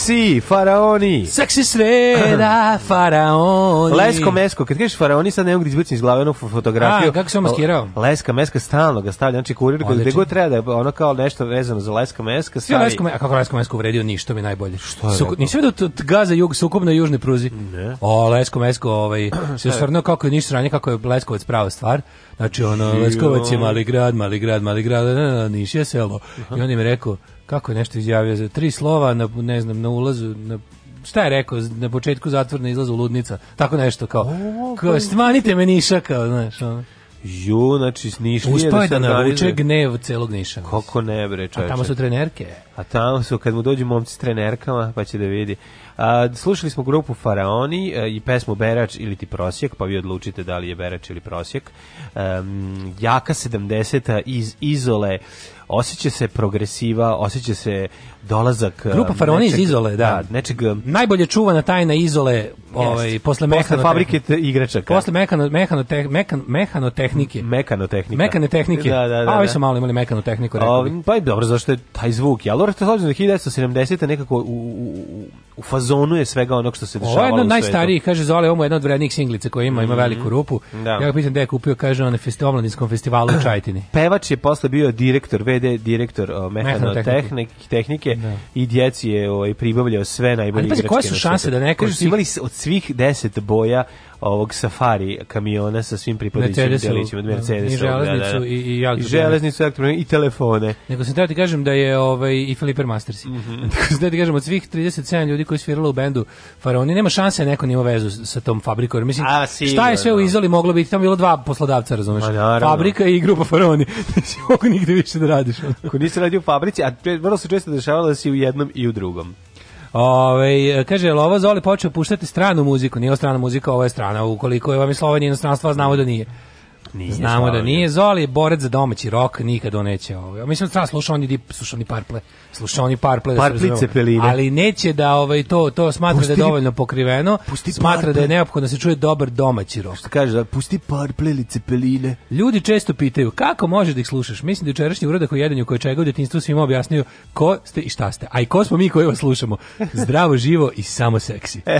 Seksi, faraoni. Seksi sreda, faraoni. Lesko mesko, kad kažeš faraoni, sad ne mogu da izvući iz glave onu fotografiju. A, kako se on maskirao? Leska meska stalno ga stavlja, znači kurir koji gde god treba da ono kao nešto vezano za leska meska. Stavi... Lesko, a kako lesko mesko uvredio ništa mi najbolje. Što je? Suk, nisi vidio Gaza jug, sukob na južnoj pruzi? Ne. O, lesko mesko, ovaj, se stvarno kako je ništa sranje, kako je Leskovac prava stvar. Znači, ono, Leskovac je mali grad, mali grad, mali grad, niš je selo. I on im rekao, kako je nešto izjavio za tri slova na ne znam na ulazu na šta je rekao na početku zatvor izlaza izlazu ludnica tako nešto kao, pa kao smanite me niša kao znaš ono. Jo, znači snišli Uspao je da, da navuče gnev celog Niša. Kako ne bre, čoveče. A tamo su trenerke. A tamo su, kad mu dođu momci s trenerkama, pa će da vidi. A, slušali smo grupu Faraoni a, eh, i pesmu Berač ili ti prosjek, pa vi odlučite da li je Berač ili prosjek. Um, jaka 70-a iz Izole osjeća se progresiva, osjeća se dolazak eh, Grupa Faraoni iz Izole, da. da nečeg, eh, Najbolje čuvana tajna Izole, ovaj posle mehano fabrike igračaka. Posle mehano mehano te, mekan, mehanotehnike. Mekanotehnika. Mekane Da, da, da. A ovi da. su malo imali mekanu tehniku, Pa i dobro, zašto je taj zvuk? Ja, Loretta Solzner 1970 nekako u, u, u u fazonu je svega onog što se dešavalo. Ovo je jedno najstariji, kaže Zole, ovo je jedna od vrednijih singlica koja ima, mm -hmm. ima mhm. veliku rupu. Da. Ja ga pitam da je kupio, kaže, on na festi, omladinskom festivalu u Čajtini. Pevač je posle bio direktor, VD direktor mehanotehnike tehnike da. i djeci je ovaj, pribavljao sve najbolje igračke. Ali pazi, koje su šanse da neko... Koji su imali od svih deset boja ovog safari kamiona sa svim pripadajućim delićima od Mercedesa. I železnicu da, da. da. i, i, i železnicu i telefone. Nego sam teo ti kažem da je ovaj, i Felipe Mastersi. Mm -hmm. Nego sam teo ti kažem, od svih 37 ljudi koji svirali u bendu Faraoni, nema šanse da neko nima vezu sa tom fabrikom. Mislim, A, sigurno. šta je sve u Izoli moglo biti? Tamo bilo dva poslodavca, razumeš? Fabrika i grupa Faraoni. Nisi znači, mogu nigde više da radiš. Ako nisi radio u fabrici, a vrlo se često dešavalo da si u jednom i u drugom. Ove, ovaj, kaže, je ovo Zoli počeo puštati stranu muziku? Nije strana muzika, ovo je strana. Ukoliko je vam je Slovenija inostranstva, znamo da nije. Nije Znamo slavio. da nije. Zoli je borac za domaći rok, nikad on neće ovo. Ovaj. Mislim, da sluša oni, sluša oni parple. Sluša oni parple. Da Parplice peline. Ali neće da ovaj, to, to smatra pusti, da je dovoljno pokriveno. Pusti smatra parple. da je neophodno da se čuje dobar domaći rok. Šta kaže, da pusti parple ili cepeline. Ljudi često pitaju, kako možeš da ih slušaš? Mislim da jučerašnji uradak u jedanju koje čega u djetinstvu svima objasnio ko ste i šta ste. A i ko smo mi koji vas slušamo. Zdravo, živo i samo seksi.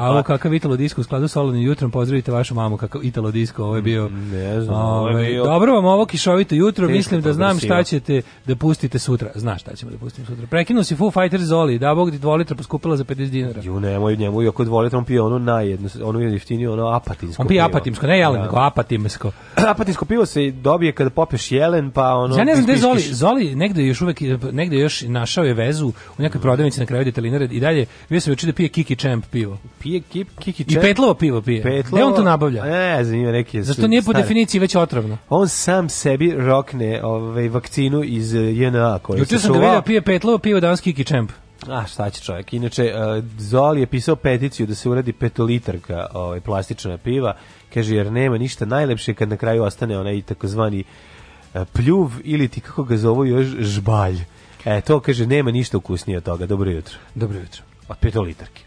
A ovo pa. kakav Italo Disco u skladu s Olanim jutrom, pozdravite vašu mamu kakav Italo Disco, ovo je bio... Mm, ne znam. Ove, bio... Dobro vam ovo kišovito jutro, mislim da znam šta ćete da pustite sutra. Znaš šta ćemo da pustimo sutra. Prekinuo si Foo Fighters Zoli, da Bog ti 2 litra poskupila za 50 dinara. Ju nemoj njemu, i oko 2 litra on pije ono najjedno, ono je jeftinije, ono apatinsko. On pije apatinsko, ne jelen, da. nego apatimsko. apatinsko pivo se dobije kada popiješ jelen, pa ono Ja ne znam gde Zoli, Zoli negde još uvek negde još našao je vezu u nekoj prodavnici na kraju detalinare i dalje, vi se da pije Kiki Champ pivo. Pije Kiki Champ. I petlovo pivo pije. Petlovo. Gde on to nabavlja? Ne, znam, ima neki. Zašto nije po definiciji definiciji već otrovno. On sam sebi rokne ovaj, vakcinu iz eh, JNA koja Juče sam ga da vidio pije petlovo pivo danski kičemp. A šta će čovjek? Inače, eh, Zoli je pisao peticiju da se uradi petolitarka ovaj, plastična piva. Kaže, jer nema ništa najlepše kad na kraju ostane onaj takozvani eh, pljuv ili ti kako ga zovu još žbalj. E, to kaže, nema ništa ukusnije od toga. Dobro jutro. Dobro jutro. Od petolitarke.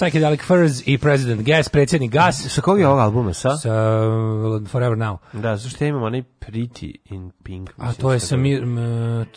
Psychedelic Furs i President Gas, predsjednik Gas. Sa kog je ovog albuma, sa? Sa uh, Forever Now. Da, zašto ja imam onaj Pretty in Pink. A to je sa Mir,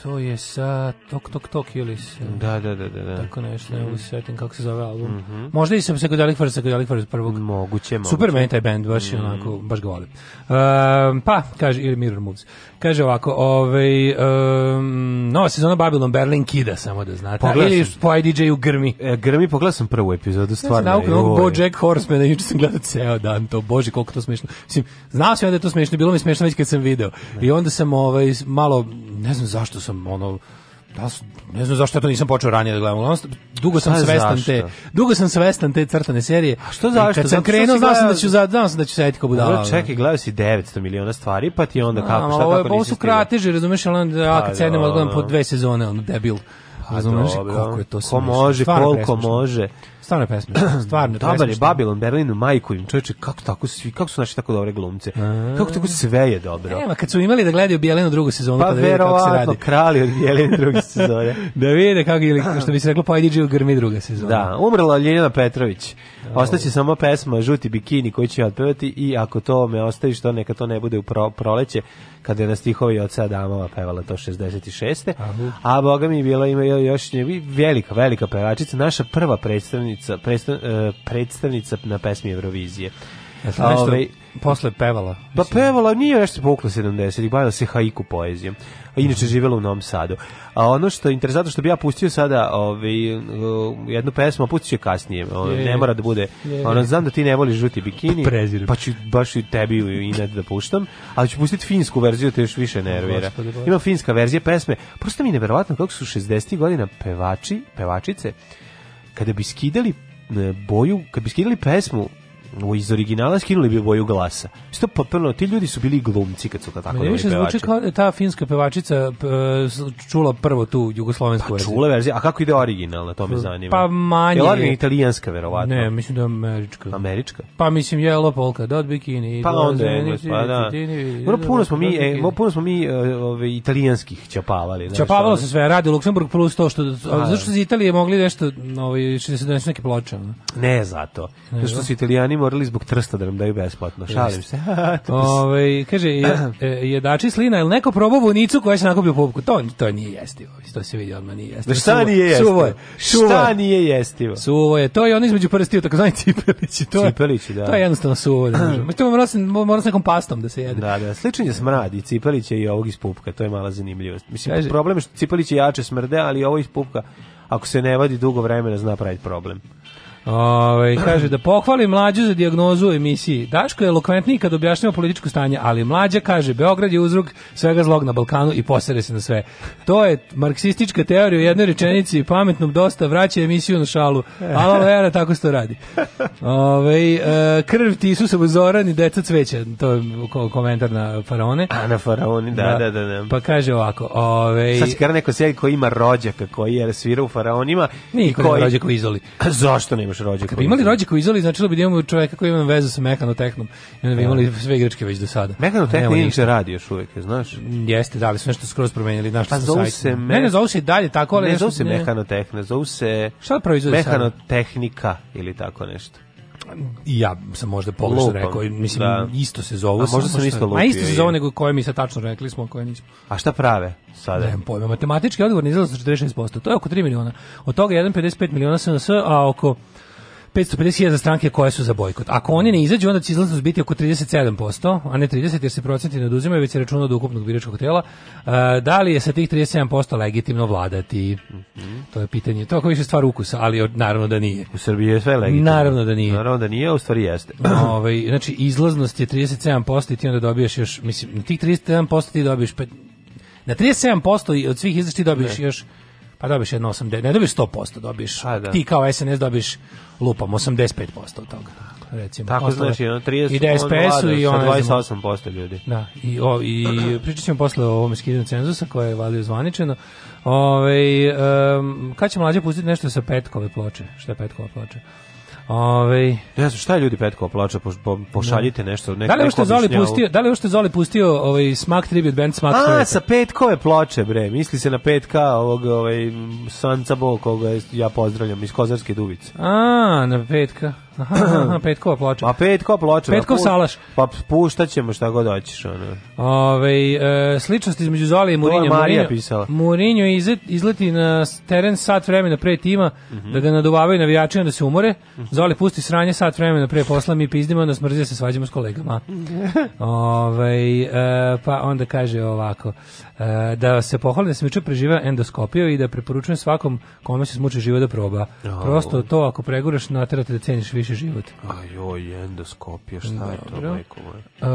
to je sa Tok Tok Tok ili sa... Da, da, da, da. da. Tako nešto, ne mogu mhm. kako se zove album. Mm -hmm. Možda i sa Psychedelic First, Psychedelic First prvog. Moguće, moguće. Super meni taj band, baš mm onako, baš ga volim. Um, pa, kaže, ili Mirror Moves. Kaže ovako, ovaj, um, nova sezona Babylon Berlin kida, samo da znate. Pogledam. Ili po IDJ-u Grmi. E, grmi, pogledao sam prvu epizodu, stvarno. Ja sam naukao Bojack Horsemana, juče sam gledao ceo dan to, bože, koliko to smešno. Mislim, znao sam da je to smešno, bilo mi smešno već kad sam video video. I onda sam ovaj, malo, ne znam zašto sam ono, da, ne znam zašto ja to nisam počeo ranije da gledam. Dugo sam pa svestan zašto? te, dugo sam svestan te crtane serije. A što zašto? Kad sam krenuo, znao sam da ću za, znao sam da ću sedeti kao budala. Dobro, čekaj, gledao si 900 miliona stvari, pa ti onda kako, šta ovo, kako nisi. Ovo su krateži, razumeš, al onda ja pa kad sednem odgledam po dve sezone, on debil. Pa razumeš kako je to sve. Ko može, koliko može stvarno pesme, stvarno pesme. je Babilon, Berlin, Majku, čoveče, kako tako svi, kako su naši tako dobre glumce? Kako tako sve je dobro. Nema, kad su imali da gledaju Bjelenu drugu sezonu, pa, pa da vide kako se radi. Pa krali od Bjelene druge sezone. da vide kako ili što bi se reklo pojedi pa u grmi druga sezona. Da, umrla Ljeljana Petrović. Da. Ostaće samo pesma Žuti bikini koji će otpevati i ako to me ostaviš, to neka to ne bude u pro, proleće kada je na stihove Joca Adamova pevala to 66. Aha. A boga mi je bila ima još nje, velika, velika pevačica, naša prva predstavnica, predstav, e, predstavnica na pesmi Eurovizije. Jeste nešto Ove, ovaj- posle pevala? Pa pevala, nije nešto pukla 70-ih, bavila se haiku poezijom. A inače mhm. živela u Novom Sadu. A ono što je interesantno što bi ja pustio sada, ovaj eh, jednu pesmu, a pustit ću je kasnije. Ono, je, ne mora da bude. Je, ono, znam da ti ne voliš žuti pa bikini, prezir. pa ću baš i tebi i da puštam, ali ću pustiti finsku verziju, te još više nervira. Ima finska verzija pesme. Prosto mi je neverovatno kako su 60 godina pevači, pevačice kada bi skidali eh, boju, kad bi skidali pesmu u iz originala skinuli bi boju glasa. Što papirno, ti ljudi su bili glumci kad su kad tako. Meni više zvuči kao ta finska pevačica e, čula prvo tu jugoslovensku pa, verziju. Čula verziju, a kako ide originalna, to me pa zanima. Pa manje. Je original italijanska verovatno. Ne, mislim da je američka. Američka. Pa mislim je polka da od bikini. Pa onda je, pa da. Vrlo e, puno smo mi, e, puno smo mi ove italijanskih ćapavali, znači. Ćapavalo se sve, radi Luksemburg plus to što pa da. zašto iz Italije mogli nešto, ovaj, što se donese neke ploče. Ne, zato. Zato što su Italijani morali zbog trsta da nam daju besplatno. Šalim se. Ove, ovaj, kaže, e, jedači slina, je li neko probao vunicu koja se nakupio popku? To, to nije jestivo. To se vidi odmah, nije jestivo. Da šta nije jestivo? Suvo je. Šta nije jestivo? Suvo je. To je on između prstiju, takozvani cipelići. To je, cipelići, da. To je jednostavno suvo. Da to mora, se, mora s nekom pastom da se jede. Da, da. Sličan je smrad i cipelić je i ovog iz pupka. To je mala zanimljivost. Mislim, kaže, problem je što cipelić je jače smrde, ali ovo iz pupka ako se ne vadi dugo vremena zna praviti problem. Ove, kaže da pohvali mlađu za dijagnozu u emisiji. Daško je elokventniji kad objašnjava političko stanje, ali mlađa kaže Beograd je uzrok svega zlog na Balkanu i posere se na sve. To je marksistička teorija u jednoj rečenici pametnom dosta vraća emisiju na šalu. Alo vera, tako se to radi. Ove, e, krv ti Isusov zoran i deca cveća. To je komentar na faraone. A na faraoni, da, da, da. da, da. Pa kaže ovako. Ove, Sad će neko sjedi koji ima rođaka koji je svira u faraonima. Niko i koji... rođaka u izoli. A zašto nema? imaš rođaka. Kad bi imali rođaka u izoli, značilo bi da imamo čoveka koji ima vezu sa mekanotehnom. I onda bi da. imali sve igračke već do sada. Mekanotehna inače radi još uvijek, znaš? Jeste, da, ali su nešto skroz promenili. Znaš, pa zovu se... Me... Ne, ne, zovu se i dalje tako, ali... Ne, zovu se mekanotehna, zovu se... Šta proizvodi Mehanotehnika ili tako nešto i ja sam možda pogrešno rekao, mislim da. isto se zove. A možda sam isto lupio. A isto se zove nego koje mi sad tačno rekli smo, koje nismo. A šta prave sada? Nemam pojma. Matematički odgovor ne izlazi 46%, to je oko 3 miliona. Od toga 1,55 miliona SNS, a oko 550.000 stranke koje su za bojkot. Ako oni ne izađu, onda će izlaznost biti oko 37%, a ne 30 jer se procenti ne oduzimaju, već se računa od ukupnog biračkog tela. E, da li je sa tih 37% legitimno vladati? Mhm. To je pitanje. To je više stvar ukusa, ali naravno da nije. U Srbiji je sve legitimno. Naravno da nije. Naravno da nije, u stvari jeste. Ove, ovaj, znači, izlaznost je 37% i ti onda dobiješ još, mislim, na tih 37% ti dobiješ... pet, na 37% od svih izašti dobiješ ne. još pa dobiješ jedno 80, ne dobiješ 100%, dobiješ, A, pa da. ti kao SNS dobiješ lupam 85% od toga recimo. Tako ostale. znači, ono 30 i DSPS-u da i ono 28% ljudi. Da, i, o, i pričat ćemo posle o ovom skidanju cenzusa koje je valjda zvaničeno. Ove, um, kad će mlađe pustiti nešto sa petkove ploče? Šta je petkova ploče? Ove, ne znam šta je ljudi Petko plača, po, po, pošaljite da. nešto. Nek, da li ušte Zoli pustio, da li ušte Zoli pustio ovaj Smak Tribute Band Smak A, Tribute. sa Petkove ploče, bre, misli se na Petka, ovog, ovaj, Sanca Bog, koga ja pozdravljam iz Kozarske Duvice. A, na Petka. Aha, aha, petkova ploča. Pa petkova ploča. Da, Petkov pa salaš. Pa puštaćemo šta god hoćeš. Ono. Ove, e, sličnost između Zoli i Murinja. To je Marija pisala. Mourinho izleti na teren sat vremena pre tima, mm -hmm. da ga naduvavaju navijačima da se umore. Mm -hmm. Zoli pusti sranje sat vremena pre posla, mi pizdimo, onda smrzio se svađamo s kolegama. Ove, e, pa onda kaže ovako, e, da se pohvalim da sam juče preživao endoskopiju i da preporučujem svakom kome se smuče živo da proba. Prosto to ako preguraš, naterate da ceniš više kontroliše život. Ajoj, endoskopija, šta Dobro. je to, majko Uh,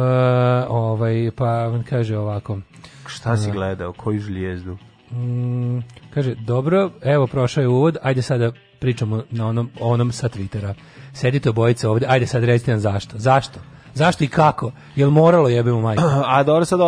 ovaj, pa on kaže ovako. Šta si e, gledao, koju žlijezdu? Mm, kaže, dobro, evo prošao je uvod, ajde sada pričamo na onom, onom sa Twittera. Sedite obojice ovde, ajde sad recite nam zašto. Zašto? Zašto i kako? Jel moralo jebemo majku? A dobro sad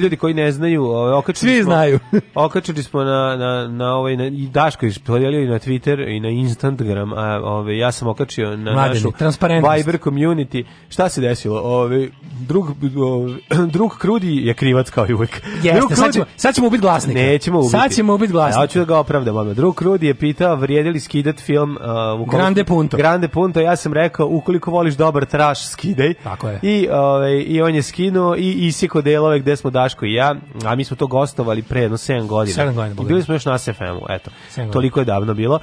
ljudi koji ne znaju, ovaj okačili Svi smo, znaju. okačili smo na na na ovaj na, i Daško je podijelio i na Twitter i na Instagram, a ovaj ja sam okačio na Mladeni, našu Viber community. Šta se desilo? Ovaj drug ovaj, drug Krudi je krivac kao i uvijek. Jeste, drug sad, ćemo, sad ćemo ubiti glasnika. Nećemo ubiti. Sad ćemo ubiti glasnika. Ja hoću da ga opravdam odmah. Drug Krudi je pitao vrijedi li skidat film uh, u Grande Punto. Grande Punto, ja sam rekao ukoliko voliš dobar trash skidaj. Tako je. I, ove, ovaj, I on je skinuo i isjeko delove gde smo Daško i ja, a mi smo to gostovali pre jedno 7 godina. 7 godina. I bili smo još na SFM-u, eto. Toliko je davno bilo.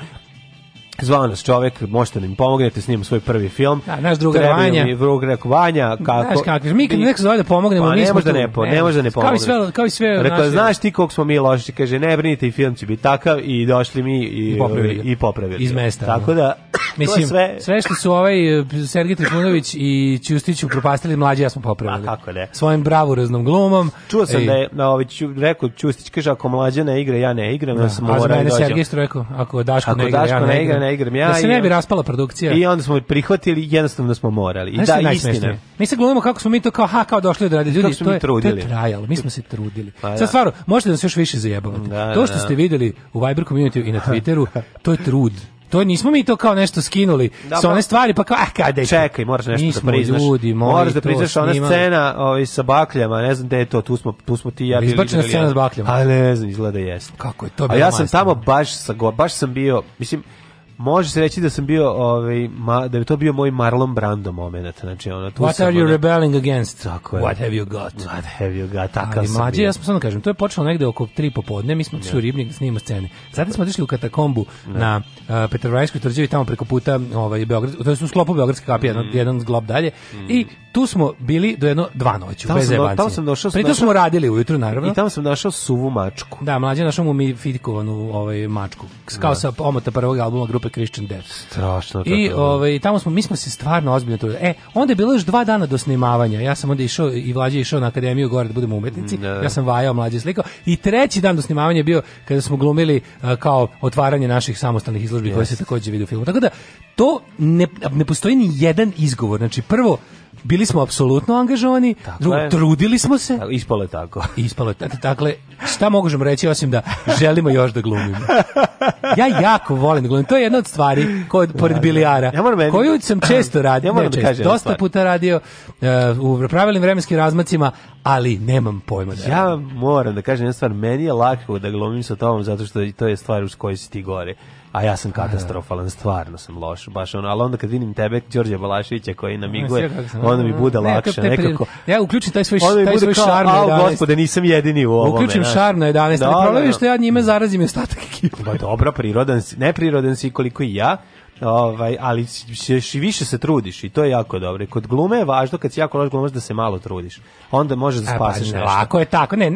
Zvao nas čovek, možete da im pomognete, snimamo svoj prvi film. Da, naš drugar Treba Vanja. Mi drug rek Vanja, kako... Znaš kako, mi kad nek se zove da pomognemo, pa, mi ne smo da ne, po, ne, može da ne pomogne. Kao i sve, kao i sve Rekla, naše... znaš ti koliko smo mi loši, kaže, ne brinite i film će biti takav i došli mi i, popravili. i popravili. Iz mesta. Da. Tako da, Mislim, sve... sve što su ovaj eh, Sergej Trifunović i Ćustić upropastili mlađi, ja smo popravili. A pa, kako ne? Svojim bravuroznom glumom. Čuo sam Ej. da je, na ovaj, ću, rekao, Ćustić kaže, ako mlađa ne igra, ja ne igram, da, ja sam morao dođem. A za da mene Sergej rekao, ako Daško, ako ne, igra, ja ne igra, ne igram ja. Da se ne bi raspala produkcija. I onda smo prihvatili, jednostavno smo morali. I da, istina. Mi se glumimo kako smo mi to kao, ha, kao došli da radi ljudi. Kako smo to mi trudili. To je trajalo, mi smo se trudili. Pa, da. Sad stvarno, možete da se još više zajebavate. Da, to da, što da. ste videli u Viber community i na Twitteru, to je trud. To nismo mi to kao nešto skinuli da, sa one pa- stvari pa kao ah ajde. Čekaj, moraš nešto nismo da priznaš. Ljudi, moraš da priznaš ona scena ovaj sa bakljama, ne znam gde je to, tu smo tu smo ti ja bili. Izbačena scena s bakljama. A ne, znam, izgleda da jeste. Kako je to bilo? A ja sam tamo baš sa baš sam bio, mislim Može se reći da sam bio ovaj ma, da je to bio moj Marlon Brando momenat, znači ono tu What are you ono... rebelling against? Tako je. What have you got? What have you got? Tako Ali mlađe, ja sam samo da kažem, to je počelo negde oko 3 popodne, mi smo yeah. su da. ribnik da snimamo scene. Zatim smo otišli u katakombu yeah. na uh, Petrovaradskoj tvrđavi tamo preko puta ovaj Beograd, to je u sklopu Beogradske kapije, mm. jedan, jedan zglob dalje mm. i tu smo bili do jedno dva noću tamo bez sam, jebancije. Tamo sam došao. Pri smo radili ujutru naravno. I tamo sam našao suvu mačku. Da, mlađi našao mu mi fitkovanu ovaj mačku. Kao sa omota prvog albuma grupe grupe Christian Death. Strašno. I da. ovaj, tamo smo, mi smo se stvarno ozbiljno to... E, onda je bilo još dva dana do snimavanja. Ja sam onda išao i mlađe išao na akademiju gore da budemo umetnici. Ne. Mm, da. Ja sam vajao mlađe slikao. I treći dan do snimavanja je bio kada smo glumili a, eh, kao otvaranje naših samostalnih izložbi yes. koje se takođe vide u filmu. Tako da, to ne, ne postoji ni jedan izgovor. Znači, prvo, bili smo apsolutno angažovani, tako drugo, trudili smo se. Ispalo je tako. Ispalo je tako. Dakle, šta možemo reći osim da želimo još da glumimo. Ja jako volim da glumim. To je jedna od stvari kod, pored da, da. bilijara, ja koju sam često radio, ja ne da često, dosta stvar. puta radio uh, u pravilnim vremenskim razmacima, ali nemam pojma da Ja moram da kažem jedna stvar, meni je lako da glumim sa tobom zato što to je stvar uz koju si ti gore a ja sam da. katastrofalan, stvarno sam loš, baš ono, ali onda kad vidim tebe, Đorđe Balaševića koji namiguje, onda mi bude lakše ne, nekako. Ja uključim taj svoj, taj svoj kao, šarm na 11. gospode, nisam jedini u ovome. Uključim ne, šarm na 11, da, ali problem je što ja njime zarazim ostatak ekipa. Pa dobra, prirodan si, neprirodan si koliko i ja, Ovaj, ali i više se trudiš i to je jako dobro. I kod glume je važno kad si jako loš glumaš da se malo trudiš. Onda možeš da e, spasiš pa, nešto. Lako je tako. Ne,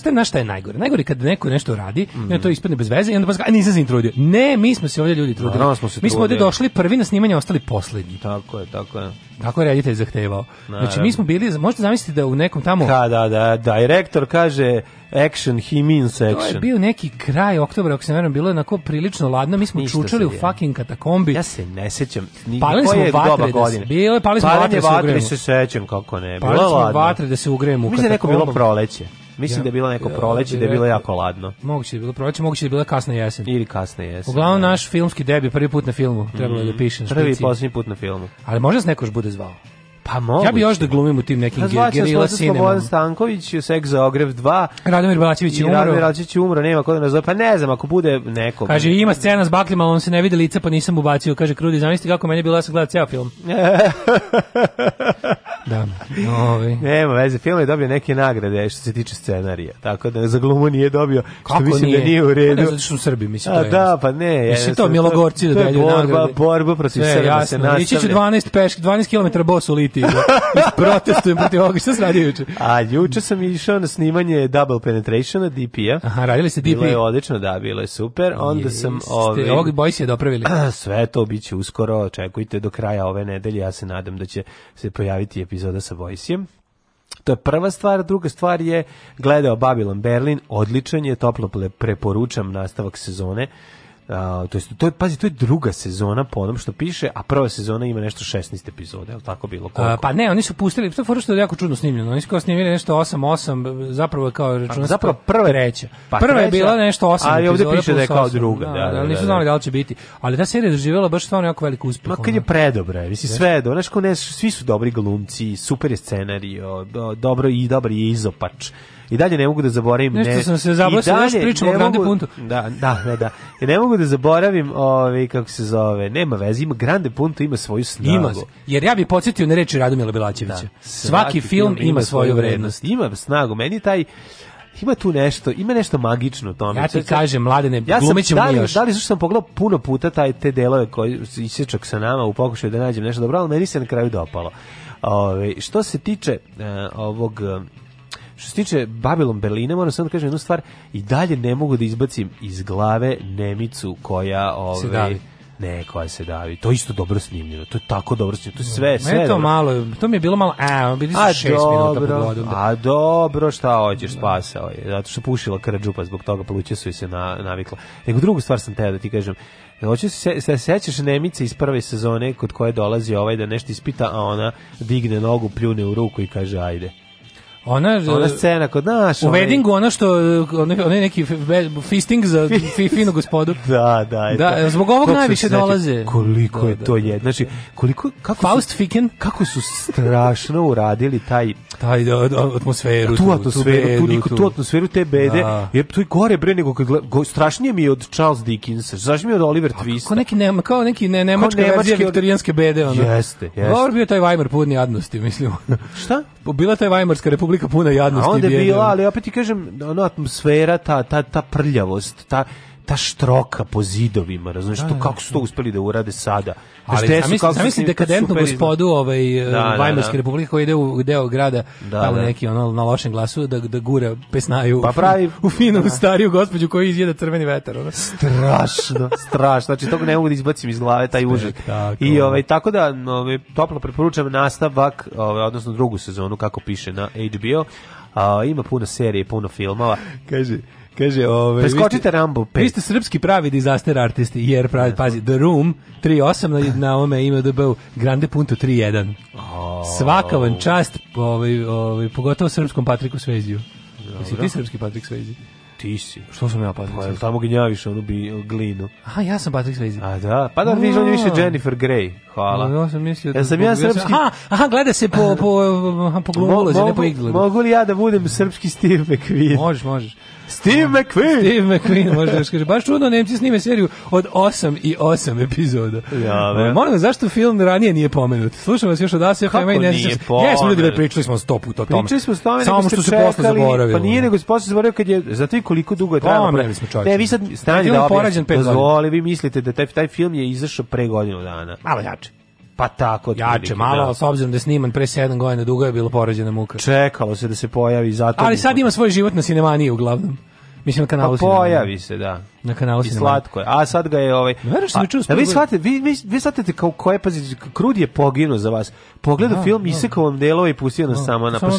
sve na šta je najgore. Najgore kad neko nešto radi, mm. to ispadne bez veze i onda baš nisi se trudili. Ne, mi smo se ovde ljudi da, trudili. No, smo se mi smo ovdje došli prvi na snimanje, ostali poslednji. Tako je, tako je. Tako je reditelj zahtevao. Znači mi smo bili, možete zamisliti da u nekom tamo da, da, da, direktor kaže action, he means action. To je bio neki kraj oktobra, ako se ne bilo je onako prilično ladno, mi smo Ništa čučali u fucking katakombi. Ja se ne sećam, ni palili smo je vatre da se, bilo je, palili smo Palanje vatre, da vatre se sećam, kako ne, bilo je ladno. vatre da se ugrejemo u katakombi. Mislim da je bilo proleće. Mislim ja, da je bilo neko proleće, da je bilo jako ladno. Moguće da je bilo proleće, moguće da je bila kasna jesen. Ili kasna jesen. Uglavnom, da. naš filmski debi, prvi put na filmu, trebalo je da mhm. pišem. Prvi i posljednji put na filmu. Ali možda se neko još bude zvao. Pa moguće. Ja bi još da glumim u tim nekim gerila sinema. Nazvaće Slobodan Stanković, Seks za Ogrev 2. Radomir Balačević je umro. Radomir Balačević je umro, nema ko da nazove. Pa ne znam, ako bude neko. Kaže, ima scena s baklima, on se ne vidi lica, pa nisam ubacio. Kaže, Krudi, zamislite kako meni je bilo, ja sam gledao ceo film. Da. Ovi. Ovaj. Nema veze, film je dobio neke nagrade što se tiče scenarija. Tako da za glumu nije dobio, Kako što mislim da nije? da nije u redu. Pa ne, zato što su Srbi, mislim. A, da, pa ne. Je, mislim, to Milogorci da daju nagrade. Borba, borba protiv Sve, Srba se nastavlja. Ići ću 12, peš, 12 km bosu liti. Da, protestujem protiv ovoga. Šta se radi juče? A juče sam išao na snimanje Double Penetration DP-a. Aha, radili se DP. Bilo je odlično, da, bilo je super. Onda Jeste, sam... Ovi, ovi boys je dopravili. Sve to biće uskoro, očekujte do kraja ove nedelje. Ja se nadam da će se pojaviti epizod epizoda sa Vojsijem. To je prva stvar, druga stvar je gledao Babylon Berlin, odličan je, toplo preporučam nastavak sezone Uh, to jest, to je, pazi, to je druga sezona po onom što piše, a prva sezona ima nešto 16 epizoda, je tako bilo? Uh, pa ne, oni su pustili, to je što je jako čudno snimljeno, oni su kao snimili nešto 8-8, zapravo je kao računa... Pa, zapravo prva treća. Pa prva je bila nešto 8 epizoda. Ali ovdje piše da je kao 8, druga, da, da, da, da, nisu da, znali da. da li će biti. Ali ta serija je doživjela baš stvarno jako velik uspjeh. Ma kad je predobra, je, misli sve, do, znaš, ne, svi su dobri glumci, super je scenarij, do, dobro i dobar je izopač I dalje ne mogu da zaboravim. Nešto ne, sam se zaboravio, još pričamo o Grande Punto. Da, da, da, da. I ne mogu da zaboravim, ovaj, kako se zove, nema veze, ima Grande Punto, ima svoju snagu. Ima, jer ja bih podsetio na reči Radomila Belačevića. Da, svaki, film, film, ima svoju vrednost. Ima snagu, meni taj ima tu nešto, ima nešto magično u tome. Ja ti kažem, mladene, ja sam, ćemo da li, još. Da li sam pogledao puno puta taj, te delove koji isječak sa nama u pokušaju da nađem nešto dobro, ali meni se na kraju dopalo. Ove, ovaj, što se tiče uh, ovog uh, Što se tiče Babylon Berlina, moram samo da kažem jednu stvar, i dalje ne mogu da izbacim iz glave Nemicu koja... Ove, ovaj, se davi. Ne, koja se davi. To je isto dobro snimljeno. To je tako dobro snimljeno. To je sve, sve. Eto malo, to mi je bilo malo, a, bili su a šest dobro, minuta pod da. A dobro, šta hoćeš, da. spasao je. Zato što pušila krđupa, zbog toga pluće su se na, navikla. Nego drugu stvar sam teo da ti kažem. Hoćeš se, se sećaš Nemice iz prve sezone kod koje dolazi ovaj da nešto ispita, a ona digne nogu, pljune u ruku i kaže ajde. Ona, ona e, scena kod naš. U weddingu ona što e, onaj onaj neki feasting za finu gospodu. da, da, da. E, zbog ovog najviše dolaze. Koliko da, je da, to da, je. Da. Znači, koliko kako Faust Ficken kako su strašno uradili taj taj da, da, atmosferu, tu, tu atmosferu, tu, bedu, tu, niko, tu, atmosferu te bede. Da. Jer tu je gore bre nego kad go, strašnije mi je od Charles Dickens. strašnije mi je od Oliver pa Twista. Kao neki nema, kao neki ne, nemačka verzija viktorijanske bede ono. Jeste, jeste. Dobro bio taj Weimar pudni jadnosti, mislim. Šta? bila ta Weimarska republika puna jadnosti. A onda je bila, ali opet ti kažem, ona atmosfera, ta, ta, ta prljavost, ta, ta štroka po zidovima, razumiješ, da, to da, kako su to da. uspeli da urade sada. Ali zamisli dekadentnu gospodu ovaj, da, Vajmarske republike koji ide u deo grada, da, tamo neki ono, na lošem glasu, da, da gura pesnaju pa pravi, u finu da. stariju gospođu koji izjeda crveni vetar. Ono. Strašno, strašno. Znači, toga ne mogu da izbacim iz glave taj užas. I ovaj, tako da ovaj, toplo preporučujem nastavak, ovaj, odnosno drugu sezonu, kako piše na HBO. A, ima puno serije, puno filmova. Kaže, Kaže, ove, Preskočite Rambo 5. Vi ste srpski pravi dizaster artisti, jer pravi, pazi, The Room 38 na, na ome ima db Grande Punto 3.1. Svaka vam čast, ovaj, ovaj, pogotovo srpskom Patriku Sveziju. Jesi ti srpski Patrik Svezi? Ti si. Što sam ja Patrik pa Svezi? Pa, tamo gnjaviš onu bi glinu. A, ja sam Patrik Svezi. A da, pa da vidiš, on je više Jennifer Grey. Hvala. ja sam mislio... Da ja sam ja srpski... Aha, aha, gleda se po, po, po glumolozi, ne po iglu. Mogu li ja da budem srpski Steve McQueen? Možeš, možeš. Steve McQueen. Steve McQueen, može još kaže. Baš čudno, Nemci snime seriju od 8 i 8 epizoda. Ja, ve. Molim da zašto film ranije nije pomenut? Slušam vas još od Asija Fema i ne sećam. Jesmo ljudi, da pričali smo sto puta o tome. Pričali smo o tome, samo što se posle zaboravilo. Pa nije nego se posle zaboravio kad je zato i koliko dugo je trajalo. Pa, smo čovjek. Ne, vi sad stani da objasnite. Dozvoli, vi mislite da taj taj film je izašao pre godinu dana. Malo jače. Pa tako. Jače, da. malo, da. s obzirom da je sniman pre 7 godina, duga je bilo porođena muka. Čekalo se da se pojavi zato. Ali sad ima svoj život na sinemaniji uglavnom. Mislim na kanalu Pa pojavi sinemaniji. se, da. Na kanalu I slatko je. A sad ga je ovaj... Veraš se mi čuo... Vi da shvatite, vi, vi, vi shvatite kao koje, pazi Krud je poginuo za vas. Pogledao no, da, film, no. Da. isekao vam delova i pustio nas no, samo na... Samo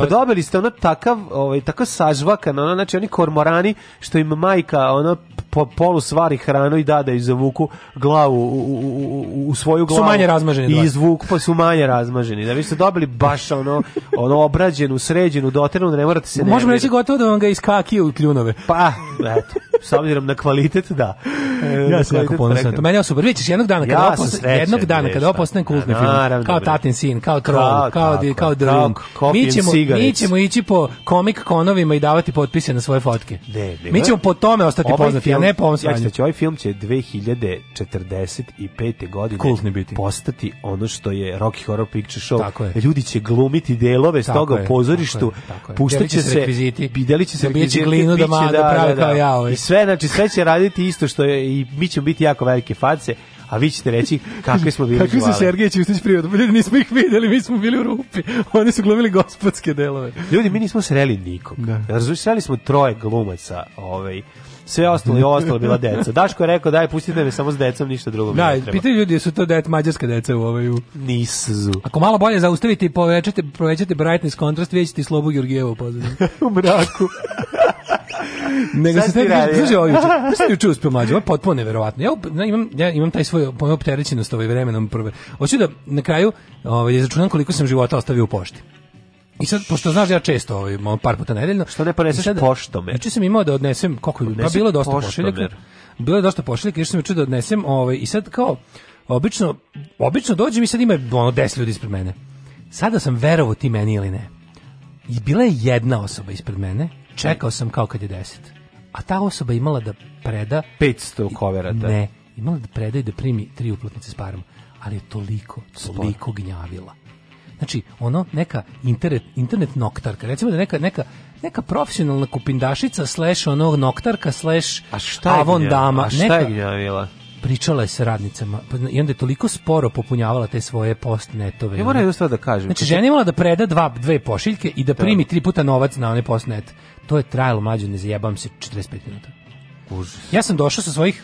Pa dobili ste ono takav, ovaj, tako sažvakan, ono, znači oni kormorani, što im majka, ono, po, polu svari hranu i dada i zavuku glavu u, u, u, u svoju glavu. Su manje razmaženi. I izvuk, pa su manje razmaženi. Da vi ste dobili baš ono, ono obrađenu, sređenu, doternu, ne morate se... Možemo reći gotovo da vam ga iskakio u kljunove. Pa, eto, s obzirom na na kvalitet, da. E, ja sam jako ponosan. To meni je super. Vidiš, jednog dana, kada ja opos... srećen, jednog dana, kada ovo postane kultni film, naravno, kao Tatin sin, kao Troll, kao, di, kao, Drung, mi ćemo, mi ćemo ići po komik konovima i davati potpise na svoje fotke. De, de, mi ćemo po tome ostati ovaj poznati, a ne po ovom sranju. Ja ću ovaj film će 2045. godine Kultni biti. postati ono što je Rocky Horror Picture Show. Tako je. Ljudi će glumiti delove s toga u pozorištu, puštaće se, rekviziti, videli će se rekviziti, da glinu da, da, da, kao ja. Ovaj. I sve, znači, sve će raditi isto što je i mi ćemo biti jako velike face, a vi ćete reći kakvi smo bili Kakvi su Sergejević Ustić privod, pa ljudi nismo ih videli, mi smo bili u rupi, oni su glumili gospodske delove. Ljudi, mi nismo sreli nikog. Da. Razumiješ, sreli smo troje glumaca, ovaj, sve ostalo i ostalo bila deca. Daško je rekao daj pustite me samo s decom, ništa drugo da, ne treba. pitaju ljudi su to det mađarska deca u ovaj u Nisu. Ako malo bolje zaustavite i povećate, povećate brightness kontrast, vidite slobu Georgijevu pozadinu. u mraku. Nego se tebi, slušaj, ovo juče, mislim juče uspio mlađe, ovo je potpuno neverovatno. Ja, imam, ja imam taj svoj, moja opterećenost ovaj vremenom prve. Hoću da na kraju ovaj, izračunam koliko sam života ostavio u pošti. I sad, pošto znaš da ja često, ovaj, par puta nedeljno... Što ne poneseš sad, poštomer? Znači sam imao da odnesem, kako je, pa bilo je dosta pošiljaka. Bilo je dosta pošiljaka, jer sam juče da odnesem, ovaj, i sad kao, obično, obično dođem i sad ima ono, 10 ljudi ispred mene. Sada sam verovao ti meni ili ne. I bila je jedna osoba ispred mene, čekao sam kao kad je 10. A ta osoba imala da preda... 500 koverata. Ne, imala da preda i da primi tri uplatnice s parom. Ali je toliko, toliko gnjavila Znači, ono, neka internet, internet noktarka, recimo da neka, neka neka profesionalna kupindašica slash onog noktarka slash A šta avon dama. A šta je bila? pričala je sa radnicama pa i onda je toliko sporo popunjavala te svoje postnetove. Ja moram jednu stvar da kažem. Znači, žena imala da preda dva, dve pošiljke i da, da. primi tri puta novac na one postnet. To je trajalo mlađe, ne zajebam se, 45 minuta. Užas. Ja sam došao sa svojih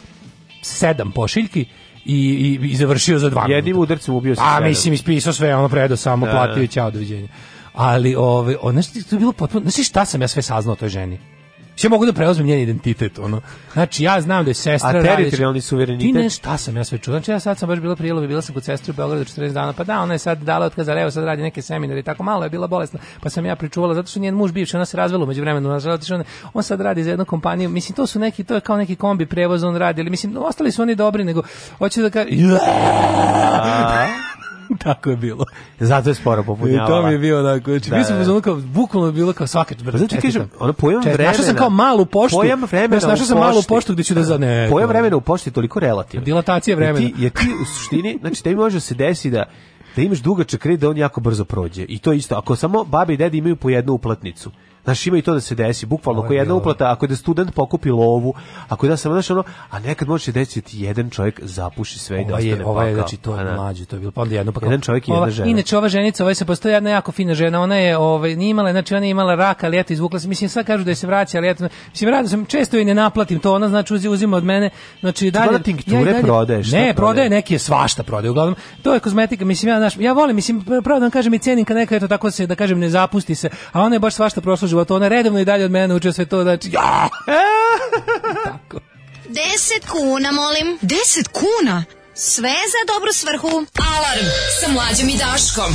sedam pošiljki, i, i, i završio za dva minuta. Jednim udarcem ubio se. A, mislim, ispisao sve, ono predo samo, da, platio i da. ćao, doviđenja. Ali, ove, ono, to je bilo potpuno, znaš šta sam ja sve saznao o toj ženi? Sve znači, mogu da preuzmem njen identitet, ono. Znači, ja znam da je sestra... A teritorijalni suverenitet? Ti ne, šta sam ja sve čuo? Znači, ja sad sam baš bila prijela bila sam kod sestre u Beogradu 14 dana, pa da, ona je sad dala otkaz, ali evo sad radi neke seminare i tako, malo je bila bolesna, pa sam ja pričuvala, zato što njen muž bivši, ona se razvela umeđu vremenu, on, on sad radi za jednu kompaniju, mislim, to su neki, to je kao neki kombi prevoz, on radi, ali mislim, ostali su oni dobri, nego, hoće da kažem... tako je bilo. Zato je sporo popunjavala. I to mi je bio onako, znači, da, mi smo da, kao, da. bukvalno bilo kao svaka četvrta. Pa znači ti kažem, ono pojam četak, vremena. Našao sam kao malu poštu. Pojam vremena našao sam malu poštu gde ću da za ne. Pojam vremena u pošti je toliko relativno. Dilatacija vremena. I ti, je ti u suštini, znači tebi može da se desi da da imaš dugačak red da on jako brzo prođe. I to isto, ako samo babi i dedi imaju po jednu uplatnicu, Znaš, ima i to da se desi, bukvalno, ako je jedna uplata, ako je da student pokupi lovu, ako je da samo, znaš, ono, a nekad može desiti da jedan čovjek zapuši sve i da ostane pakao. Ova je, znači, to je da. mlađe, to je bilo, pa onda jedno pakao. Jedan čovjek i jedna žena. Inače, ova ženica, ova se postoji jedna jako fina žena, ona je, ovaj, nije imala, znači, ona je imala raka, ali eto, izvukla se, mislim, sad kažu da je se vraća, ali eto, mislim, rado sam, često i ne naplatim to, ona, znači, uzi, uzima od mene, znači, znači dalje... Znači, tinkture ja dalje, prodaješ? Ne, prodaje neke svašta prodaje, uglavnom, to je kozmetika, mislim, ja, znaš, ja volim, mislim, pravo da vam kažem i cenim, kad neka, eto, tako se, da kažem, ne zapusti se, a ona je baš svašta prošla životu, ona redovno i dalje od mene naučila sve to, znači, ja! Tako. 10 kuna, molim. 10 kuna? Sve za dobru svrhu. Alarm sa mlađom i Daškom.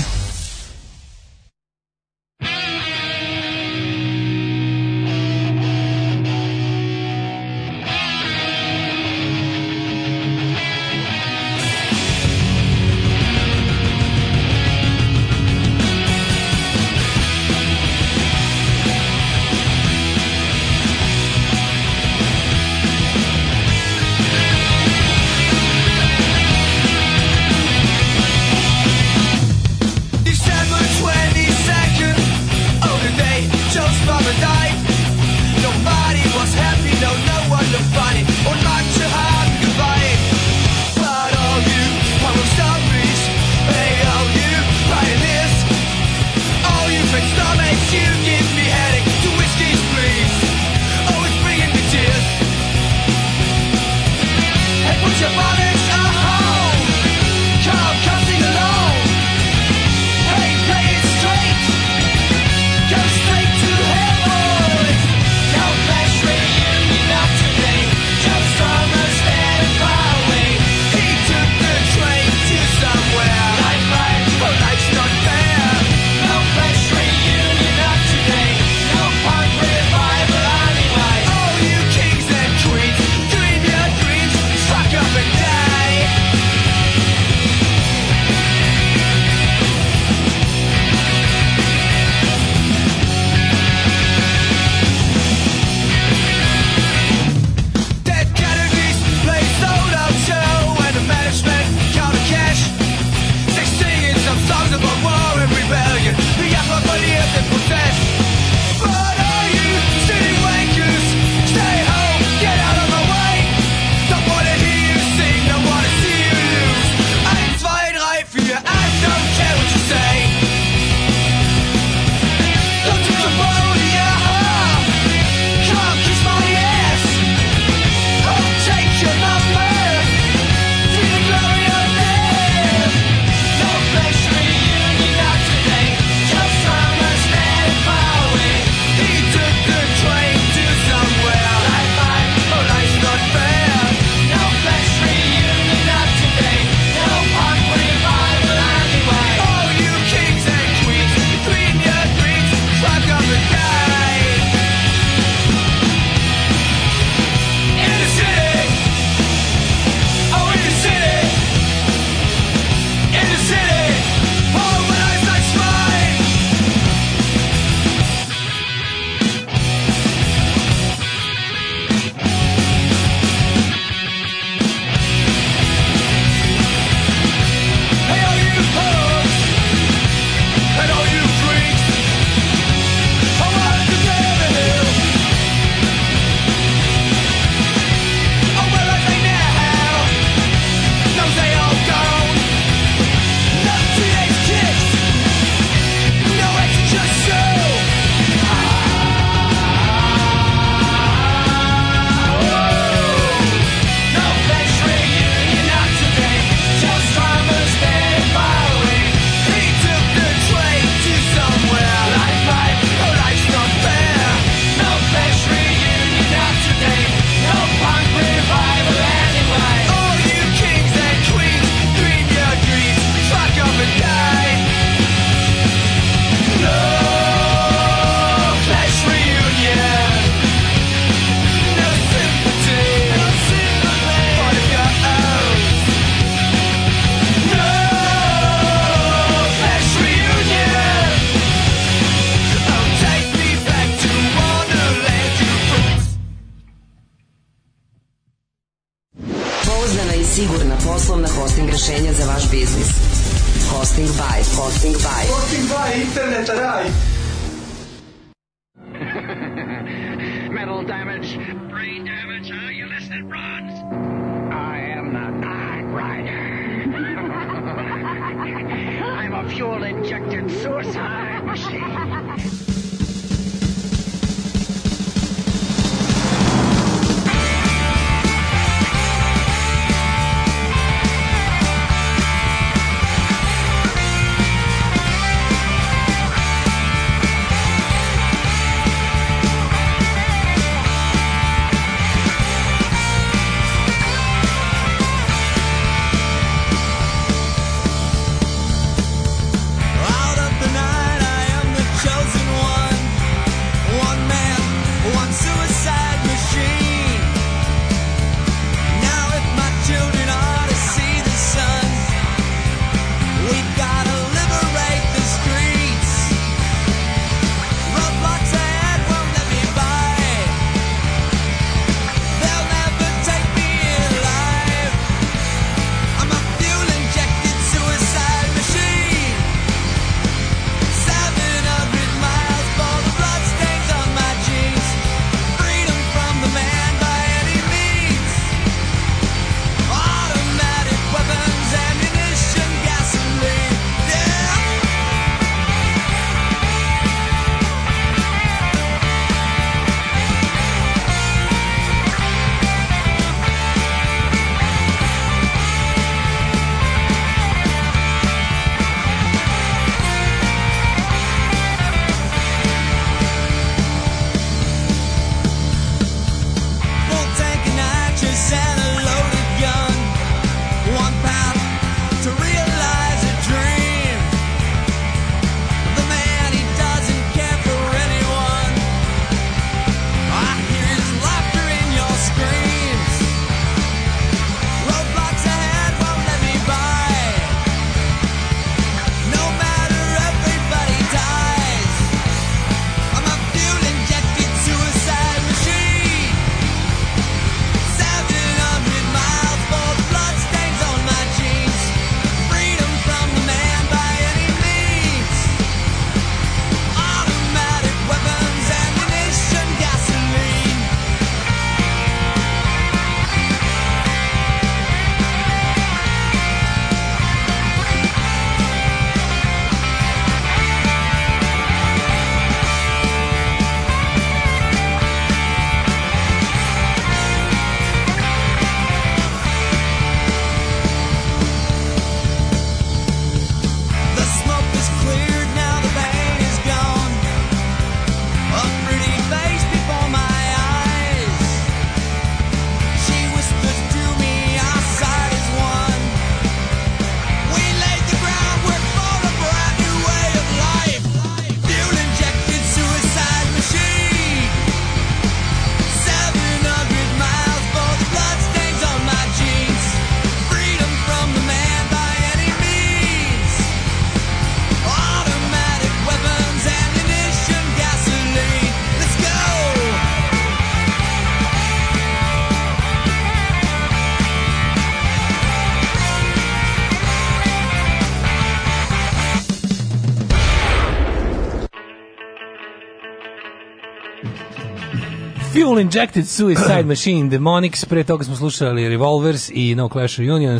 Soul Injected Suicide Machine, Demonics, pre toga smo slušali Revolvers i No Clash Union,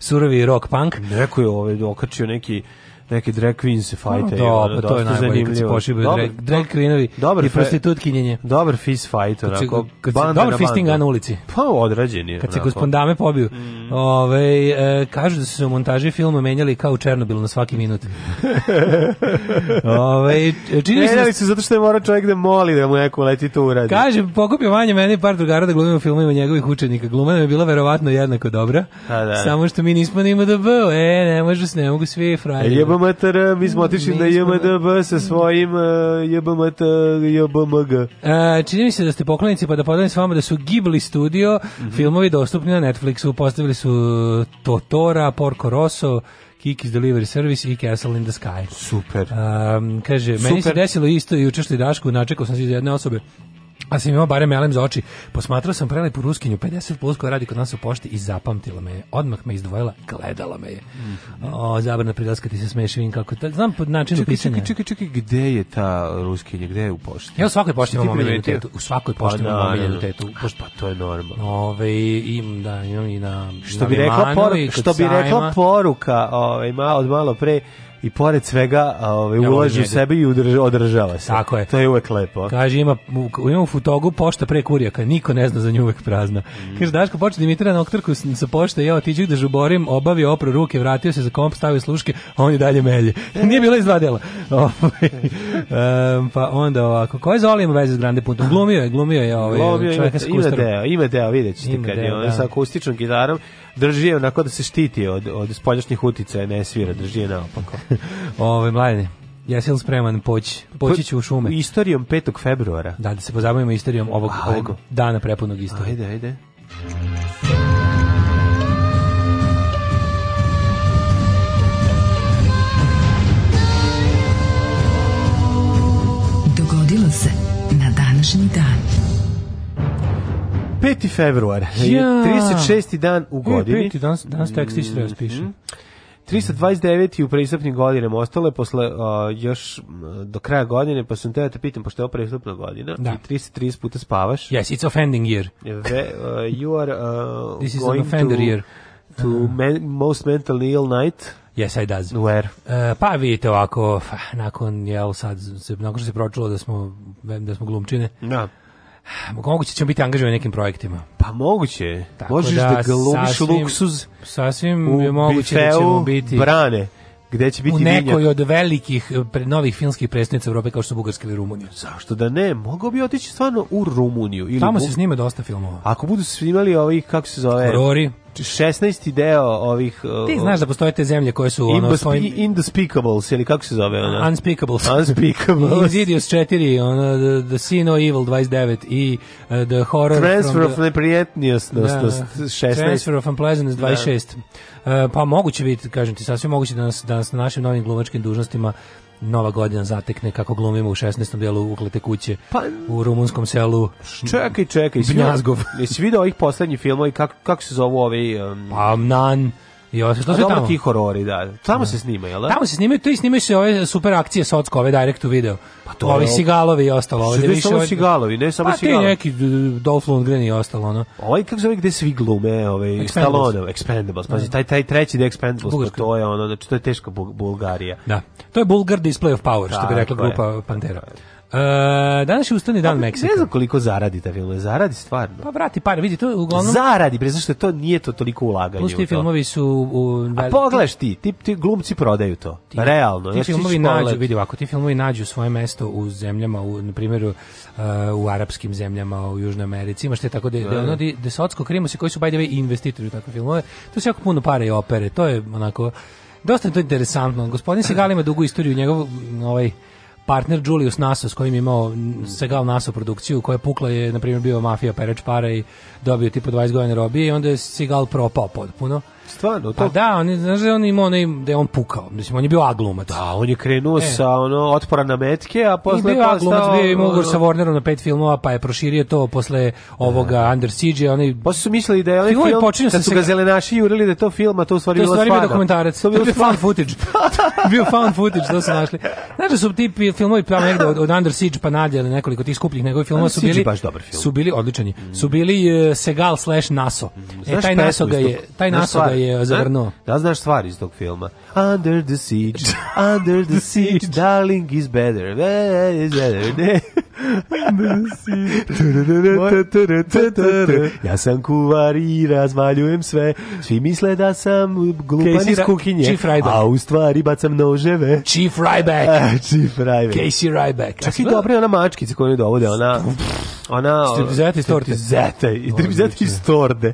surovi rock punk. Neko je ovaj, okačio neki neki drag queens se fajte. No, dobro, to je najbolje kad se pošibaju drag, drag queenovi i prostitutkinjenje. Dobar fist fight, onako. Kad se, kad se, dobar fisting na ulici. Pa odrađen je. Kad se gospodame pobiju. Mm. Ove, e, kažu da su se u montaži filma menjali kao u Černobilu na svaki minut. Ove, čini da menjali da... su zato što je morao čovjek da moli da mu neko leti to uradi. Kaže, pokupio manje meni par drugara da glumimo filmima njegovih učenika. Glumena je bila verovatno jednako dobra. A, pa da. Samo što mi nismo nima da b, e, ne može se, ne mogu svi frajerima. E, JMTR, mi smo otišli na JMDB sa svojim uh, e, JBMT, JBMG. Uh, e, čini mi se da ste poklonici, pa da podajem s vama da su Ghibli studio, mm -hmm. filmovi dostupni na Netflixu, postavili su Totora, Porco Rosso, Kiki's Delivery Service i Castle in the Sky. Super. Um, kaže, Super. meni se desilo isto i učešli Dašku, načekao sam se iz jedne osobe a sam imao barem melem za oči. Posmatrao sam prelepu ruskinju, 50 plus koja radi kod nas u pošti i zapamtila me je. Odmah me izdvojila, gledala me je. Mm O, zabrana prilaska ti se smeš, vidim kako... Ta, znam po načinu čekaj, pisanja. Čekaj, čekaj, čekaj, gde je ta ruskinja, gde je u pošti? Ja u svakoj pošti imam omiljenu tetu. U svakoj pošti pa imam omiljenu tetu. pa to je normalno. Ove, im, da, imam i na... Što na bi rekla poruka, što bi rekla poruka, ove, ma, od malo pre, i pored svega ovaj, ulaže u sebe i udrža, održava se. Tako je. To je uvek lepo. Kaže, ima, ima u futogu pošta pre kurijaka, niko ne zna za nju uvek prazna. Mm. Kaže, Daško, počne Dimitra na oktrku sa pošte, ja otiđem da žuborim, obavio opro ruke, vratio se za komp, stavio sluške, a on je dalje melje. Nije bilo iz dva dela. um, pa onda ovako, ko je Zoli ima veze s Grande Punto? Glumio je, glumio je ovaj glumio, čovjeka ima, s kustarom. Ima deo, ima deo, vidjet ćete kad deo, je on da. sa akustičnom gitarom drži je onako da se štiti od, od spoljašnjih uticaja, ne svira, drži je naopako. Ove, mladine, Jesi li spreman poći? Poći ću u šume. Istorijom 5. februara. Da, da se pozabavimo istorijom ovog, ovog dana prepunog istorije. Ajde, ajde. 5. februar, ja. 36. dan u e, godini. E, 5. dan, danas mhm. tekstić treba spišem. Mm -hmm. 329. u pristupnim godinama ostalo posle uh, još do kraja godine, pa sam te da te pitam, pošto je ovo pristupna godina, da. i 330 puta spavaš. Yes, it's offending year. Ve, uh, you are uh, This is an to, year. To men, most mentally ill night. Yes, I does. Where? Uh, pa vidite ovako, nakon, jel, sad, se, nakon što se pročulo da smo, da smo glumčine, da. No moguće da ćemo biti angažovani nekim projektima. Pa moguće. Tako Možeš da, da glumiš luksuz sasvim je moguće da ćemo biti brane gde će biti u nekoj vinjak. od velikih eh, pre, novih filmskih predstavnica Evrope kao što su Bugarska ili Rumunija. Zašto da ne? Mogao bi otići stvarno u Rumuniju ili Tamo se snima dosta filmova. Ako budu snimali ovi kako se zove? Horori. 16. deo ovih... Uh, ti znaš da postoje te zemlje koje su... Ono, svojim... Indespeakables, ili kako se zove ona? Unspeakables. Unspeakables. Insidious 4, ono, The Sin of Evil 29 i uh, The Horror... Transfer of the... neprijetnijosnost da, 16. Transfer of Unpleasantness 26. Da. Uh, pa moguće biti, kažem ti, sasvim moguće da nas, da nas na našim novim glumačkim dužnostima nova godina zatekne kako glumimo u 16. delu uklete kuće pa, u rumunskom selu čekaj čekaj Bnjazgov jesi video ovih poslednjih filmova i kako, kako se zovu ovi um, pa Nan Jo, što se tamo ti horori, da. Tamo da. se snima, jel? Da? Tamo se snimaju, tu i snimaju se ove super akcije Socko, ove direct video. Pa to ovi sigalovi i ostalo, ovde više. Samo sigalovi, ne samo sigalovi. Pa ti neki Dolph Lundgren i ostalo, ono. Ovaj kako zove gde svi glume, ovaj Stallone, Expendables. Pazi, da. taj taj treći The Expendables, pa to je ono, znači to je teška Bulgarija. Da. To je Bulgar Display of Power, što bi rekla grupa Pantera. Uh, danas je ustavni dan pa, Meksika. Ne znam koliko zaradi ta film, zaradi stvarno. Pa vrati par, vidi, to je uglavnom... Zaradi, pre zašto to nije to toliko ulaganje Plus ti filmovi su... U, A pogledaš ti, ti, ti glumci prodaju to, ti, realno. Ti ja filmovi nađu, vidi ovako, ti filmovi nađu svoje mesto u zemljama, u, na primjeru uh, u arapskim zemljama, u Južnoj Americi, imaš te tako da, da, ono, da Sotsko Krimusi koji su by the way investitori u takve filmove, to se jako puno pare i opere, to je onako... Dosta je to interesantno. Gospodin Segal ima dugu istoriju, njegov ovaj partner Julius Naso s kojim je imao Segal Naso produkciju koja je pukla je na primjer bio mafija perač para i dobio tipo 20 godina robije i onda je Segal propao potpuno Stvarno, to... Pa da, on je, znaš da on imao onaj, da je on pukao, mislim, on je bio aglumac. Da, on je krenuo e. sa ono, otpora na metke, a posle... I bio aglumac, stao, bio je imao ugovor sa Warnerom na pet filmova, pa je proširio to posle ovoga da. Under Siege, oni pa su mislili da je onaj film, film počinio kad su ga zelenaši jurili da je to film, a to u stvari bilo stvarno. To stvari bio dokumentarac, to bio found footage. bio found footage, to su našli. Znaš da su ti filmovi pravo negde od, od Under Siege pa nadje, ali nekoliko tih skupljih nego filmova su bili... baš dobar film. Su bili odlični. Mm. Su bili uh, e, Segal Naso. Mm. E, taj Naso ga je, taj Naso ga je je zavrnuo. Da znaš stvari iz tog filma? Under the siege, under the siege, darling is better, better is better. Ne. Ja sam kuvar i razvaljujem sve Svi misle da sam glupan iz kuhinje A u stvari bacam noževe Chief Ryback Chief Ryback Casey Ryback Čak i dobra ona mačkica koju dovode Ona ona Stripzeta iz torte Stripzeta iz torde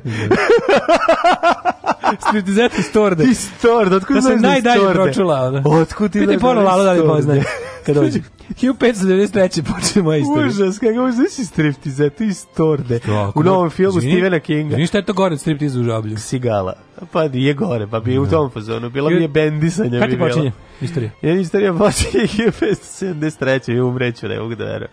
Striptizet iz Torde. Iz Torde, otkud da znaš da iz Torde? pročula. Da. Otkud ti znaš da iz Torde? Lalo da poznaje. Kad dođe. 1593. počne moja istorija. Užas, kako možeš znaš da iz striptizeta iz Torde? U novom filmu Zvini, Stevena Kinga. Znaš šta je to gore od striptiza u žablju? Sigala. Pa je gore, pa bi u da. tom fazonu. Bila mi je bendisanja. Kada ti počinje istorija? Ja, istorija počinje 1573. I umreću, ne mogu da verujem.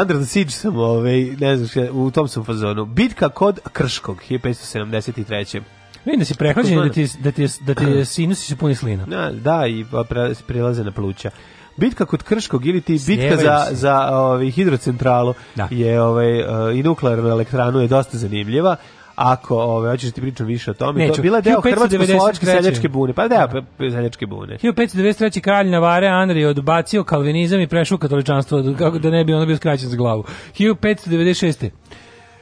Under the Siege sam, ovaj, ne znam, u tom sam fazonu. Bitka kod Krškog, 1573. Vidim da si prehlađen da ti, da ti, da ti sinusi su puni slina. Da, da, i pa prilaze na pluća. Bitka kod Krškog ili ti bitka za, za ovaj, hidrocentralu da. je ovaj, eh, i nuklearnu elektranu je dosta zanimljiva ako ovaj, hoćeš da ti pričam više o tome Neću. to bila deo hrvatsko-slovačke seljačke bune pa da, da. seljačke bune 1593 kralj Navare Andri odbacio kalvinizam i prešao katoličanstvo kako da ne bi ono bio skraćen za glavu 1596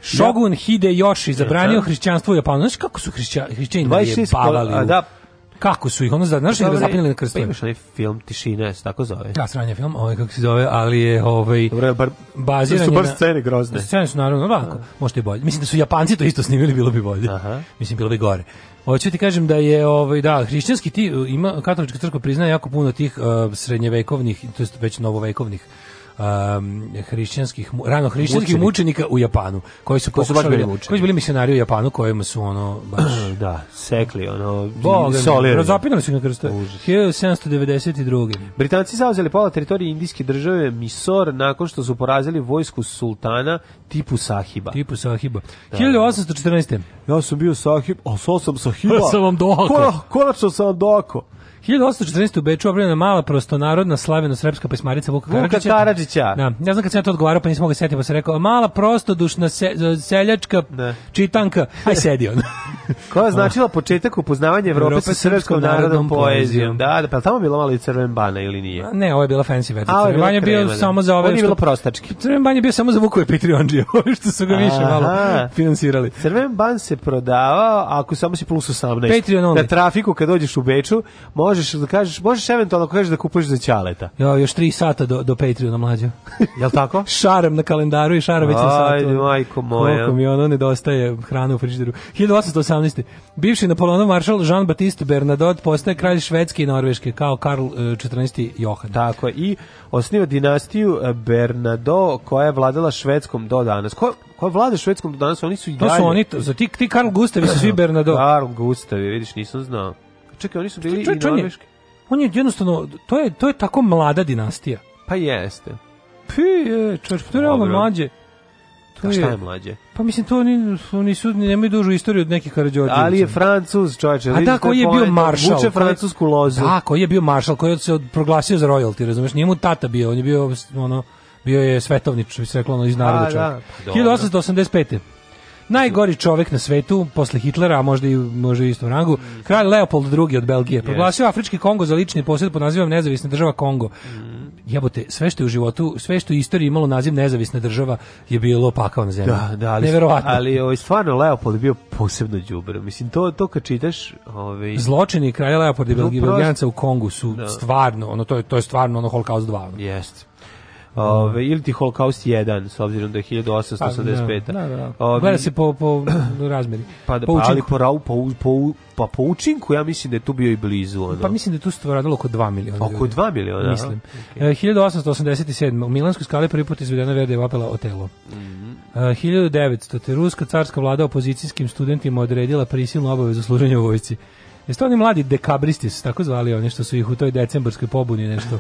Shogun Hideyoshi zabranio hrišćanstvo u Japanu. Znaš kako su hrišća, hrišćani najebavali? Da, kako su ih ono za znaš da zapinili na pa krstove. Pa imaš onaj film Tišina, se tako zove. Da, sranje film, ovaj kako se zove, ali je ovaj Dobre, bar baziran su bar scene grozne. Da, scene su naravno ovako, da, možda i bolje. Mislim da su Japanci to isto snimili, bilo bi bolje. Aha. Mislim bilo bi gore. Hoću ti kažem da je ovaj da hrišćanski ti ima katolička crkva priznaje jako puno tih uh, srednjevekovnih, to jest već novovekovnih um, hrišćanskih rano hrišćanskih mučenika u Japanu koji su koji su baš bili da- mučeni koji su bili misionari u Japanu kojima su ono baš da sekli ono solirali razapinali su na krstu 1792. Britanci zauzeli pola teritorije indijske države Misor nakon što su porazili vojsku sultana Tipu Sahiba Tipu Sahiba da. 1814. Ja sam bio Sahib a sam Sahiba ja sam vam doko konačno sam vam doko 1814. u Beču obranjena mala prostonarodna slaveno-srpska pesmarica Vuka Karadžića. Vuka Karadžića. Da, ne ja znam kad sam ja to odgovarao, pa nisam mogao da setiti, pa sam rekao, mala prostodušna se, seljačka ne. Da. čitanka, aj sedi on. Koja je značila početak upoznavanja Evrope, sa srpskom narodnom poezijom. Da, da, pa tamo bila malo i crven bana ili nije? A, ne, ovo je bila fancy verzija. Crven banja je bio samo za ove... Ovo je bilo prostački. Crven banja je bio samo za Vukove Patreonđe, što su ga više malo finansirali. Crven ban se prodavao, ako samo si plus 18. Patreon only. Na trafiku kad dođeš u Beču, možeš da kažeš, možeš eventualno ako kažeš da kupuješ za ćaleta. Jo, još 3 sata do do Patreona mlađe. Jel tako? šarem na kalendaru i šarem već na satu. Ajde, majko moja. Koliko mi ono nedostaje hrane u frižideru. 1818. Bivši Napoleonov maršal Jean-Baptiste Bernadotte postaje kralj Švedske i Norveške kao Karl 14. E, Johan. Tako je. I osniva dinastiju e, Bernadotte koja je vladala Švedskom do danas. Ko, ko vlada Švedskom do danas? Oni su i dalje. To su oni, za ti, ti Karl Gustavi su svi Bernadotte. Karl Gustavi, vidiš, nisam znao. Čekaj, oni su bili čekaj, i norveški. On je jednostavno, to je, to je tako mlada dinastija. Pa jeste. Pi, je, čovječ, to je realno mlađe. To A šta je mlađe? Pa mislim, to oni, oni su, nemaju dužu istoriju od nekih Karadžorđevića. Ali je Francuz, čovječe. A da, koji je bio maršal. Vuče francusku lozu. Da, koji je bio maršal, koji se proglasio za royalty, razumeš? Nije mu tata bio, on je bio, ono, bio je svetovnič, bi se reklo, ono, iz naroda čovjek. Da, 1885. Najgori čovjek na svetu posle Hitlera, a možda i možda i istom rangu, kralj Leopold II od Belgije proglasio Afrički Kongo za lični posjed pod nazivom Nezavisna država Kongo. Mm. Jebote, sve što je u životu, sve što je istoriji imalo naziv nezavisna država je bilo pakao na zemlji. Da, da, ali, Neverovatno. ali ovaj, stvarno Leopold je bio posebno đubre. Mislim, to, to kad čitaš... Ovaj... Zločini kralja Leopolda i Belgijanca u Kongu su da. stvarno, ono, to je, to je stvarno ono Holocaust 2. Jeste. Ove, ili ti Holocaust 1, s obzirom da je 1885. Pa, da, da, da. Ove, Gleda se po, po razmeri. Pa, da, po pa, ali po, po, po, pa po učinku ja mislim da je tu bio i blizu. Ono. Pa mislim da je tu stvaralo oko 2 miliona. Oko 2 miliona? Mislim. Okay. 1887. E, u Milanskoj skali prvi put izvedena Verde Vapela Otelo. Mm -hmm. 1900. Te ruska carska vlada opozicijskim studentima odredila prisilnu obavezu služenja u vojci. Jeste oni mladi dekabristi tako zvali oni što su ih u toj decembarskoj pobuni nešto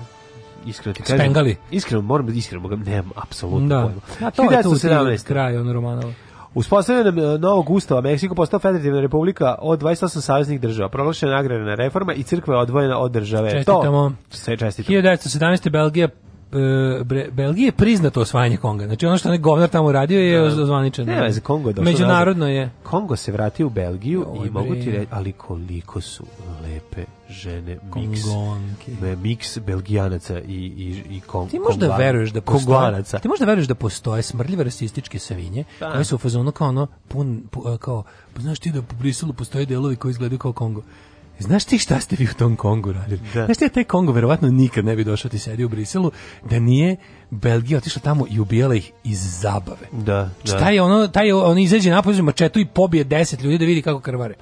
iskreno ti kažem. Spengali. Iskreno, moram da iskreno, nemam apsolutno da. pojma. A to 1917. je tu kraj on Romanova. Uspostavljanjem eh, novog ustava Meksiko postao federativna republika od 28 saveznih država. Proglašena agrarna reforma i crkva je odvojena od države. Čestitamo. To sve čestitamo. 1917. Belgija E, Belgije je priznato osvajanje Konga. Znači ono što ne govnar tamo radio je ozvaničeno. Da. Ne, veze, Kongo je došlo. Međunarodno je. Kongo se vratio u Belgiju Oj, i mogu ti reći, ali koliko su lepe žene miks, ne, mix belgijanaca i, i, i kong, ti možda konglanaca. veruješ da postoje, ti možda veruješ da postoje smrdljive rasističke savinje, da. Pa. koje su u fazonu kao ono pun, pun kao, pa znaš ti da u Briselu postoje delovi koji izgledaju kao Kongo Znaš ti šta ste vi u tom Kongu radili? Da. Znaš ti da taj Kongo verovatno nikad ne bi došao ti sedi u Briselu da nije Belgija otišla tamo i ubijala ih iz zabave. Da, da. Šta je ono, taj on izađe napolje mačetu i pobije 10 ljudi da vidi kako krvare.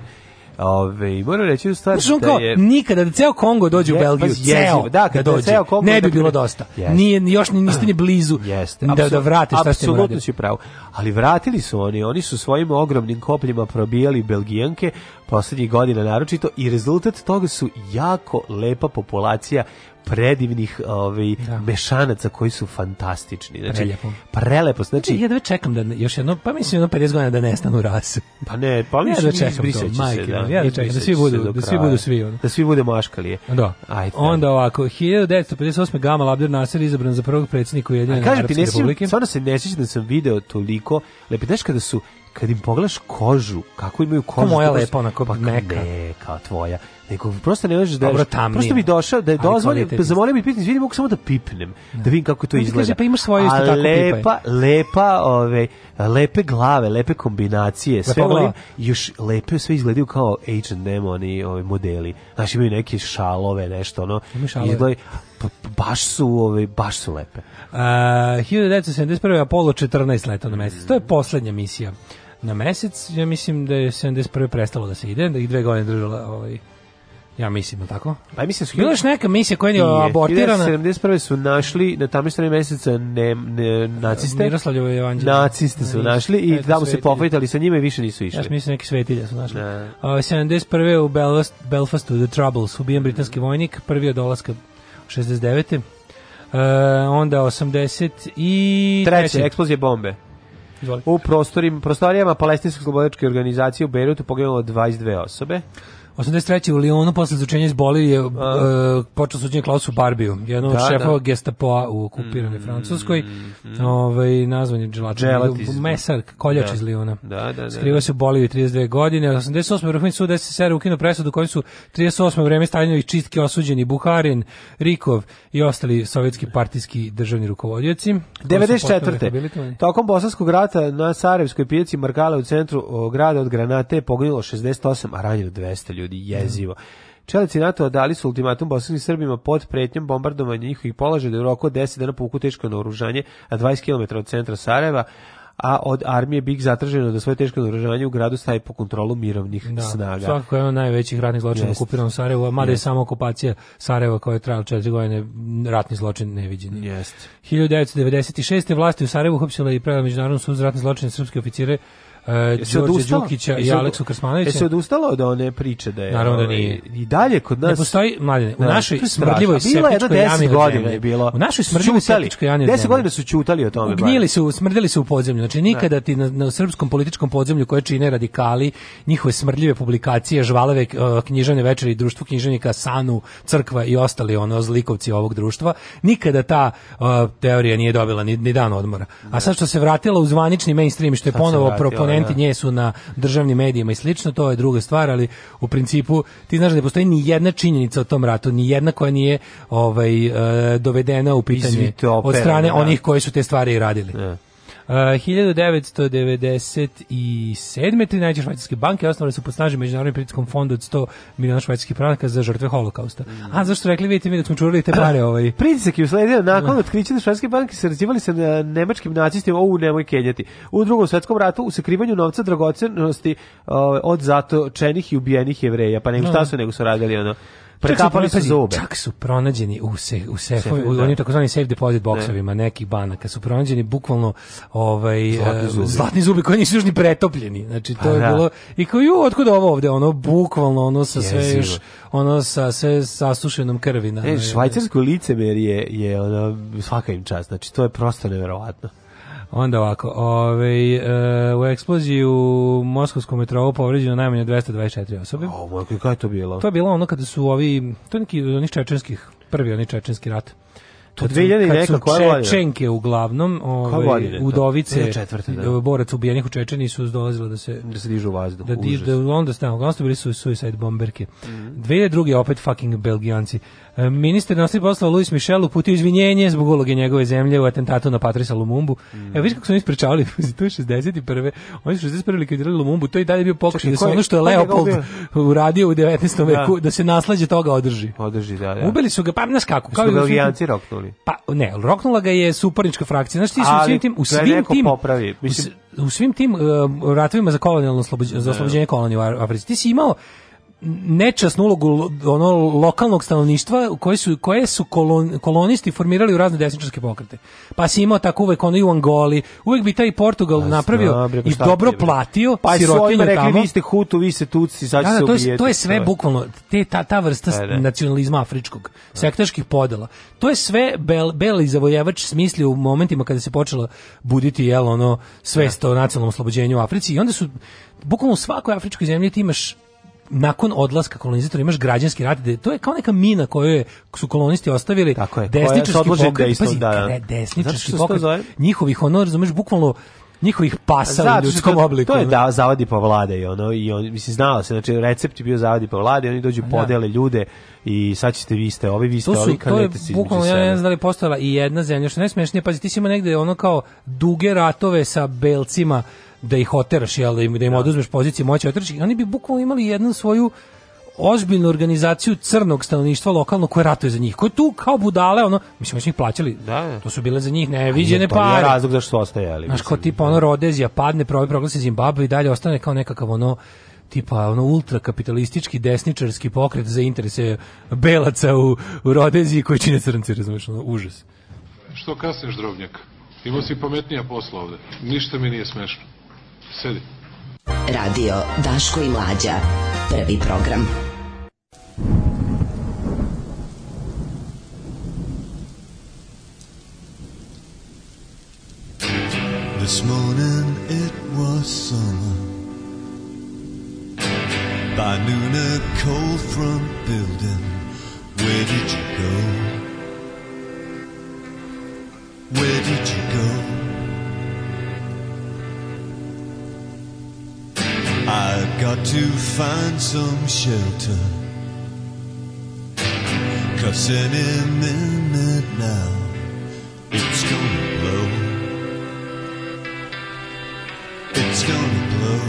Ove, moram reći u stvari da kao, je... nikada da ceo Kongo dođe je, u Belgiju, pa ceo, da, da kad da dođe, ceo Kongo ne bi bilo dosta. Yes. Nije, još niste ni blizu Jeste. da, da vrate šta ste Apsolutno si pravo. Ali vratili su oni, oni su svojim ogromnim kopljima probijali Belgijanke poslednjih godina naročito i rezultat toga su jako lepa populacija predivnih ovaj da. mešanaca koji su fantastični. Znači prelepo. Prelepo, znači ja da čekam da još jedno pa mislim jedno 50 godina da nestanu rase. Pa ne, pa mislim ja da će to, majke, se, da, ja da čekam da svi budu da svi budu svi ono. Da svi bude maškalije. Da. Ajde. Onda ovako 1958 Gamal Abdel Nasser izabran za prvog predsednika Ujedinjene Arapske ti, Republike. Stvarno se ne sjećam da sam video toliko lepitaš kada su kad im pogledaš kožu, kako imaju kožu. Ko moja lepa, onako pa, meka. Ne, kao tvoja nego prosto ne možeš da Dobro, tamnije. prosto bi došao da je dozvolio pa zamolio bi pitanje vidim mogu samo da pipnem da, da vidim kako to izgleda kaže, pa imaš svoje isto tako lepa pipaj. lepa ove ovaj, lepe glave lepe kombinacije sve volim još lepe sve izgledaju kao Agent Demoni ove modeli znači imaju neke šalove nešto ono izgleda pa, baš su ove baš su lepe uh, 1971 Apollo 14 leta na mesec mm. to je poslednja misija na mesec ja mislim da je 71 prestalo da se ide da ih dve godine držala ovaj Ja mislim, tako? Pa mislim da su... Bilo još neka misija koja je abortirana? 71. su našli na tamo strani meseca ne, ne, naciste. Miroslavljevo evanđelje. Naciste su našli i tamo se pofajtali sa njima i više nisu išli. Ja mislim neki svetilje su našli. Ne. Uh, 71. u Belfast, Belfastu The Troubles ubijen britanski vojnik, prvi od dolaska 69. Uh, e, onda 80 i... Treće, eksplozije bombe. Izvolite. U prostorim, prostorijama palestinske slobodačke organizacije u Beirutu poginulo 22 osobe. 83. u Lyonu posle izlučenja iz Bolije uh, e, počeo suđenje Klausu Barbiju, jednom od da, šefova da. gestapoa u mm, okupiranoj mm, Francuskoj. Mm, ovaj, nazvan je Dželatin. Mesar, koljač da. iz Liona. Da, da, da, Skriva da. se u Boliju 32 godine. 88. vrhovni sud SSR ukinu presudu kojim su 38. vreme Staljinović čistki osuđeni Buharin, Rikov i ostali sovjetski partijski državni rukovodioci. 94. Tokom Bosanskog rata na Sarajevskoj pijaci Markale u centru grada od granate je poginulo 68, a ranjeno 200 ljudi ljudi, jezivo. Čelnici NATO dali su ultimatum bosanskim Srbima pod pretnjom bombardovanja njihovih položaja da u roku 10 dana povuku teško naoružanje, a 20 km od centra Sarajeva, a od armije BiH zatraženo da svoje teško naoružanje u gradu staje po kontrolu mirovnih da, snaga. Svakako je jedan najvećih ratnih zločina okupiranom Sarajevu, a mada je samo okupacija Sarajeva koja je trajala četiri godine, ratni zločin neviđen. Jest. 1996. vlasti u Sarajevu uhopsila i prevela međunarodnom sud za ratne zločine srpske oficire uh, Đorđe Đukića i Aleksu Krsmanovića. Jesi odustala od one priče da je... Naravno da ovaj, nije. I dalje kod nas... Ne postoji, mladine, u da, našoj smrdljivoj septičkoj jami godina je bilo. U našoj smrdljivoj septičkoj jami od 10 godina su čutali o tome. Gnjili su, smrdili su u podzemlju. Znači nikada da. ti na, na srpskom političkom podzemlju koje čine radikali, njihove smrdljive publikacije, žvalave e, književne večeri, društvu književnika, Sanu, crkva i ostali ono zlikovci ovog društva, nikada ta e, teorija nije dobila ni, ni dan odmora. A sad što se vratila u zvanični mainstream, što je ponovo komponenti da, da. nje su na državnim medijima i slično, to je druga stvar, ali u principu ti znaš da ne postoji ni jedna činjenica o tom ratu, ni jedna koja nije ovaj eh, dovedena u pitanje Izvite, od strane da. onih koji su te stvari i radili. Uh, 1997. 13 švajcarske banke osnovale su pod snažnim međunarodnim pritiskom fonda od 100 miliona švajcarskih franaka za žrtve holokausta. Mm. A zašto rekli, vidite mi da smo čurali te pare ovaj. Pritisak je usledio nakon otkrića da švajcarske banke sarađivali sa eh, nemačkim nacistima, ovu nemoj kenjati. U drugom svetskom ratu u sakrivanju novca dragocenosti uh, ovaj, od zatočenih i ubijenih jevreja. Pa nego šta da. su nego su radili ono Prekapali su zube. Čak su pronađeni u, se, u sefu, u da. onim takozvanim safe deposit da. boksovima ne. nekih banaka, su pronađeni bukvalno ovaj, zlatni, eh, zubi. zubi koji nisu još ni pretopljeni. Znači, to A, je da. bilo, i kao, ju, otkud ovo ovde, ono, bukvalno, ono sa sve Jezivo. još, ono sa sve sasušenom krvi. Na, e, švajcarsko licemer je, je ono, svaka im čast, znači, to je prosto neverovatno. Onda ovako, ovaj, e, u eksploziji u Moskovskom metrou povređeno najmanje 224 osobe. O, moj, kako je to bilo? To je bilo ono kada su ovi, to je neki oni čečenskih, prvi oni čečenski rat. To 2000 i neka koja Čečenke uglavnom, ove, ovaj, udovice, četvrte, da. E, borac ubijenih u Čečeni su dolazile da se da se dižu u vazduh. Da dižu da onda stanu, uglavnom su bili su suicide bomberke. Mm -hmm. Dve opet fucking Belgijanci. E, ministar nosnih poslova Luis Michel uputio izvinjenje zbog uloge njegove zemlje u atentatu na Patrisa Lumumbu. Mm. Evo vidiš kako su oni sprečavali, to je 61. Oni su 61. likvidirali Lumumbu, to je i dalje bio pokušaj da se ono što je Leopold uradio u 19. Da. veku, da se naslađe toga održi. Održi, da, da. Ubili su ga, pa znaš kako. Kao su belgijanci da roknuli? Pa ne, roknula ga je suparnička frakcija. Znaš ti su u svim tim... U svim tim, popravi. Mislim, u, svim tim uh, ratovima za kolonijalno oslobođenje, za da. oslobođenje kolonije u Africi. Ti si imao nečasnu ulogu ono lokalnog stanovništva koje su koje su kolon, kolonisti formirali u razne desničarske pokrete. Pa si imao tako uvek ono i u Angoli, uvek bi taj Portugal Jasno, pa napravio bre, i dobro platio pa sirotinju rekli, vi ste Hutu, vi ste Tutsi, sad da, da, se to, je, to je sve bukvalno te ta ta vrsta da, da. nacionalizma afričkog, da. sektaških podela. To je sve bel, beli zavojevač smisli u momentima kada se počelo buditi jel ono svest da. o nacionalnom oslobođenju u Africi i onda su bukvalno u svakoj afričkoj zemlji ti imaš nakon odlaska kolonizatora imaš građanski rat, da to je kao neka mina koju su kolonisti ostavili, Tako je, desničarski pokret, dejstvo, pazi, da, da. desničarski pokret, njihovih, honor razumeš, bukvalno njihovih pasa Zato, u ljudskom to, obliku. To je da, zavadi pa vlade i ono, i on, mislim, znalo se, znači, recept je bio zavadi pa vlade, oni dođu, pa da. podele ljude i sad ćete vi ste ovi, vi ste to ovi, to je, bukvalno, ja ne znam da li postojala i jedna zemlja, što ne smešnije, pazi, ti si imao negde ono kao duge ratove sa belcima, da ih oteraš, jel, da im, da im da. oduzmeš poziciju moći oteraš, i oni bi bukvalno imali jednu svoju ozbiljnu organizaciju crnog stanovništva lokalno koje ratuje za njih. Koje tu kao budale, ono, mislim, mi smo ih plaćali. Da, da, To su bile za njih neviđene pa pare. To je razlog zašto ostajali. Znaš, kao tipa ono da. Rodezija padne, provi proglasi Zimbabwe i dalje ostane kao nekakav ono tipa ono ultrakapitalistički desničarski pokret za interese belaca u, u Rodeziji koji čine crnci, razumiješ, ono, užas. Što kasniš, drobnjak? Imao si pametnija posla ovde. Ništa mi nije smešno. Sedi. Radio Daško i Mlađa. Prvi program. This morning it was summer. By noon a cold front building. Where did you go? Where did you go? I've got to find some shelter. Cause any minute now, it's gonna blow. It's gonna blow.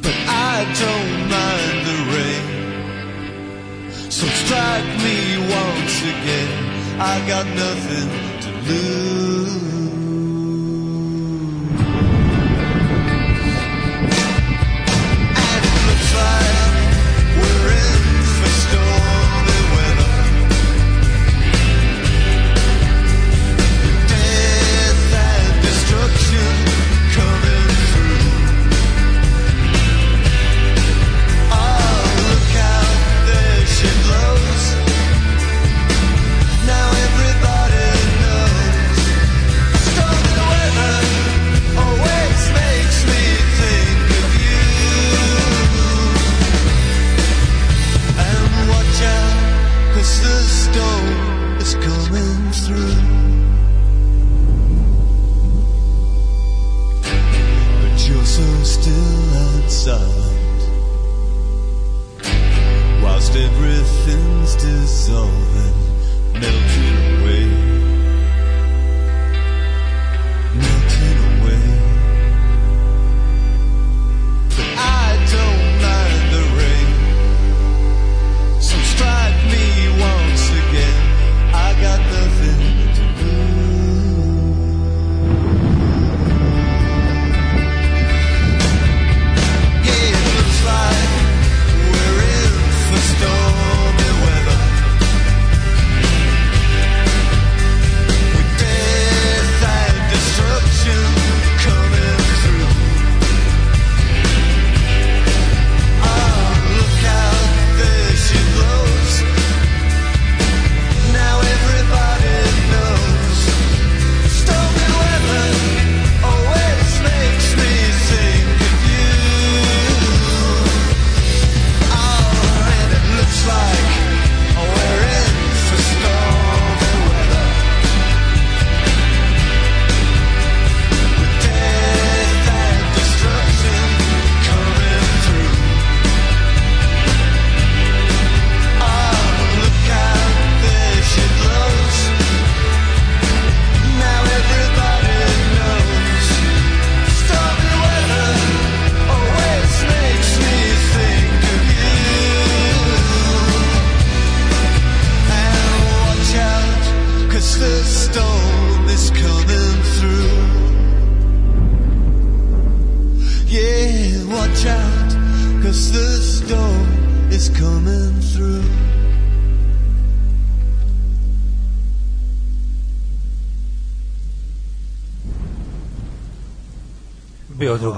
But I don't mind the rain. So strike me once again. I got nothing to lose.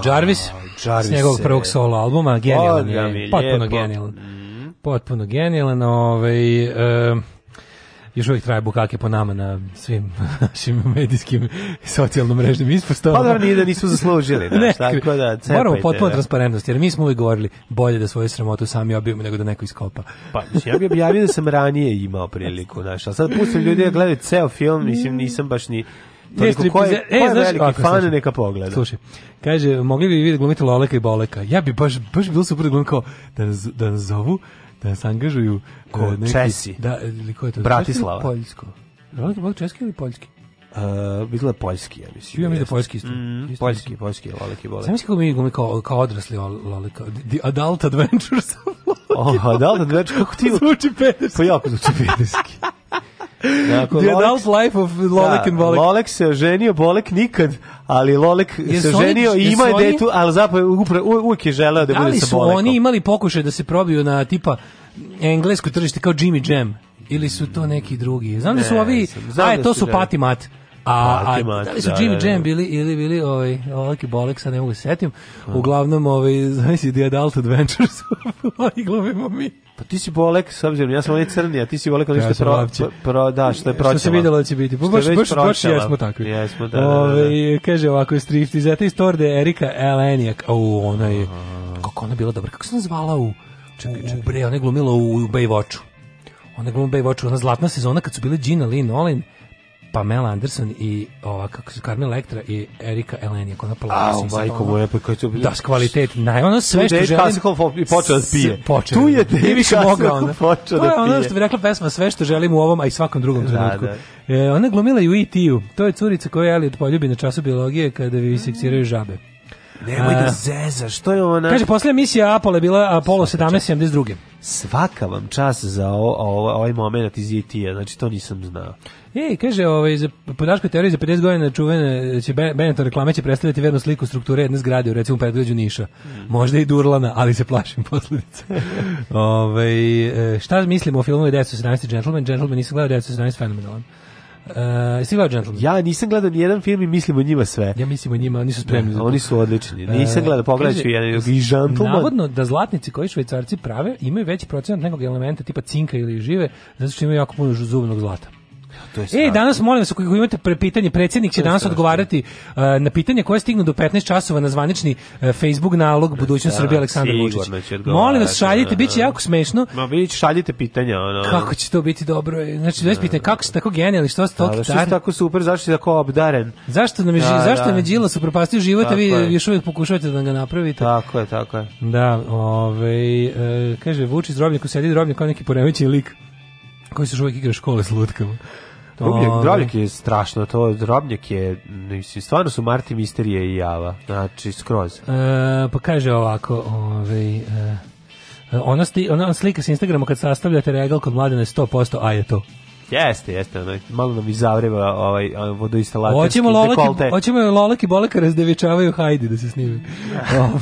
Jarvis, Jarvis s njegovog prvog solo albuma, genijalan pa, je, da, potpuno genijalan. Mm. Potpuno genijalan, ovaj... E, još uvijek traje bukake po nama na svim našim medijskim i socijalno mrežnim ispostavama. Pa da ni da nisu zaslužili, da, tako da cepajte. Moramo potpuno da. transparentnost, jer mi smo uvijek govorili bolje da svoju sramotu sami objavimo nego da neko iskopa. Pa, ja bih objavio da sam ranije imao priliku, znaš, ali sad pustim ljudi da gledaju ceo film, mislim, nisam baš ni Toliko, ko je, ko je e, znaš, veliki fan, neka pogleda. Slušaj, kaže, mogli bi vidjeti da glumiti Loleka i Boleka. Ja bi baš, baš bilo super da glumiti kao da nas, da nas zovu, da nas angažuju e, ko neki, Česi. Da, ili ko je to? Bratislava. Češki Poljsko. Rolek i Bolek češki ili poljski? Uh, e, izgleda poljski, ja mislim. Ja mislim da poljski isto. Mm, isto poljski, mislim. poljski, Lolek i Bolek. Znaš kako mi glumi kao, kao odrasli lolika. The Adult Adventures Oh, Adult Adventures, kako ti... Zvuči pederski. Pa jako zvuči pederski. Nakon, The Adult Life of Lolek da, and Bolek. Lolek se oženio, Bolek nikad, ali Lolek jesu se ženio i ima je detu, ali zapravo u, uvijek je želeo da, da bude sa Bolekom. Da li su oni imali pokušaj da se probiju na tipa englesko tržište kao Jimmy Jam? Ili su to neki drugi? Znam ne, da su ovi, znam aj, da to su želi. Da. Patimat. A, a, a da li su da, Jimmy da, Jam da. bili ili bili ovaj Olaki Bolek sa ne mogu da setim. Uglavnom ovaj znači The Adult Adventures. Ovaj glumimo mi. Pa ti si bolek, s obzirom, ja sam onaj crni, a ti si bolek, ali ja što, pro, pro, da, što je pročela. Što se vidjela da će biti. Pa baš, baš, baš jesmo takvi. Jesmo, da, Ove, da, da. Kaže ovako, strifti, striftizeta iz Torde Erika Elenijak. O, ona je, kako ona bila dobra, kako se nazvala u, čekaj, čekaj. u bre, ona je glumila u, u Baywatchu. Ona je glumila u Baywatchu, ona zlatna sezona kad su bile Gina Lynn Olin, Pamela Anderson i ova kako se Carmen Electra i Erika Eleni kako na plava se. A majko moja pa to bilo. Da, kvalitet. najono sve što želim. Kasikov i počeo da pije. Počeo. Tu da je da više mogao ona. Počeo da pije. Ono što bi rekla pesma sve što želim u ovom a i svakom drugom da, trenutku. Da, da. E, ona glumila i u e To je curica koja je ali Elliot poljubi na času biologije kada vi sekciraju žabe. Nemoj da zeza, što je ona? Kaže, posle emisija Apollo je bila Apollo 1772. Svaka vam čas za o, o, ovaj moment iz IT-a, e znači to nisam znao. Ej, kaže, ovaj, za, po naškoj teoriji za 50 godina čuvene će Benetton reklame će predstaviti vernu sliku strukture jedne zgrade u recimo predgrađu Niša. Mm. Možda i Durlana, ali se plašim posledica. Ove, ovaj, šta mislimo o filmu 1917 Gentleman? Gentleman nisam gledao 1917 fenomenalan. Uh, e, si Ja nisam gledao ni jedan film i mislim o njima sve. Ja mislim o njima, nisu spremni. Da, oni su odlični. Nisam e, gledao, pogledat ću jedan i gentleman. Navodno da zlatnici koji švajcarci prave imaju veći procenat nekog elementa tipa cinka ili žive, zato što imaju jako puno zubnog zlata. E, danas molim vas, ako imate pre pitanje, predsjednik će danas strašno. odgovarati uh, na pitanje koje stignu do 15 časova na zvanični uh, Facebook nalog budućnost da, Srbije Aleksandar Vučić. Molim vas, šaljite, da, biće da. jako smešno. Ma vi šaljite pitanja. Ono. Kako će to biti dobro? Znači, već pitanje, kako ste tako genijalni, što ste toliko Što tako super, zašto ste tako obdaren? Zašto nam je, da, zašto nam Džila Đilas upropastio život, a vi još uvijek pokušavate da ga napravite? Tako je, tako je. Da, ovaj, kaže, Vučić drobnjaku sedi drobnik, kao neki poremećen lik koji se još uvijek igra škole s lutkama. Rubljak, Drobljak je strašno, to Drobljak je, mislim, stvarno su Marti Misterije i Java, znači skroz. E, pa kaže ovako, ovaj, e, ona, sti, ona slika sa Instagrama kad sastavljate regal kod mladene 100%, a je to. Jeste, jeste, ono, malo nam izavreva ovaj, ovaj vodoinstalaterski hoćemo lolaki, Hoćemo lolaki boleka razdevičavaju hajdi da se snime. Ove, ovaj,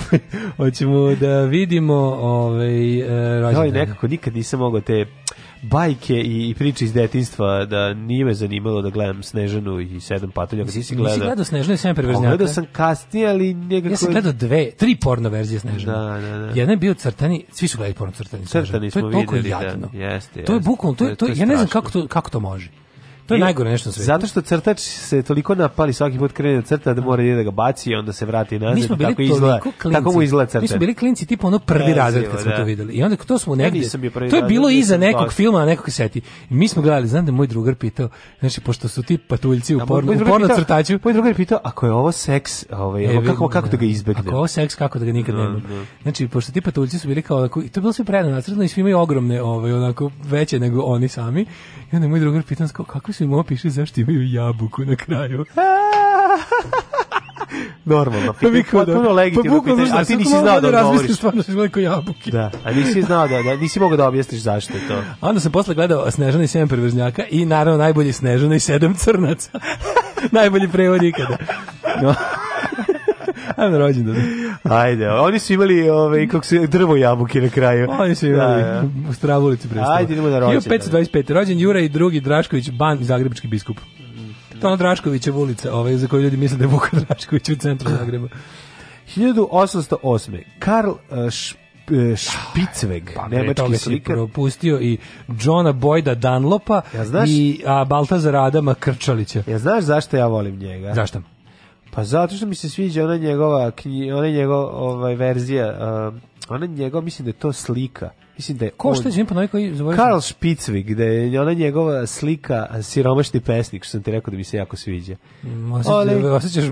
hoćemo da vidimo ovaj, e, Joj, nekako nikad nisam mogao te bajke i priče iz detinjstva da nije me zanimalo da gledam Snežanu i sedam patulja. Nisi, gledao? gledao Snežanu i sedam perverznjaka? Gledao sam kasnije, ali nekako... Ja sam gledao dve, tri porno verzije Snežane. Da, da, da. Jedan je bio crtani, svi su gledali porno crtani. Crtani smo videli, To je toliko da. jadno. Da, jeste, jeste. To je bukvalno, to, je, to, je, to je ja ne znam kako to, kako to može. To je I, najgore nešto na svetu. Zato što crtač se toliko napali svaki put krene da crta da mora ide da ga baci i onda se vrati nazad. Mi smo bili tako izgleda, klinci. Tako mu izgleda crtač. Mi smo bili klinci tipa ono prvi razred kad smo da. to videli. I onda to smo negde. Ja to je bilo iza nekog dosta. filma, nekog seti. I Mi smo gledali, znam da moj drugar pitao, znači pošto su ti patuljci u porno, u porno crtaču. Moj drugar pitao, ako je ovo seks, ovaj, e, kako, kako da ga da. izbegne? Ako je ovo seks, kako da ga nikad da, ne, ne. Da. Znači, pošto ti patuljci su bili kao, onako, i to je bilo sve predano nacrtano i svi imaju ogromne, ovaj, onako, veće nego oni sami. I onda moj drugar pitao, kako su im opiše zašto imaju jabuku na kraju. normalno. Pitanje pa potpuno da- pa legitimno pa pitanje, a ti nisi znao da odgovoriš. stvarno se veliko jabuke. Da, a nisi znao da, da nisi mogao da objasniš zašto je to. Onda sam posle gledao Snežana i sedam perverznjaka i naravno najbolji Snežana i sedam crnaca. najbolji prevod ikada. No. Ajmo rođendan. Ajde, oni su imali ovaj kako se drvo jabuke na kraju. Oni su imali da, da. u stravulici prestao. Ajde, idemo na rođendan. 1525. rođen i drugi Drašković Ban, zagrebački biskup. To je Draškovićeva ulica, ovaj, za koju ljudi misle da je Vuka Drašković u centru Zagreba. 1808. Karl e, e, Špicveg, pa, nemački slikar. propustio i Johna Boyda Dunlopa ja, znaš, i a, Baltazara Adama Krčalića. Ja znaš zašto ja volim njega? Zašto? Pa zato što mi se sviđa ona njegova, ona njegova ovaj, verzija, uh, ona njegova, mislim da je to slika Mislim da je Ko što je ponoviti koji zove Karl Spitzvig, gde da je ona njegova slika siromašni pesnik, što sam ti rekao da mi se jako sviđa. Mm, osjećaš, osjećaš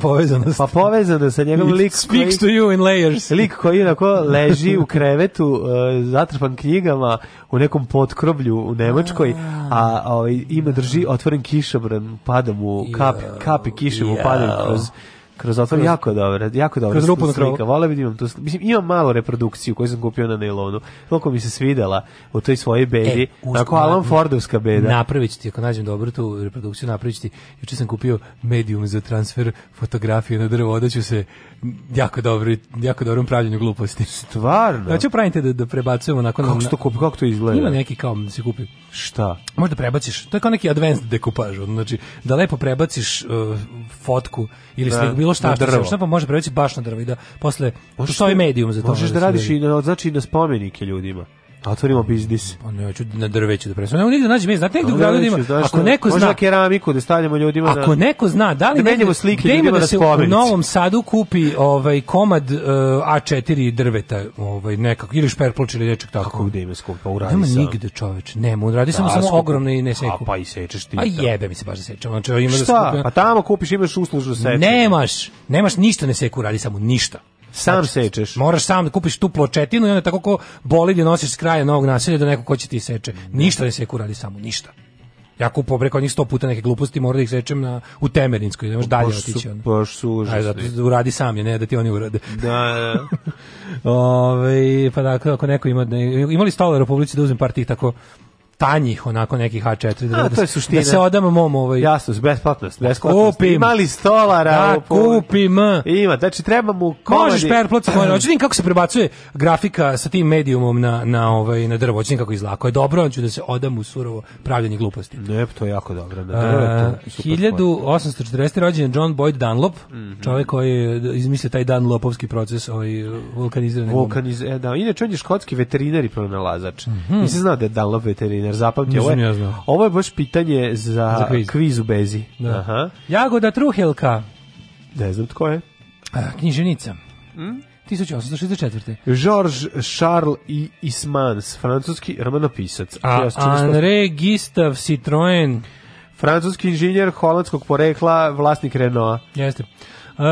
povezano Pa povezano sa njegovim lik. Speaks to you in layers. Lik koji onako leži u krevetu, uh, zatrpan knjigama u nekom potkrovlju u Nemačkoj, ah. a, ovaj ima drži otvoren kišobran, pada mu kap, kapi kiše mu padaju kroz Kroz otvor kroz, jako dobro, jako dobro. Kroz rupu slika. Vole bi da imam tu. Mislim imam malo reprodukciju koju sam kupio na nailonu. Koliko mi se svidela u toj svojoj bedi, e, tako Alan Fordovska beda. Napraviću ti ako nađem dobru tu reprodukciju napraviću ti. Juče sam kupio medium za transfer fotografije na drvo, da odeću se jako dobro, jako dobro pravljenju gluposti. Stvarno. Znači pravite da da prebacujemo nakon kako to kupi, kako to izgleda? Ima neki kao da se kupi. Šta? Možda prebaciš. To je kao neki advanced dekupaž, znači da lepo prebaciš uh, fotku ili da. sliku bilo šta što se može preveći baš na drvo i da posle postoji da- medijum za to. Možeš da, da radiš i na, znači i na spomenike ljudima. Otvorimo biznis. Pa ne, hoću na drveću da presunem. Nemo nigde nađe mesta. Znate gde pa u gradu da ima? Ako neko zna možda keramiku da stavljamo ljudima ako na da- Ako neko zna, da li da menjamo slike ljudima da, da, da se u Novom Sadu kupi ovaj komad uh, eh, A4 drveta, ovaj nekako ili šperploč ili nečeg tako. Kako gde ima skupa uradi Nema nigde čoveč. Nema, uradi samo samo ogromne i ne seku. A pa i sečeš ti. A pa jebe mi se baš da sečem. Znači ima da skupa. Pa tamo kupiš imaš uslužnu seče. Nemaš, nemaš ništa ne seku, radi samo ništa. Sam znači, sečeš. Moraš sam da kupiš tu pločetinu i onda tako ko boli je nosiš s kraja novog naselja do nekog ko će ti seče. Ništa ne da seku radi samo, ništa. Ja kupo preko njih 100 puta neke gluposti, moram da ih sečem na u Temerinskoj, da možeš dalje otići ona. Baš su užasni. Aj zato da uradi sam je, ne da ti oni urade. Da. da. da. Ove, pa da, ako neko ima imali stola u Republici da uzmem par tih tako tanjih onako neki H4 da, A, to je da se da odam mom ovaj jasno besplatno besplatno da kupim mali stolara da, kupim ima znači treba mu komadi možeš perploc moj hoćeš da kako se prebacuje grafika sa tim medijumom na na ovaj na drvo hoćeš kako izlako je dobro hoću da se odam u surovo pravljenje gluposti ne to je jako dobro da A, to 1840 rođen John Boyd Dunlop mm -hmm. čovjek koji izmislio taj Dunlopovski proces ovaj vulkanizirani vulkaniz e, da inače on je škotski veterinar i pronalazač mm -hmm. nisi znao da je Dunlop veterinar dinar, zapamti. Ovo je, ovo je baš pitanje za, za kviz. kviz u Bezi. Da. Aha. Jagoda Truhelka. Ne znam tko je. knjiženica. Mm? 1864. Georges Charles I. Ismans, francuski romanopisac. A André Gustave Citroën, francuski inženjer holandskog porekla, vlasnik Renaulta. Jeste. E, uh,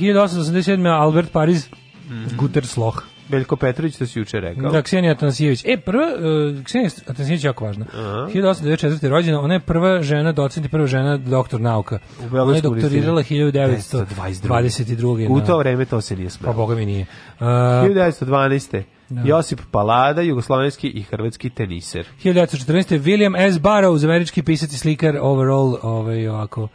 1887. Albert Paris, mm -hmm. Guter Sloch. Veljko Petrović to si juče rekao. Da, Ksenija Atanasijević. E, prva, uh, Ksenija Atanasijević je jako važna. Uh -huh. 1894. rođena, ona je prva žena, docent i prva žena doktor nauka. U Beogradu ona je doktorirala 1922. U da. to vreme to se nije smelo. Pa boga mi nije. E, uh, 1912. Da. Josip Palada, jugoslovenski i hrvatski teniser. 1914. William S. Barrow, američki pisac i slikar, overall, ovaj, ovako,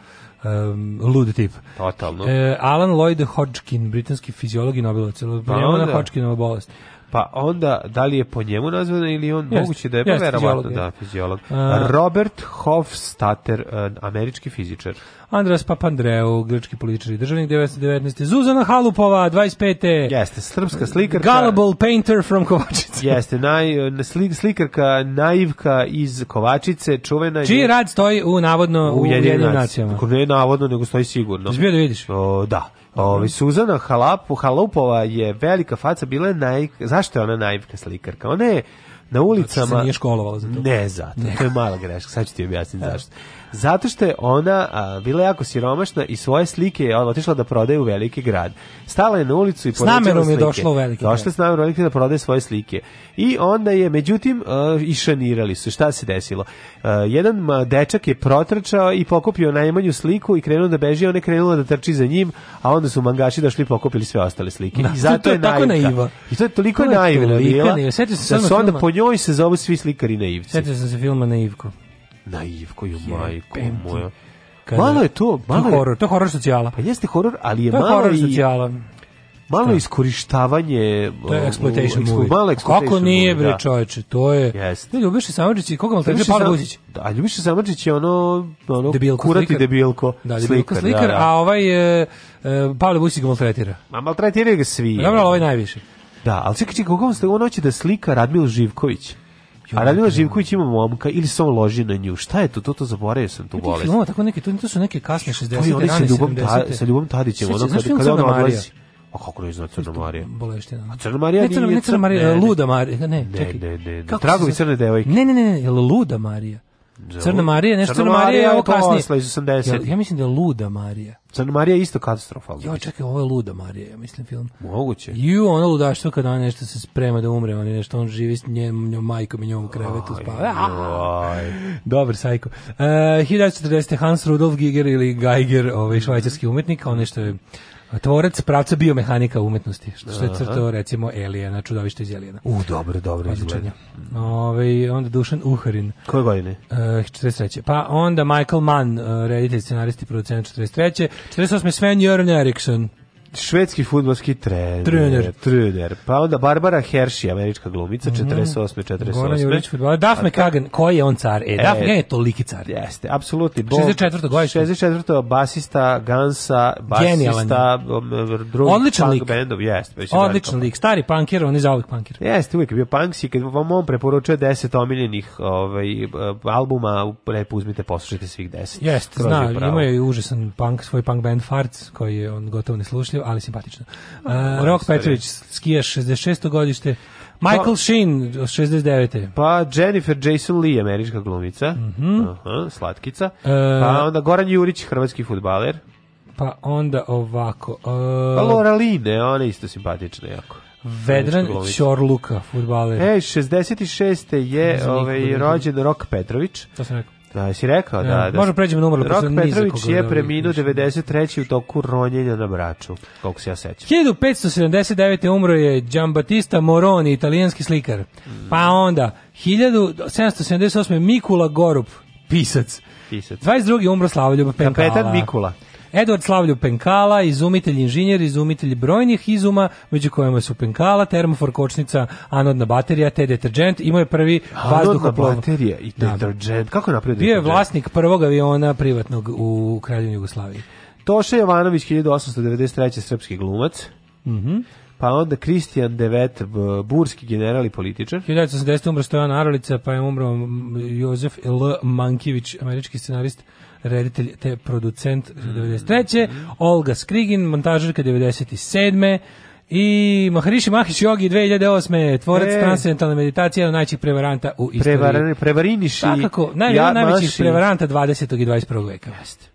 um, lud tip. Totalno. E, Alan Lloyd Hodgkin, britanski fiziolog i Nobelovac, pa onda... Hodgkinova bolest. Pa onda, da li je po njemu nazvana ili on, jest, moguće da je, pa verovatno da, fiziolog. A, Robert Hofstadter, e, američki fizičar. Andras Papandreou, grčki političar i državnik 1919. Zuzana Halupova, 25. Jeste, srpska slikarka. Gullible painter from Kovačice. Jeste, naj, slikarka naivka iz Kovačice, čuvena Čiji je... rad stoji u navodno u, u jedinim nacijama. Ne navodno, nego stoji sigurno. Zbio da vidiš? O, da. Ovi, Suzana Halapu, Halupova je velika faca, bila je naj... Zašto je ona naivna slikarka? Ona je na ulicama... Znači se nije školovala za to. Ne zato, ne. to je mala greška, sad ću ti objasniti da. zašto. Zato što je ona a, bila jako siromašna i svoje slike je otišla da prodaje u veliki grad. Stala je na ulicu i povećala slike. S je došla u veliki grad. Došla s namerom veliki da prodaje svoje slike. I onda je, međutim, a, e, i su. Šta se desilo? A, e, jedan dečak je protrčao i pokupio najmanju sliku i krenuo da beži, ona je krenula da trči za njim, a onda su mangaši došli i pokupili sve ostale slike. Da, I zato to je, je tako naivna. I to je toliko naivna bila, da su onda po njoj se zovu svi slikari naivci. Sjetio sam se filma Naivko naivko ju majko moja. Kada, malo je to, malo to je horor, to je horor socijala. Pa jeste horror, ali je, je malo i socijala. Malo iskorištavanje to je exploitation movie. Malo exploitation Kako nije bre da. čoveče, to je. Jeste. Ne ljubiš se Samardžić i koga malo tebe Pavle Buzić. Da, ljubiš se Samardžić je ono ono debilko, kurati slikar. debilko. Da, debilko da, slikar, slikar da, da. a ovaj e, e Pavle Buzić ga maltretira. Ma maltretiraju ga svi. Dobro, ovaj najviše. Da, ali čekaj, čekaj, kako on ste, ono hoće da slika Radmil Živković. A Radmila Živković ima momka ili se on loži na nju. Šta je to? To to zaboravio sam tu bolest. Filmova, tako neki, to, to su neke kasne 60-te, rane 70-te. Sa Ljubom Tadićem, ono kada, kada ona odlazi. A kako ne zna Crna Marija? Boleština. A da. Crna Marija nije... Ne, Crna Marija, Luda Marija. Ne, čekaj. Ne, ne, ne. Tragovi crne devojke. Ne, ne, ne, ne, Luda Marija. Crna Marija, nešto Crna Marija je ovo kasnije. Osla iz 80. Ja, ja mislim da je Luda Marija. Crna Marija je isto katastrofalno. Jo, čekaj, ovo je Luda Marija, ja mislim film. Moguće. Ju, ono ludaštvo kad ona nešto se sprema da umre, on nešto, on živi s njom, njom majkom i njom u krevetu spava. Aj. Dobar, sajko. E, uh, 1940. Hans Rudolf Giger ili Geiger, ovaj švajcarski umetnik, on nešto je Tvorac pravca biomehanika umetnosti, što, se crtao crto recimo Elijena, čudovište iz Elijena. U, dobro, dobro izgleda. Ove, ovaj, onda Dušan Uharin. Koje godine? Uh, eh, 43. Pa onda Michael Mann, uh, reditelj, scenarist i producent 43. 48. Sven Jörn Eriksson švedski futbolski trener, trener. trener. Pa onda Barbara Hershey, američka glumica, 48. Mhm. 48. Goran Jurić Dafne A, koji je on car? E, e Dafne je toliki car. Jeste, apsolutni. 64. godište. 64. basista, Gansa, basista, um, um, um, drugi Odličan punk lik. bendov. Jeste, Odličan lik, stari punkir, on je zauvijek punkir. Jeste, uvijek je bio punks i kad vam on preporučuje 10 omiljenih ovaj, eh, albuma, lepo uzmite, poslušajte svih 10. Jeste, zna, imaju i užasan punk, svoj punk band Farts, koji je on gotovo neslušljiv radio, ali simpatično. Uh, Rok Petrović, skijaš 66. godište, Michael pa, Sheen, 69. Pa Jennifer Jason Lee, američka glumica, mm -hmm. Aha, slatkica. E, pa onda Goran Jurić, hrvatski futbaler. Pa onda ovako. E, pa Laura Line, ona isto simpatična jako. Vedran Ćorluka, futbaler. E, 66. je ovaj, rođen Rok Petrović. To sam rekao. Da, si rekao, da. da. Možemo pređemo na umrlo. Rok Petrović je preminuo 93. u toku ronjenja na braču, koliko se ja sećam. 1579. umro je Giambattista Moroni, italijanski slikar. Mm. Pa onda, 1778. Mikula Gorup, pisac. pisac. 22. umro Slavoljub Penkala. Kapetan Mikula. Edward Slavlju Penkala, izumitelj inženjer, izumitelj brojnih izuma, među kojima su Penkala, termofor kočnica, anodna baterija, te deterđent. Imao je prvi vazduhoplov. Anodna baterija i da. deterđent. Kako napravio Bio je vlasnik prvog aviona privatnog u Kraljevini Jugoslaviji. Toše Jovanović, 1893. srpski glumac. Mhm. Mm pa onda Kristijan Devet, burski general i političar. 1980. umro Stojan Aralica, pa je umro Jozef L. Mankivić, američki scenarist reditelj te producent 93. Mm. Olga Skrigin, montažerka 97. I Maharishi Mahiš Yogi 2008. Tvorac e. transcendentalne meditacije, jedan od prevaranta u istoriji. Prevar, prevariniši. Svakako, naj, ja, najvećih prevaranta 20. i 21. veka. Jeste.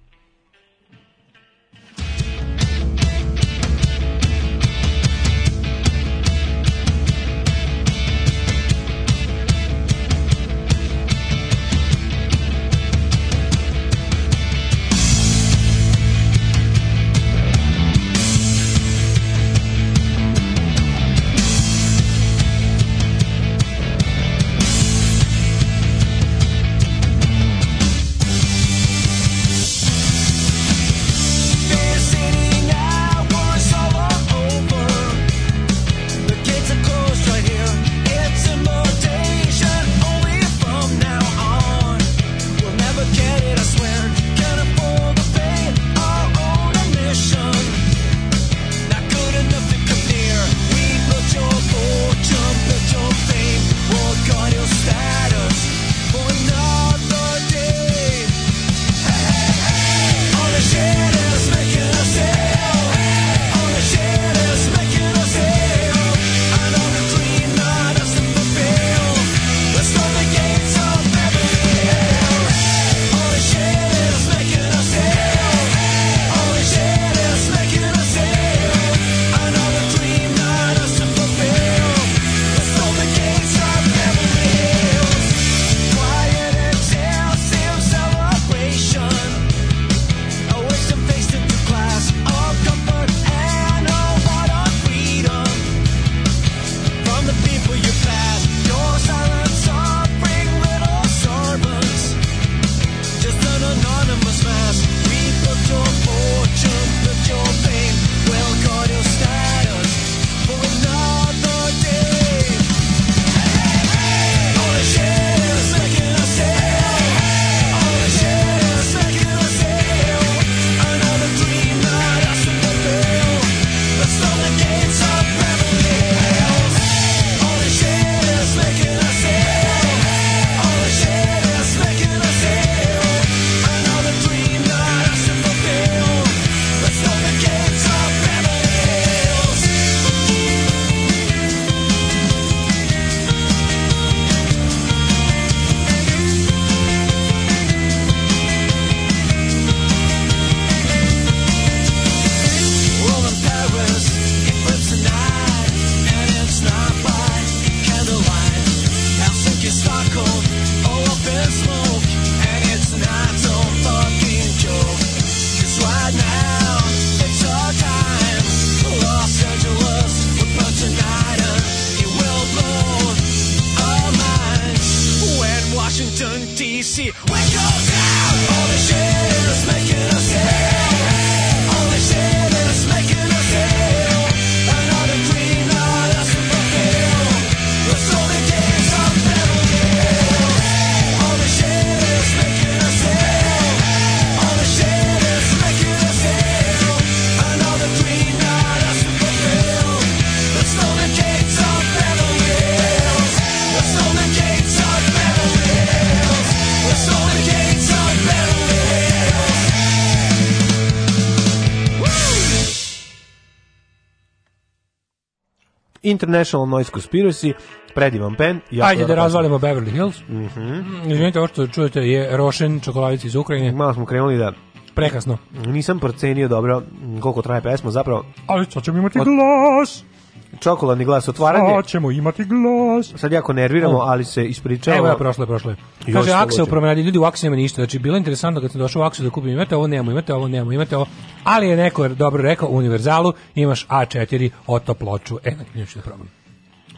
International Noise Conspiracy, predivan pen. Ajde da razvalimo Beverly Hills. Mhm. Mm -hmm. Izvinite, ovo što čujete je rošen čokoladici iz Ukrajine. Malo smo krenuli da prekasno. Nisam procenio dobro mm, koliko traje pesma, zapravo... Ali sad ćemo imati od... glas! čokoladni glas otvaranje. Hoćemo imati glas. Sad jako nerviramo, oh. ali se ispričavamo. Evo ja prošle, prošle. Kaže Aksa u promenadi, ljudi u Aksu nema ništa. Znači bilo je interesantno kad sam došao u Aksu da kupim, imate ovo, nemamo, imate ovo, nemamo, imate ovo. Ali je neko dobro rekao, univerzalu imaš A4 oto ploču. E, neću da probam.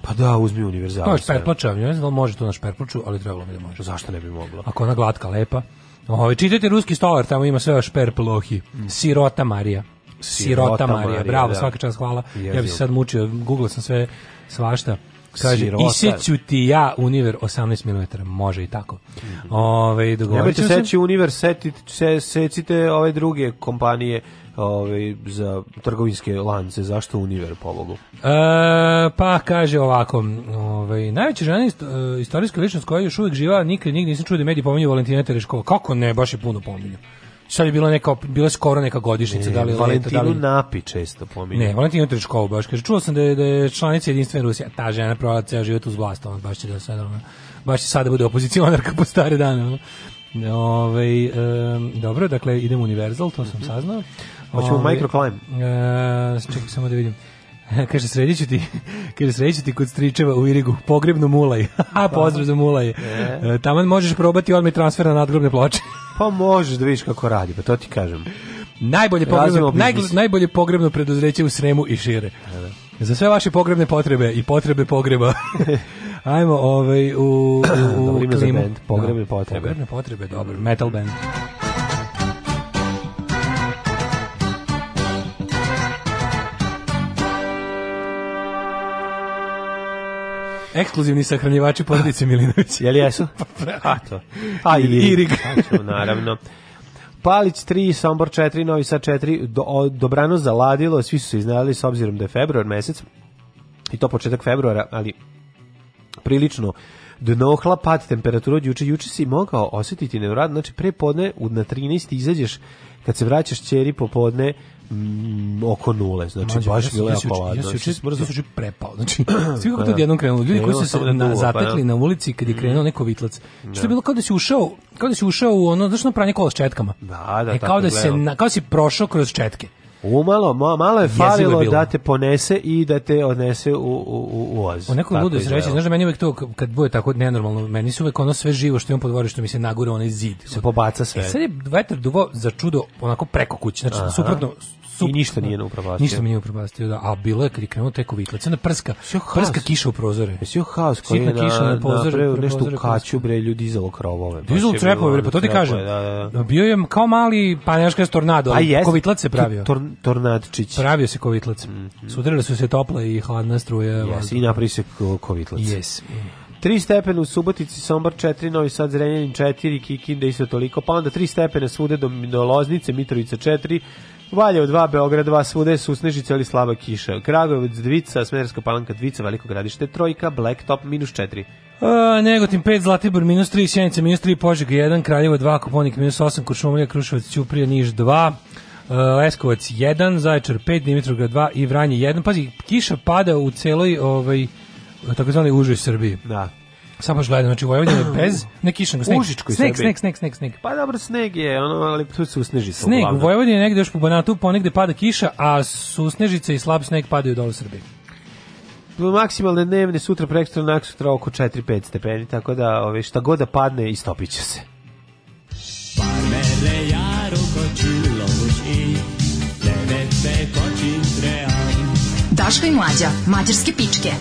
Pa da, uzmi univerzalu. To je šperploča, ne znam da li može to na šperploču, ali trebalo bi da može. Zašto ne bi moglo? Ako ona glatka, lepa. Ovo, čitajte ruski stolar, tamo ima sve o šperplohi. Mm. Sirota Marija. Sirota, Sirota Marija. Marija. Bravo, da. svaka čast, hvala. Jezio. Ja bih se sad mučio, googlao sam sve svašta. Kaže, Sirota. iseću ti ja univer 18 mm, može i tako. Mm -hmm. Ove, Nemojte seći univer, setite, se, secite ove druge kompanije ove, za trgovinske lance, zašto univer pobogu? E, pa kaže ovako, ove, najveća žena ist, e, istorijska ličnost koja je još uvijek živa, nikad nigdje nisam čuo da mediji pominju Valentina Tereškova. Kako ne, baš je puno pominju sad je bila neka bila skoro neka godišnjica ne, da li Valentinu da li... Napi često pominje. Ne, Valentinu Triškovu baš kaže čuo sam da je, da je članica jedinstvene Rusije, ta žena provala ceo život uz vlast, on baš će da sad ona baš će sada da bude opozicionarka po stare dane. Ove, ovaj, e, dobro, dakle idemo Universal, to sam mhm. saznao. Hoćemo ovaj, microclimb. E, čekaj samo da vidim. kaže, srediću ti, kaže, srediću ti kod stričeva u Irigu, pogrebno mulaj. A, da. pozdrav za mulaj. E. e, taman možeš probati odmah transfer na nadgrobne ploče. pa možeš da vidiš kako radi, pa to ti kažem. Najbolje pogrebno, naj, najbolje pogrebno preduzeće u Sremu i šire. Da, da. Za sve vaše pogrebne potrebe i potrebe pogreba. Ajmo ovaj u, u, u, u klimu. Band, pogrebne potrebe. Pogrebne potrebe, dobro. Metal band. Ekskluzivni sahranjivači porodice ah, Milinović. Jel jesu? Pa, A to. A pa, i Irig. Pa, naravno. Palić 3, Sombor 4, Novi Sad 4, do, dobrano zaladilo, svi su se iznali s obzirom da je februar mesec, i to početak februara, ali prilično dno hlapat temperaturu od juče, juče si mogao osjetiti nevjerojatno, znači pre podne na 13 izađeš, kad se vraćaš ćeri popodne, mm, oko nule, znači Mađe, baš bilo jako ladno. Ja se brzo ja prepao. Znači, svi kako to pa, jednom krenulo, ljudi pa koji su se na, pa zatekli da. na ulici kad je mm. krenuo neko vitlac. Da. Što je bilo kao da si ušao, kao da si ušao u ono, znači na pranje kola s četkama. Da, da, e, kao da se na, kao da si prošao kroz četke. Umalo, malo je falilo je da te ponese i da te odnese u, u, u oz. U nekom ludoj sreći, znaš da meni uvek to, kad bude tako nenormalno, meni se uvek ono sve živo što imam po dvorištu, mi se nagura onaj zid. Se pobaca sve. E sad je vetar duvo za čudo onako preko kuće, znači Aha. suprotno Sup, I ništa nije upropastio. Ništa mi nije upropastio, da. A bilo je kad je krenuo teko vitlac. Jedna prska, prska kiša u prozore. Je sve haos koji je na, kiša na, pozor, na nešto u kaću, bre, ljudi dizalo krovove. Dizalo trepove, bre, pa to ti kažem. Da, da, da. Bio je kao mali, pa nemaš kada tornado, a jes, kovitlac se pravio. Tor, tornadčić. Pravio se kovitlac. Mm -hmm. Sudarili su se tople i hladna struje. Jes, i napravi se kovitlac. Jes. 3 stepena u Subotici, Sombar 4, Novi Sad, Zrenjanin 4, Kikinda isto toliko, pa onda 3 stepena svude do, do Loznice, Mitrovica 4, Valjevo 2, Beograd 2, svude su snežice ali slaba kiša. Kragovic 2, Smederska palanka 2, Veliko gradište trojka, Blacktop minus 4. Uh, Negotin 5, Zlatibor minus 3, Sjenica minus 3, Požeg 1, Kraljevo 2, Koponik minus 8, Kuršumlija, Kruševac, Ćuprija, Niš 2, e, Leskovac 1, Zaječar 5, Dimitrovgrad 2 i Vranje 1. Pazi, kiša pada u celoj ovaj, takozvanoj užoj Srbiji. Da. Samo što gledam, znači Vojvodina je bez, ne kišnog, sneg. Užičko sneg, sneg, sneg, sneg, sneg. Pa dobro, sneg je, ono, ali tu se usneži se. Sneg, u Vojvodini je negde još po Banatu, ponegde pada kiša, a susnežice i slab sneg padaju dole u Srbiji maksimalne dnevne sutra prekstra nak sutra oko 4-5 stepeni, tako da ove, ovaj, šta god da padne istopit će se. Parmele jaru kočilo i levete kočin trean. Daška i mlađa, mađarske pičke.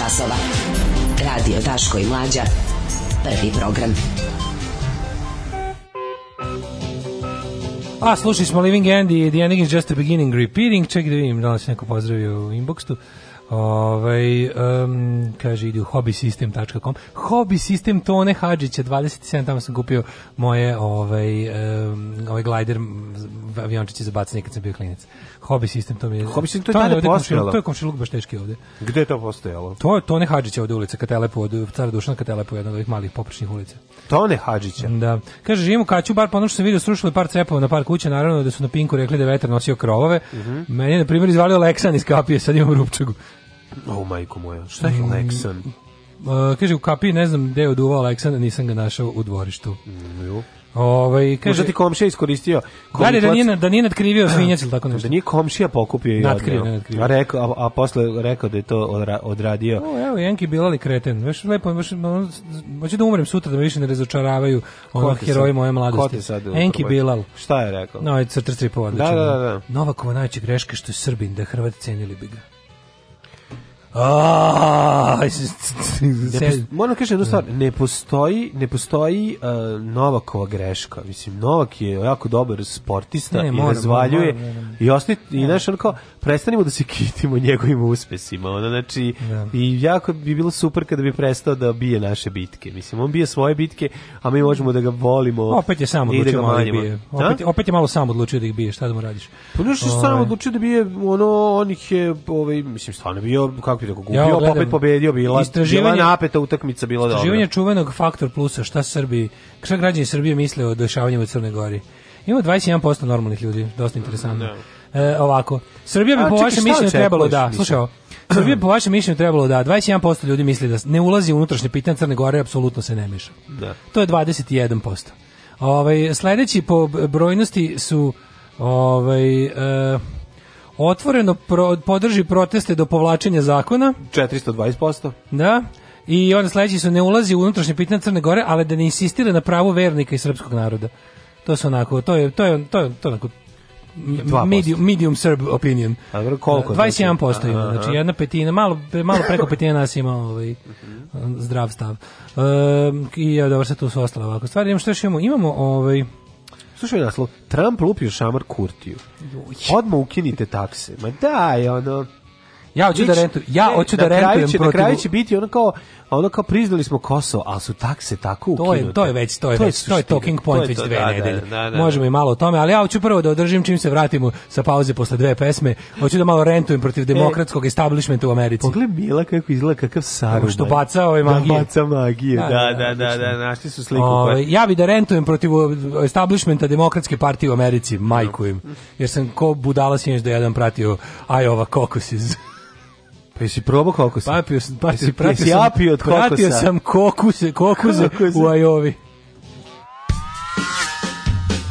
časova. Radio Daško i Mlađa. Prvi program. A, slušali smo Living End i The Ending is just the beginning repeating. Čekaj da vidim da li se neko pozdravio u inboxu. Ovaj um, kaže idu hobbysystem.com. Hobbysystem Tone Hadžića 27 tamo sam kupio moje ovaj um, ovaj glider aviončići za bacanje kad sam bio klinac. Hobi sistem to mi je. Hobi sistem to je tada postojalo. To je komšiluk baš teški ovde. Gde je to postojalo? To je Tone Hadžića ovde ulica Katelepo, od Cara Dušana Katelepo, jedna od ovih malih popričnih ulica. Tone Hadžića. Da. Kaže živimo kaću bar što sam video srušili par cepova na par kuća, naravno da su na Pinku rekli da vetar nosio krovove. Mm -hmm. Meni je na primjer izvalio Leksan iz kapije, sad imam rupčagu. oh, majko moja, šta je mm. Leksan? Mm, uh, kaže, u kapiji ne znam gde je oduvao Leksan, nisam ga našao u dvorištu. Mm, Ovaj kaže Možda ti komšija iskoristio. Da, da nije da nije nadkrivio svinjac ili tako da nešto. Da nije komšija pokupio i nadkrivio, nadkrivio. A rekao a, a posle rekao da je to odradio. O, evo Jenki Bilali kreten. Veš lepo, baš hoće da umrem sutra da me više ne razočaravaju ono heroji moje mladosti. Sad, Enki Bilal. Šta je rekao? No, je crta stripova. Da, da, da, da. Nova kova najče greška što je Srbin da Hrvat cenili bi ga. Moram da kažem jednu stvar, ne postoji, ne postoji uh, Novakova greška. Mislim, Novak je jako dobar sportista ne, i moram, razvaljuje. Moram, I, osni, i da. znaš, onako, prestanimo da se kitimo njegovim uspesima. Ono, znači, ne. Da. i jako bi bilo super kada bi prestao da bije naše bitke. Mislim, on bije svoje bitke, a mi možemo da ga volimo. Opet je sam odlučio da, da bije. Opet, opet, je malo sam odlučio da ih bije, šta da mu radiš? Pa nešto ovaj. sam odlučio da bije, ono, onih je, ovaj, mislim, stvarno bio, kako Europi dok kupio, ja pa opet pobedio, bila, bila napeta utakmica, bila dobra. Istraživanje čuvenog faktor plusa, šta Srbi, šta građani Srbije misle o dešavanjima u Crnoj Gori. Ima 21% normalnih ljudi, dosta interesantno. Mm, e, ovako, Srbija bi A, po vašem mišljenju trebalo da, slušaj Srbija po vašem mišljenju trebalo da 21% ljudi misli da ne ulazi u unutrašnje pitanje Crne Gore, apsolutno se ne meša. Da. To je 21%. Ovaj sledeći po brojnosti su ovaj e, Otvoreno pro, podrži proteste do povlačenja zakona. 420%. Da. I onda sledeći su ne ulazi u unutrašnje pitanje Crne Gore, ali da ne insistira na pravu vernika i srpskog naroda. To su onako, to je, to je, to je, to je onako medium, medium Serb opinion. A dobro, koliko? 21% da, znači? ima, aha. znači jedna petina, malo, malo preko petine nas ima ovaj, mhm. zdrav stav. Um, I ja, dobro, sad tu su ostale ovako stvari. Imamo što još imamo? Imamo ovaj, Slušaj naslov, Trump lupio šamar Kurtiju. Odmah ukinite takse. Ma daj, ono... Ja hoću da, da rentujem, ja hoću da rentujem protiv... Na kraju će biti ono kao, pa ono kao priznali smo Kosovo, ali su takse tako ukinute. To je, to je već, to je, to već, je, to je talking point to je već dve da, da nedelje. Da, da, da, Možemo i malo o tome, ali ja hoću prvo da održim čim se vratimo sa pauze posle dve pesme. Hoću da malo rentujem protiv e, demokratskog e, establishmenta u Americi. Pogled Mila kako izgleda, kakav saru. Što baca ove magije. Da, baca magije, da, da, da, da, našli su sliku. Ove, ovaj, ja bi da rentujem protiv establishmenta demokratske partije u Americi, majku Jer sam ko budala sinjeć da jedan pratio Iowa Caucus iz Pa jesi probao Pa Papio sam, patio, jesi, pratio sam, apio od kokosa? Pratio sam kokuse, kokuze, kokuze. u Ajovi.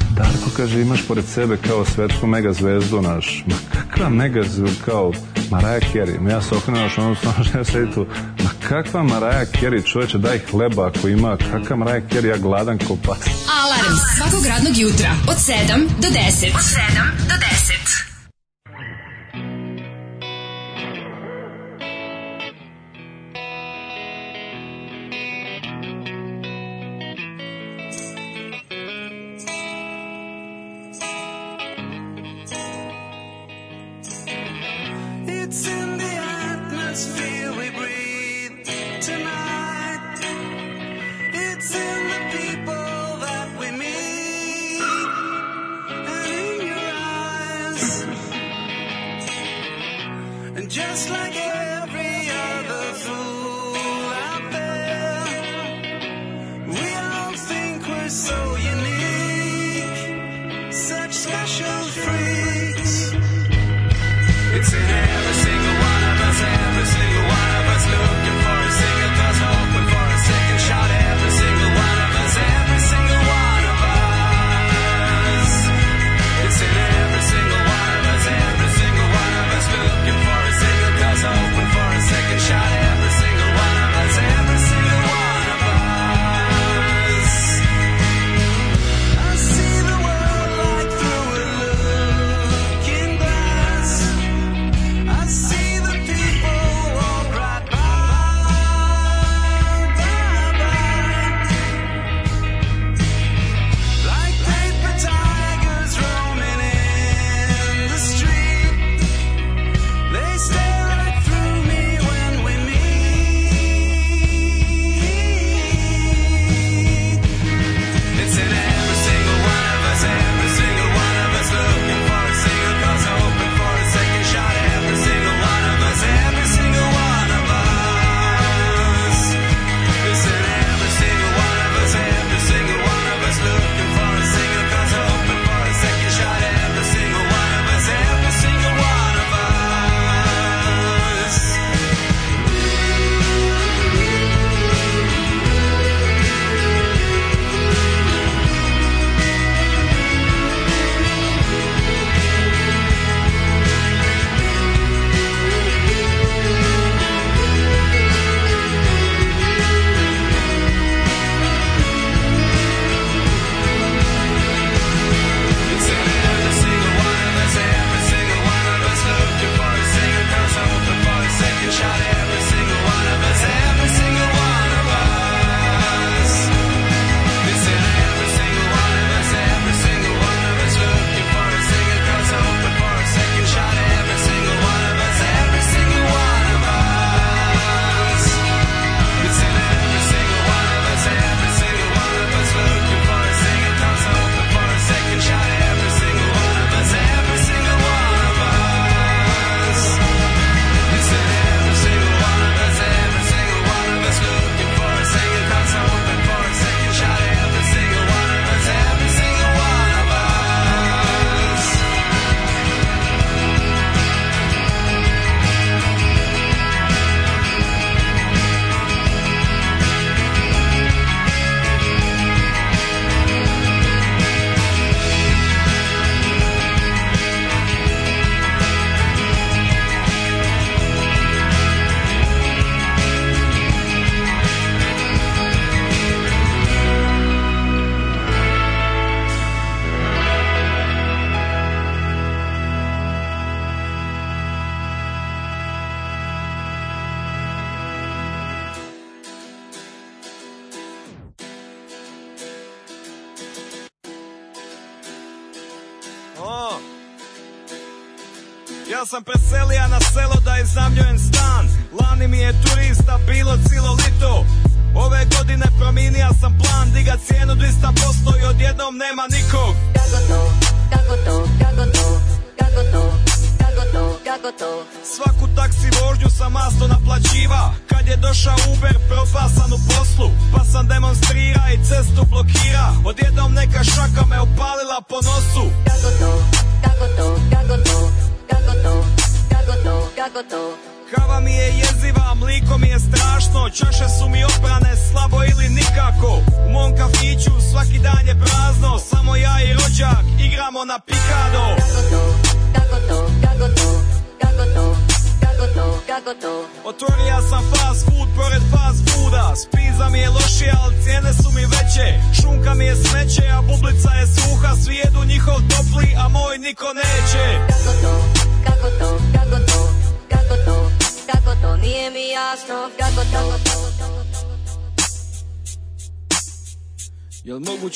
Darko kaže, imaš pored sebe kao svetsku megazvezdu naš. Ma kakva megazvezdu kao Maraja Kerry? Ja se okrenuo još ono stvarno što ja sedi tu. Ma kakva Maraja Kerry? Čoveče, daj hleba ako ima. Kakva Maraja Kerry? Ja gladan ko pas. Alarm svakog radnog jutra od 7 do 10. Od 7 do 10.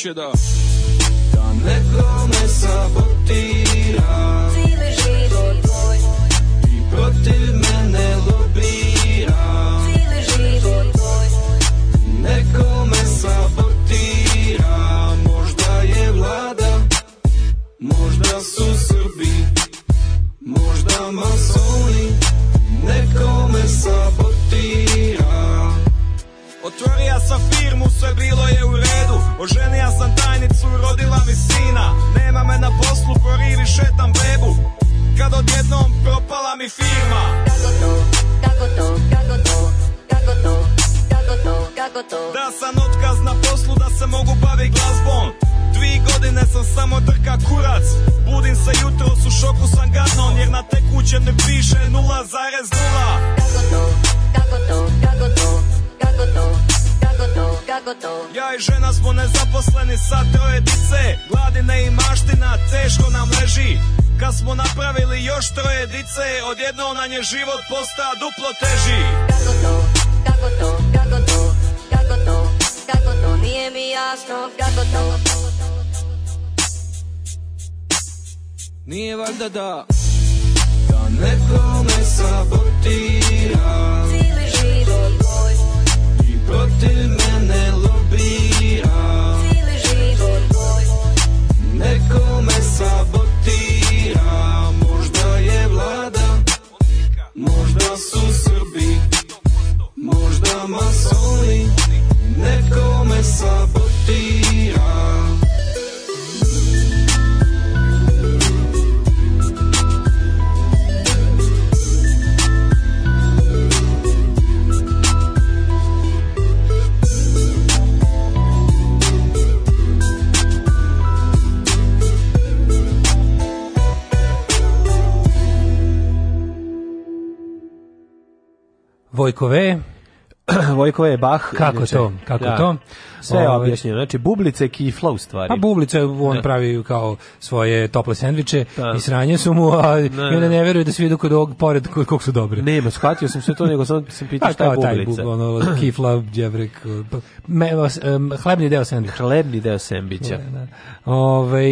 picture the je Bach. Kako to? Kako da. to? Sve je ovaj- objašnjeno. Znači, bublica je kifla u stvari. Pa bublice on da. pravi kao svoje tople sendviče da. i sranje su mu, a ne, i onda ne veruju da svi idu kod ovog pored kod kog su dobri. Nema, shvatio sam sve to, nego sam sam pitao šta je bublica. Taj, ono, kifla, djevrek, pa, me, um, hlebni deo sendviča. Hlebni deo sendviča. Da, da. Ove,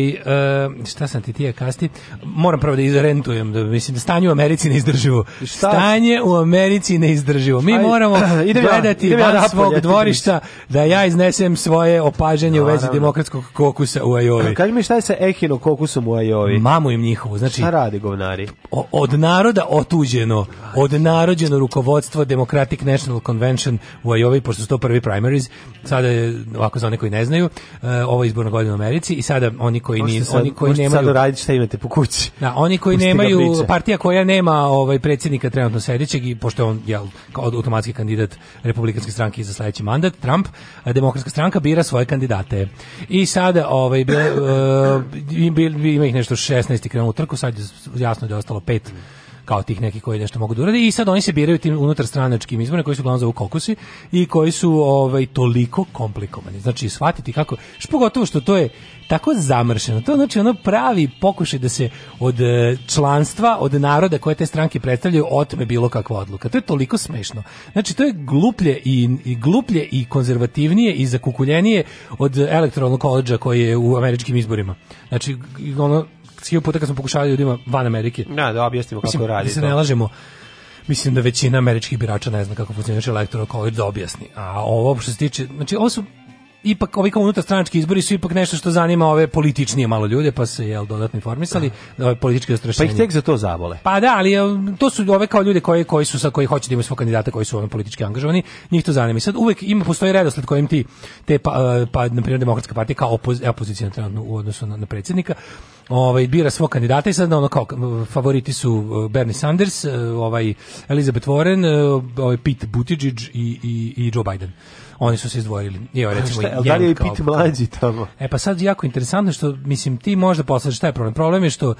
um, šta sam ti tije kasti? Moram prvo da izrentujem, da, mislim da stanje u Americi neizdrživo. Šta? Stanje u Americi neizdrživo. Mi Aj, moramo idem gledati ja, idem van ja napolje, svog ja dvorišta da ja iznesem svoje opažanje Naravno. u vezi demokratskog kokusa u Ajovi. Kaži mi šta je sa Ehino kokusom u Ajovi. Mamu im njihovu, znači... Šta radi govnari? O, od naroda otuđeno, od narođeno rukovodstvo Democratic National Convention u Ajovi, pošto su to prvi primaries, sada je, ovako za one koji ne znaju, uh, ovo je izborna godina u Americi i sada oni koji, ni, sad, oni koji nemaju... Sad raditi šta imate po kući. Da, oni koji Pusti nemaju, partija koja nema ovaj predsjednika trenutno sedećeg, i pošto je on jel, kao automatski kandidat republikanske stranke za sledeći mandat, Trump, eh, demokratska stranka bira svoje kandidate. I sada ovaj, bile, uh, eh, bili, ima ih nešto 16 i krenu u trku, sad je jasno da je ostalo pet kao tih nekih koji nešto mogu da urade i sad oni se biraju tim unutar stranačkim izborima koji su uglavnom zovu kokusi i koji su ovaj toliko komplikovani. Znači shvatiti kako, što pogotovo što to je tako zamršeno. To znači ono pravi pokušaj da se od e, članstva, od naroda koje te stranke predstavljaju, otme bilo kakva odluka. To je toliko smešno. Znači to je gluplje i, i gluplje i konzervativnije i zakukuljenije od elektoralnog koleđa koji je u američkim izborima. Znači ono Svi puta kad smo pokušali ljudima van Amerike. Da, da objasnimo mislim, kako radi da se to. ne lažemo. Mislim da većina američkih birača ne zna kako funkcionira electoral college da objasni. A ovo što se tiče, znači ovo su ipak ovi kao stranački izbori su ipak nešto što zanima ove političnije malo ljude, pa se jel dodatno informisali da ove političke zastrašenje. Pa ih tek za to zavole. Pa da, ali to su ove kao ljude koji koji su sa koji hoće da imaju svog kandidata koji su ono politički angažovani, njih to zanima. I sad uvek ima postoji redosled kojim ti te pa, e, pa na primjer demokratska partija kao opoz, e, opozicija trenutno u odnosu na, na predsjednika ovaj bira svog kandidata i sad ono kao e, favoriti su Bernie Sanders, ovaj Elizabeth Warren, ovaj Pete Buttigieg i i i Joe Biden oni su se izdvojili. I ovo, recimo, šta, da li je pit mlađi tamo? E pa sad jako interesantno što, mislim, ti možda posle šta je problem. Problem je što uh,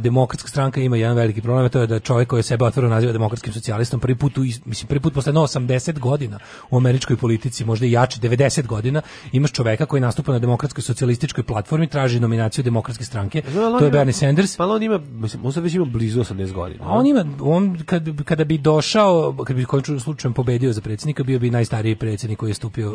demokratska stranka ima jedan veliki problem, to je da čovjek koji je sebe otvoreno naziva demokratskim socijalistom prvi put, u, mislim, prvi put posle 80 godina u američkoj politici, možda i jače 90 godina, imaš čoveka koji nastupa na demokratskoj socijalističkoj platformi, traži nominaciju demokratske stranke. Zvala, to je Bernie Sanders. Pa on ima, mislim, on sad već ima blizu 80 godina. A on ima, on kad, kada bi došao, kad bi u slučajem pobedio za predsjednika, bio bi najstariji predsjednik koji je stupio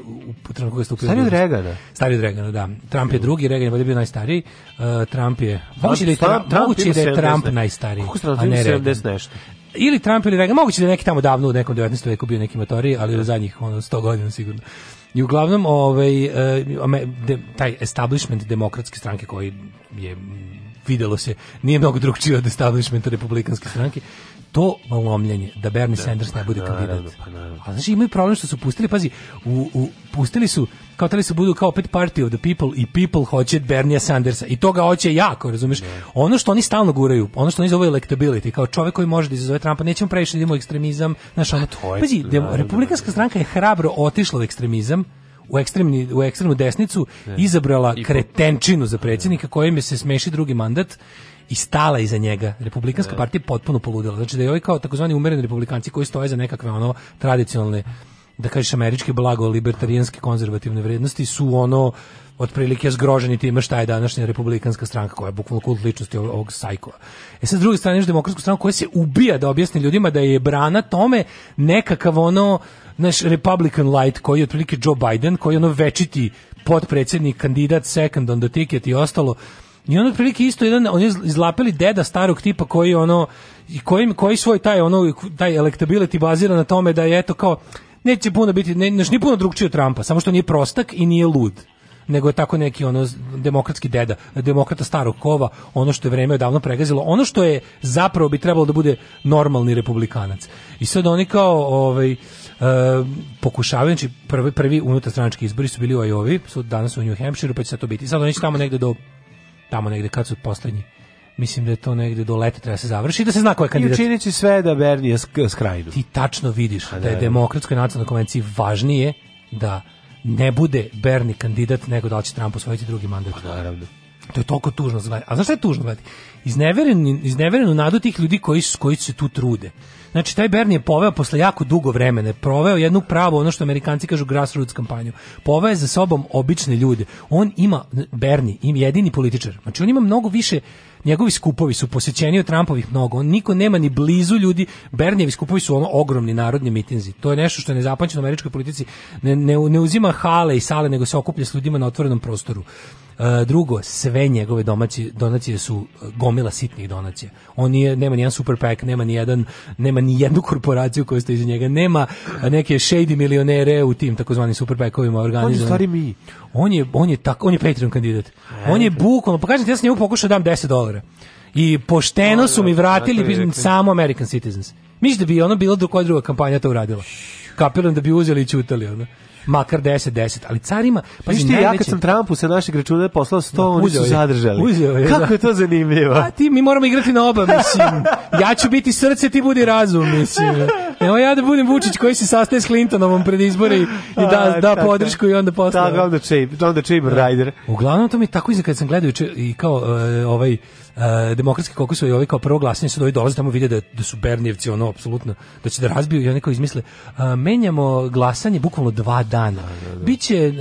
u trenutku koji je stupio. Stari od da. Stari od da. Trump je drugi, Reagan je bio najstariji. Uh, Trump je moguće da je Trump, moguće da je Trump najstariji. Kako ne 70 nešto ili Trump ili Reagan, moguće da je neki tamo davno u nekom 19. veku bio neki motori, ali u zadnjih ono, 100 godina sigurno. I uglavnom, ovaj, uh, taj establishment demokratske stranke koji je videlo se, nije mnogo drugčije od establishmenta republikanske stranke, to lomljenje da Bernie da, Sanders ne bude pa, kandidat. pa, A znači imaju problem što su pustili, pazi, u, u, pustili su kao tali su budu kao opet party of the people i people hoće Bernie Sandersa i to ga hoće jako, razumeš? Ne. Da. Ono što oni stalno guraju, ono što oni zove electability, kao čovjek koji može da izazove Trumpa, nećemo previše da idemo ekstremizam, znaš, pa ono, to je, pazi, da, republikanska da, stranka je hrabro otišla u ekstremizam, u ekstremni u ekstremnu desnicu ne. izabrala kretenčinu za predsjednika kojem se smeši drugi mandat i stala iza njega. Republikanska da. partija je potpuno poludela. Znači da je ovaj kao takozvani umereni republikanci koji stoje za nekakve ono tradicionalne da kažeš američke blago libertarijanske konzervativne vrednosti su ono otprilike zgroženi time šta je današnja republikanska stranka koja je bukvalno kult ličnosti ovog sajkova. E sad s druge strane imaš demokratsku stranku koja se ubija da objasni ljudima da je brana tome nekakav ono naš Republican light koji je otprilike Joe Biden koji je ono večiti potpredsjednik, kandidat, second on the ticket i ostalo I on otprilike isto jedan, on je izlapeli deda starog tipa koji ono, i koji, koji svoj taj, ono, taj electability bazira na tome da je eto kao, neće puno biti, ne, ni puno drugčije od Trumpa, samo što nije prostak i nije lud nego je tako neki ono demokratski deda, demokrata starog kova, ono što je vreme odavno pregazilo, ono što je zapravo bi trebalo da bude normalni republikanac. I sad oni kao ovaj, e, pokušavaju, znači prvi, prvi unutar unutarstranački izbori su bili u Ajovi, su danas u New Hampshire, pa će sad to biti. Sad oni će tamo negde do tamo negde kad su poslednji mislim da je to negde do leta treba da se završi da se zna ko je kandidat. I učinit sve da Bernija skrajnu. Ti tačno vidiš da, je da, da. demokratskoj nacionalnoj konvenciji važnije da ne bude Berni kandidat nego da li će Trump osvojiti drugi mandat. Pa naravno. To je toliko tužno gledati. A znaš šta je tužno gledati? Izneveren, izneverenu nadu tih ljudi koji, koji se tu trude. Znači, taj Bernie je poveo posle jako dugo vremena, je proveo jednu pravu, ono što amerikanci kažu, grassroots kampanju. Poveo je za sobom obične ljude. On ima, Bernie, im jedini političar. Znači, on ima mnogo više njegovi skupovi su posećeni od Trumpovih mnogo. On niko nema ni blizu ljudi. Bernijevi skupovi su ono ogromni narodni mitinzi. To je nešto što je nezapamćeno u američkoj politici. Ne, ne, ne uzima hale i sale, nego se okuplja s ljudima na otvorenom prostoru. E, drugo, sve njegove domaći, donacije su e, gomila sitnih donacija. On nije, nema ni jedan super pack, nema ni jedan, nema ni jednu korporaciju koja stoji iza njega, nema e, neke shady milionere u tim takozvanim super packovima organizovanim. On je stvari mi. On je, on je, tako, on je Patreon kandidat. E, on je bukvalno, pa kažem ti, ja sam njemu pokušao da dam 10 dolara. I pošteno su mi vratili samo American Citizens. Mislim da bi ono bilo do koja druga kampanja to uradila. Kapiram da bi uzeli i čutali. Ono makar 10 10, ali carima pa što ja kad sam Trumpu sa našeg računa poslao 100, no, oni su zadržali. je, Kako da. je to zanimljivo. A ti mi moramo igrati na oba, mislim. ja ću biti srce, ti budi razum, mislim. E, evo ja da budem Vučić koji se sastaje s Clintonovom pred izbore i, i da, da podršku i onda posle. Tako, da, onda čib, onda čib rider. Uglavnom to mi tako izgleda kad sam gledao i kao uh, ovaj Uh, demokratski koliko i ovi kao prvo glasnije su dovi da dolaze tamo vide da, da su Bernijevci ono apsolutno da će da razbiju i oni kao izmisle uh, menjamo glasanje bukvalno dva dana da, da, da. biće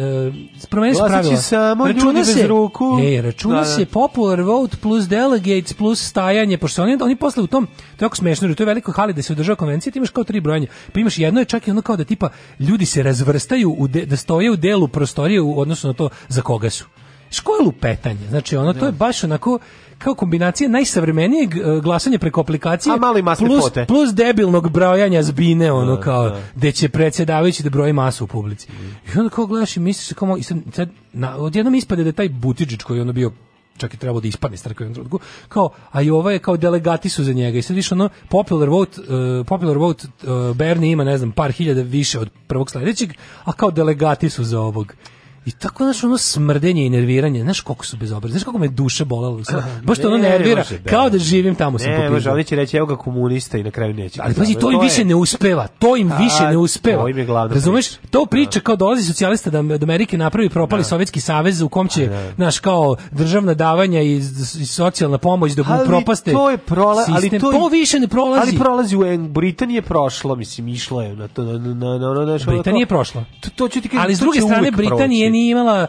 uh, promeni se pravila samo računa se, bez ruku ne, računa da, se popular vote plus delegates plus stajanje pošto oni, oni posle u tom to je jako smešno jer to je veliko hali da se održava konvencija ti imaš kao tri brojanja. Pa imaš jedno je čak i ono kao da tipa ljudi se razvrstaju, u de, da stoje u delu prostorije u odnosu na to za koga su. Školu petanje, znači ono, to je da. baš onako, kao kombinacija najsavremenijeg e, glasanja preko aplikacije A plus, pote. plus debilnog brojanja zbine ono da, kao da. gde će predsjedavajući da broji masu u publici. Mm. I onda kao gledaš i misliš kao i sad, sad na, odjednom ispade da je taj Butičić koji je ono bio čak i trebao da ispadne iz trke u trenutku, kao, a i ova je kao delegati su za njega i sad više ono, popular vote, uh, popular vote uh, Bernie ima, ne znam, par hiljada više od prvog sledećeg, a kao delegati su za ovog. I tako, znaš, ono smrdenje i nerviranje, znaš koliko su bezobrazni, znaš kako me duše bolelo, baš to ono nervira, kao da živim tamo sam popizao. Ne, može, ali će reći, evo ga komunista i na kraju neće. Ali pazi, to im više ne uspeva, to im više ne uspeva. To im je glavna Razumeš, to priča kao dolazi socijalista da od Amerike napravi propali Sovjetski savez u kom će, znaš, kao državna davanja i, socijalna pomoć da mu propaste to je prola, ali to, to više ne prolazi. Ali prolazi u Britaniji je prošlo, mislim, išlo je na to. Na, na, na, na, Britanije je prošlo. To, to ću ti ali s druge strane, Britanije nije imala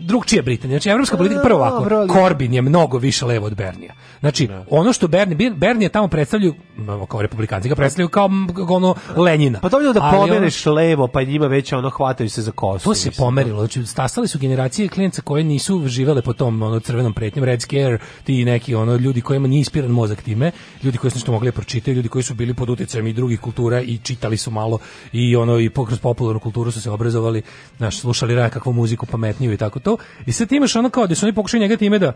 drugčija Britanija. Znači evropska politika prvo ovako. Corbyn je mnogo više levo od Bernija. Znači da. ono što Bernie, Bernie je tamo predstavljaju kao republikanci, ga predstavljaju kao ono Lenina. Pa to je da pomeriš ono, levo, pa njima već ono hvataju se za kosu. To se pomerilo. Znači stasale su generacije klijenca koje nisu živele po tom ono crvenom pretnjem Red Scare, ti neki ono ljudi kojima nije ispiran mozak time, ljudi koji su nešto mogli da pročitati, ljudi koji su bili pod utjecajem i drugih kultura i čitali su malo i ono i kroz popularnu kulturu su se obrazovali, naš slušali kakvu muziku pametnu šetnju i tako to. I sad imaš ono kao da su oni pokušali njega time da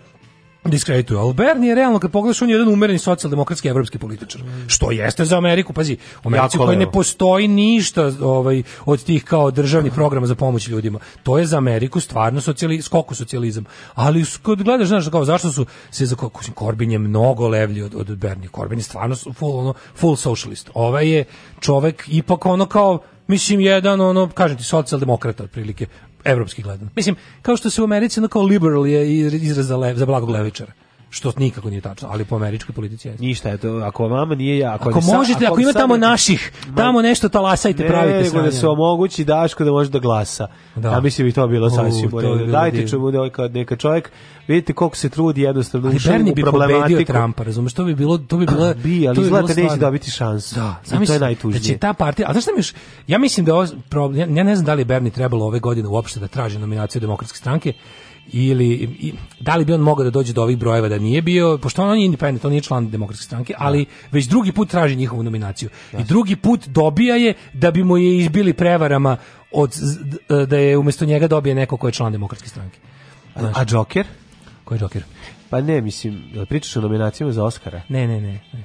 diskredituju. Ali Bernie je realno, kad pogledaš, on je jedan umereni socijaldemokratski evropski političar. Što jeste za Ameriku, pazi, u Americi koji ne postoji ništa ovaj, od tih kao državnih programa za pomoć ljudima. To je za Ameriku stvarno socijali, skoko socijalizam. Ali kad gledaš, znaš, kao, zašto su se za Korbin je mnogo levlji od, od Bernie. Korbin je stvarno full, ono, full socialist. Ovaj je čovek ipak ono kao mislim jedan ono kažem ti socijaldemokrata otprilike evropski gledano. Mislim, kao što se u Americi ono kao liberal je izraz za, lev, za blagog levičara što nikako nije tačno, ali po američkoj politici jeste. Ništa, eto, ako mama nije ja, ako, ako ne, možete, ako, ako ima tamo naših, tamo nešto talasajte, ne, pravite nego da se omogući Daško da može da glasa. Da. A mislim bi to bilo sasvim u redu. Dajte čemu da kad neka čovjek, vidite koliko se trudi jednostavno ali Bernie u bi pobedio Trumpa, razumeš, to bi bilo to bi bilo ah, bi, ali izgleda da neće dobiti šansu. Da, I to je znači, najtužnije. Da će ta partija, a znaš šta mi još, ja mislim da ovo, problem, ja ne znam da li Bernie trebalo ove godine uopšte da traži nominaciju demokratske stranke, ili i, da li bi on mogao da dođe do ovih brojeva da nije bio, pošto on nije independent, on nije član demokratske stranke, da. ali već drugi put traži njihovu nominaciju. Yes. I drugi put dobija je da bi mu je izbili prevarama od, e, da je umjesto njega dobije neko ko je član demokratske stranke. Znaš, a Joker? Ko je Joker? Pa ne, mislim, pričaš o nominacijama za oskara Ne, ne, ne. ne.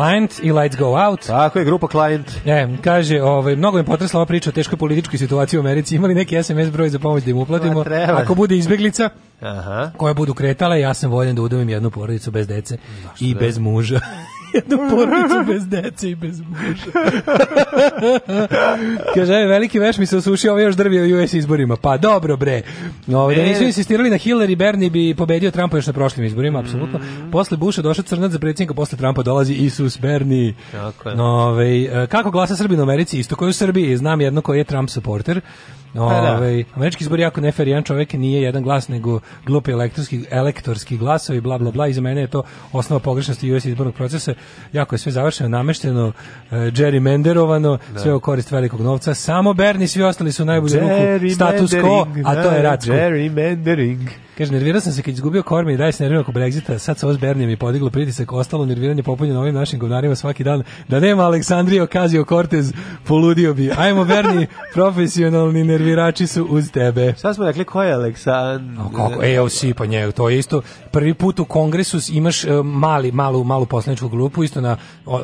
Client i Lights Go Out. Tako je, grupa Client. E, kaže, ovaj, mnogo mi potresla ova priča o teškoj političkoj situaciji u Americi. Imali neki SMS broj za pomoć da im uplatimo? Ako bude izbeglica, Aha. koje budu kretala, ja sam voljen da udomim jednu porodicu bez dece Zašto i bez muža. jednu porodicu bez dece i bez muža. Kaže, veliki veš mi se osušio, ovo ovaj još drvio u US izborima. Pa dobro, bre. Ovo, ovaj, da e. nisu insistirali na Hillary, Bernie bi pobedio Trumpa još na prošlim izborima, mm apsolutno. Posle Busha došao crnac za predsjednika, posle Trumpa dolazi Isus Bernie. Tako je. Ove, ovaj, kako glasa Srbina u Americi? Isto koji u Srbiji. Znam jedno koji je Trump supporter. Pa da. Ove, ovaj, američki izbor jako nefer, jedan čovjek nije jedan glas, nego glupi elektorski, elektorski glasovi, bla, bla, bla, i za mene je to osnova pogrešnosti US izbornog procesa, jako je sve završeno, namešteno, džerimenderovano, e, da. sve u korist velikog novca, samo Bernie svi ostali su najbolji ruku status quo, a to je da, rat. Gerrymandering. Kaže, nervirao sam se kad izgubio korme i daje se nervirao oko Brexita, sad sa Osbernijem i podiglo pritisak, ostalo nerviranje popunjeno ovim našim govnarima svaki dan. Da nema Aleksandrija Okazio Cortez, poludio bi. Ajmo, Berni, profesionalni nervirači su uz tebe. Sad smo rekli, ko je Aleksandr? kako, e, si, pa nje, to je isto. Prvi put u kongresu imaš e, mali, malu, malu poslaničku grupu, isto na,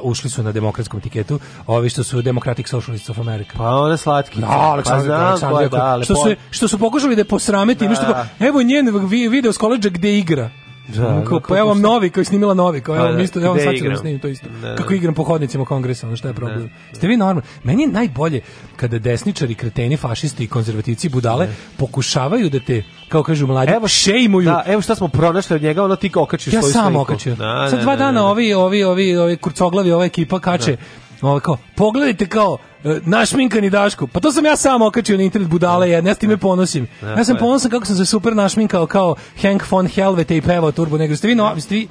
ušli su na demokratskom tiketu, ovi što su Democratic Socialists of America. Pa ona slatki. Da, Aleksandr, pa, Aleksandr, da, Aleksandr, da, da, što, su, što su pokušali da je posrameti, da. Što, evo njen video s koleđa gde igra. Da, da kao, pa evo vam novi, kao je snimila novi, kao pa evo, da, isto, evo sad ću da snimim to isto. Da, da. Kako igram po hodnicima kongresa, ono šta je da, problem. Da. Ste vi normalni? Meni je najbolje kada desničari, kreteni, fašisti i konzervativci budale da. pokušavaju da te, kao kažu mladi, evo, šejmuju. Da, evo šta smo pronašli od njega, ono ti okačiš ja svoju sliku. Ja sam okačio. Da, Sad da, dva dana ovi, ovi, ovi, ovi kurcoglavi, ova ekipa kače. Da Ovo ovaj, kao, pogledajte kao, e, našminkani Daško. Pa to sam ja sam okačio na internet budale jedne, da. ja s time ponosim. Ja sam pa ponosan kako sam se super našminkao kao Hank von Helvete i pevao Turbo Negro. Ste vi, no, da. ste vi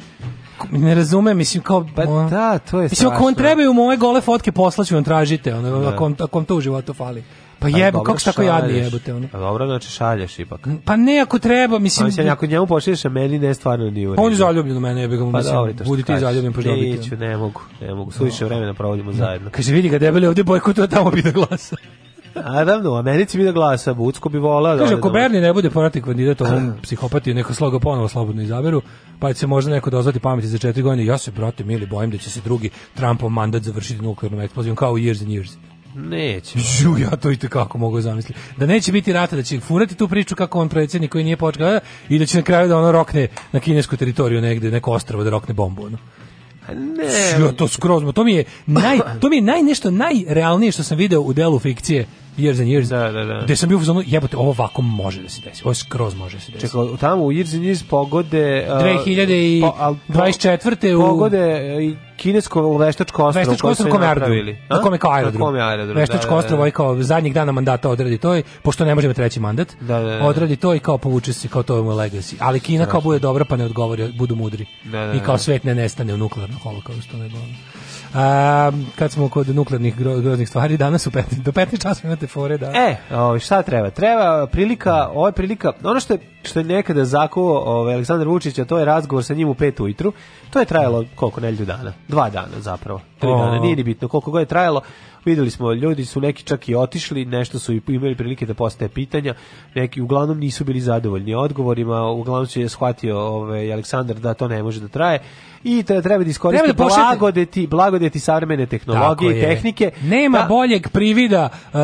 ne razume, mislim kao pa da, to je. Mislim strašno. ako vam trebaju moje gole fotke poslaću vam tražite, ono, da. ako, vam, ako vam to u životu fali. Pa jebo, kako se tako jadni jebote ono. A pa dobro, znači šalješ ipak. Pa ne ako treba, mislim. Mislim ako njemu pošalješ, a meni ne stvarno nije u redu. On je zaljubljen u mene, jebe ga mu pa mislim. Dobro, Budi ti zaljubljen, pa dobiti. Neću, ne mogu, ne mogu. Suviše no. vremena provodimo no. Da. zajedno. Kaže vidi ga debeli ovde to tamo bi da glasa. Naravno, u Americi bi da glasa, Bucko bi volao. Da Kaže, ako Berni ne bude poratni kandidat, on psihopati neko sloga ponovo slobodno izaberu, pa će se možda neko dozvati pameti za četiri godine. Ja se, brate, mili, bojim da će se drugi Trumpov mandat završiti nuklearnom eksplozijom, kao years and years. Neće. Žu, ja to i kako mogu zamisliti. Da neće biti rata, da će furati tu priču kako on predsjednik koji nije počeo i da će na kraju da ono rokne na kinesku teritoriju negde, neko ostrovo da rokne bombu. Ono. Ne. Žu, to skroz, to mi je naj, to mi je naj nešto najrealnije što sam video u delu fikcije Years and Years. Da, da, da. Gde sam bio u zonu, jebote, ovo ovako može da se desi. Ovo skroz može da se desi. Čekaj, tamo u Years and Years pogode... Uh, 2024. Po, al, po, pogode i kinesko veštačko ostrvo. Veštačko ostrvo kome aerodrom. Na kome kao aerodrom. Kome aerodrom. Veštačko da, ostrvo da, da. kao zadnjeg dana mandata odradi to, pošto ne možemo treći mandat, da, da, da, da. odradi to i kao povuče se, kao to je moj legacy. Ali Kina Strašno. kao bude dobra pa ne odgovori, budu mudri. Da, da, da. I kao da. svet ne nestane u nuklearnom holokaustu. Ne A, kad smo kod nuklearnih gro, groznih stvari, danas u 15, do 15 časa imate fore, da. E, o, ovaj, šta treba? Treba prilika, ovo je prilika, ono što je, što je nekada zakuo ovaj, Aleksandar Vučić, a to je razgovor sa njim u pet ujutru, to je trajalo koliko, nedelju dana? Dva dana zapravo, tri o. dana, nije ni bitno koliko god je trajalo, Videli smo, ljudi su neki čak i otišli, nešto su imali prilike da postaje pitanja, neki uglavnom nisu bili zadovoljni odgovorima, uglavnom se je shvatio ovaj, Aleksandar da to ne može da traje i treba da iskoristiti treba da blagodeti, blagodeti savremene tehnologije i tehnike. Nema da. boljeg privida uh,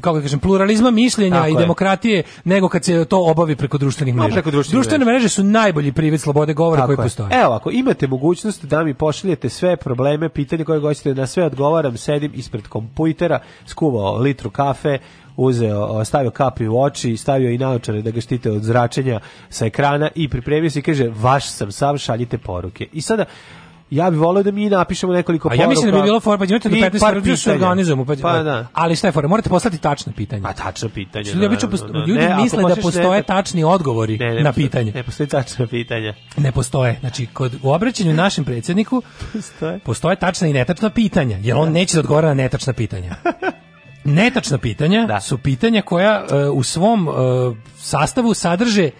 kako da kažem, pluralizma mišljenja Tako i demokratije nego kad se to obavi preko društvenih mreža. preko društvenih Društvene mreže. mreže su najbolji privid slobode govora Tako koji je. postoje. Evo, ako imate mogućnost da mi pošaljete sve probleme, pitanje koje hoćete na sve odgovor moram, sedim ispred kompujtera, skuvao litru kafe, uzeo, stavio kapi u oči, stavio i naočare da ga štite od zračenja sa ekrana i pripremio se i kaže, vaš sam sav, šaljite poruke. I sada, Ja bih voleo da mi napišemo nekoliko poruka. A ja mislim da bi bilo fora, pa imate do 15 se organizujemo. Pa, pa da. Ali šta je fora? Morate poslati tačno pitanje. Pa tačno pitanje. Što, da, da, da, Ljudi ne, misle da postoje ne, tačni odgovori ne, ne, na pitanje. Ne postoje tačna pitanja. Ne postoje. Znači, kod, u obraćanju našem predsedniku postoje. postoje tačna i netačna pitanja, jer on da. neće da odgovara na netačna pitanja. Netačna pitanja da. su pitanja koja uh, u svom uh, sastavu sadrže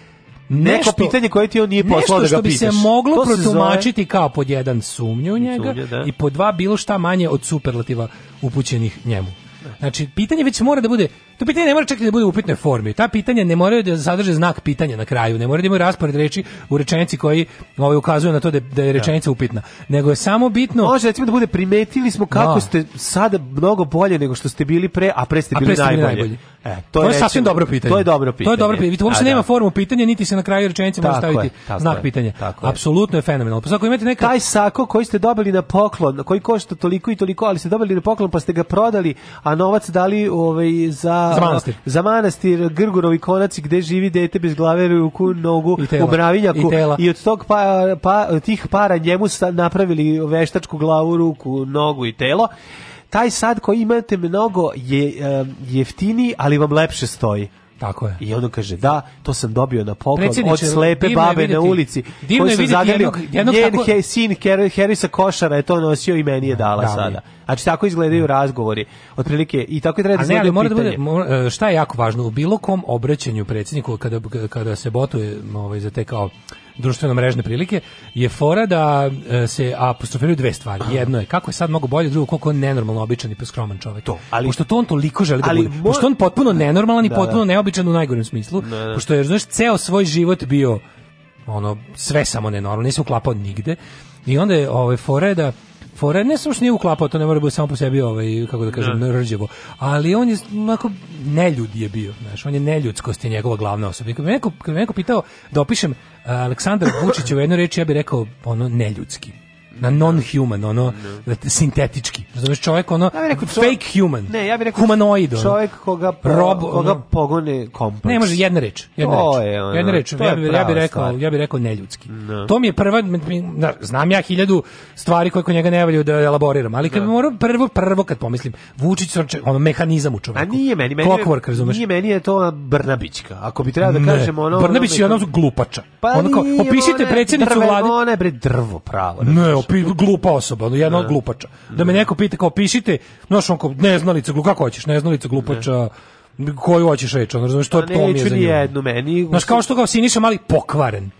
Neko pitanje koje ti on nije poslao da ga pitaš. Nešto što bi se moglo to protumačiti zove... kao pod jedan sumnju njega Sumlje, da. i pod dva bilo šta manje od superlativa upućenih njemu. Znači, pitanje već mora da bude To pitanje ne mora čekati da bude u upitnoj formi. Ta pitanja ne moraju da sadrže znak pitanja na kraju, ne moraju da imaju raspored reči u rečenici koji ovaj ukazuje na to da, je da da. rečenica upitna, nego je samo bitno Može recimo da bude primetili smo kako no. Da. ste sada mnogo bolje nego što ste bili pre, a pre ste bili, pre ste bili najbolje. E, to, to je, je sasvim dobro pitanje. To je dobro pitanje. To je dobro pitanje. To uopšte da. nema formu pitanja, niti se na kraju rečenice može staviti je, znak je, pitanja. Apsolutno je fenomenalno. Pa ako imate neka taj sako koji ste dobili na poklon, koji košta toliko i toliko, ali ste dobili na poklon pa ste ga prodali, a novac dali ovaj za za, za manastir. Za manastir Grgurovi konaci gde živi dete bez glave, ruku, nogu, I u mravinjaku. I, tela. I od tog pa, pa, tih para njemu napravili veštačku glavu, ruku, nogu i telo taj sad koji imate mnogo je jeftini ali vam lepše stoji. Tako je. I onda kaže, da, to sam dobio na poklon od slepe babe vidjeti, na ulici. Divno je vidjeti jednog, jednog njen tako... he, sin Harrisa Košara je to nosio i meni je da, dala da, da, sada. Znači, tako izgledaju da. razgovori. Otprilike, i tako je treba ne, ali mora da bude, e, šta je jako važno, u bilo kom obraćanju predsjedniku, kada, kada se botuje ovaj, za te kao društveno-mrežne prilike, je fora da e, se apostrofiraju dve stvari. Jedno je kako je sad mnogo bolje, drugo koliko je nenormalno običan i preskroman čovjek. To, ali što to on toliko želi da ali, da bude, Što on potpuno nenormalan i da, da. potpuno da. neobičan u najgorem smislu, da, da, da. pošto je znaš ceo svoj život bio ono sve samo nenormalno, nije se uklapao nigde. I onda je ovaj fora da fora ne samo što nije uklapao, to ne mora da biti samo po sebi ovaj kako da kažem da. rđevo, ali on je onako neljud je bio, znaš, on je neljudskost je njegova glavna osoba. Kad me neko, kad me neko pitao da opišem eh, Aleksandar Vučić u jednoj reči, ja bih rekao ono neljudski na non-human, ono, ne. sintetički. Razumeš, čovjek, ono, ja rekao, fake human. Ne, ja bih rekao, humanoid. Ono. Čovjek koga, po, Rob, koga pogone kompleks. Ne, može, jedna reč. Jedna to reč. Je, ono, jedna reč. Ja, bi, ja bih rekao, ja bih rekao neljudski. Ne. Da. To mi je prva, znam ja hiljadu stvari koje kod njega ne valju da elaboriram, ali kad ne. Da. moram, prvo, prvo kad pomislim, Vučić, ono, mehanizam u čovjeku. A nije meni, meni, Clockwork, razumeš? Nije meni je to Brnabićka. Ako bi trebalo da kažemo ono... Brnabić je ono glupača. Pa ono kao, opišite predsjednicu vlade. Ono je bre drvo pravo. Ne, glupa osoba, ono jedna od da. glupača. Da me neko pita kao pišite, znaš on neznalica, glupa, kako hoćeš, neznalica, da. glupača, koju hoćeš reći, ono razumiješ, to, to mi je za nju. jednu, meni... Znaš, kao što kao Siniša mali pokvaren.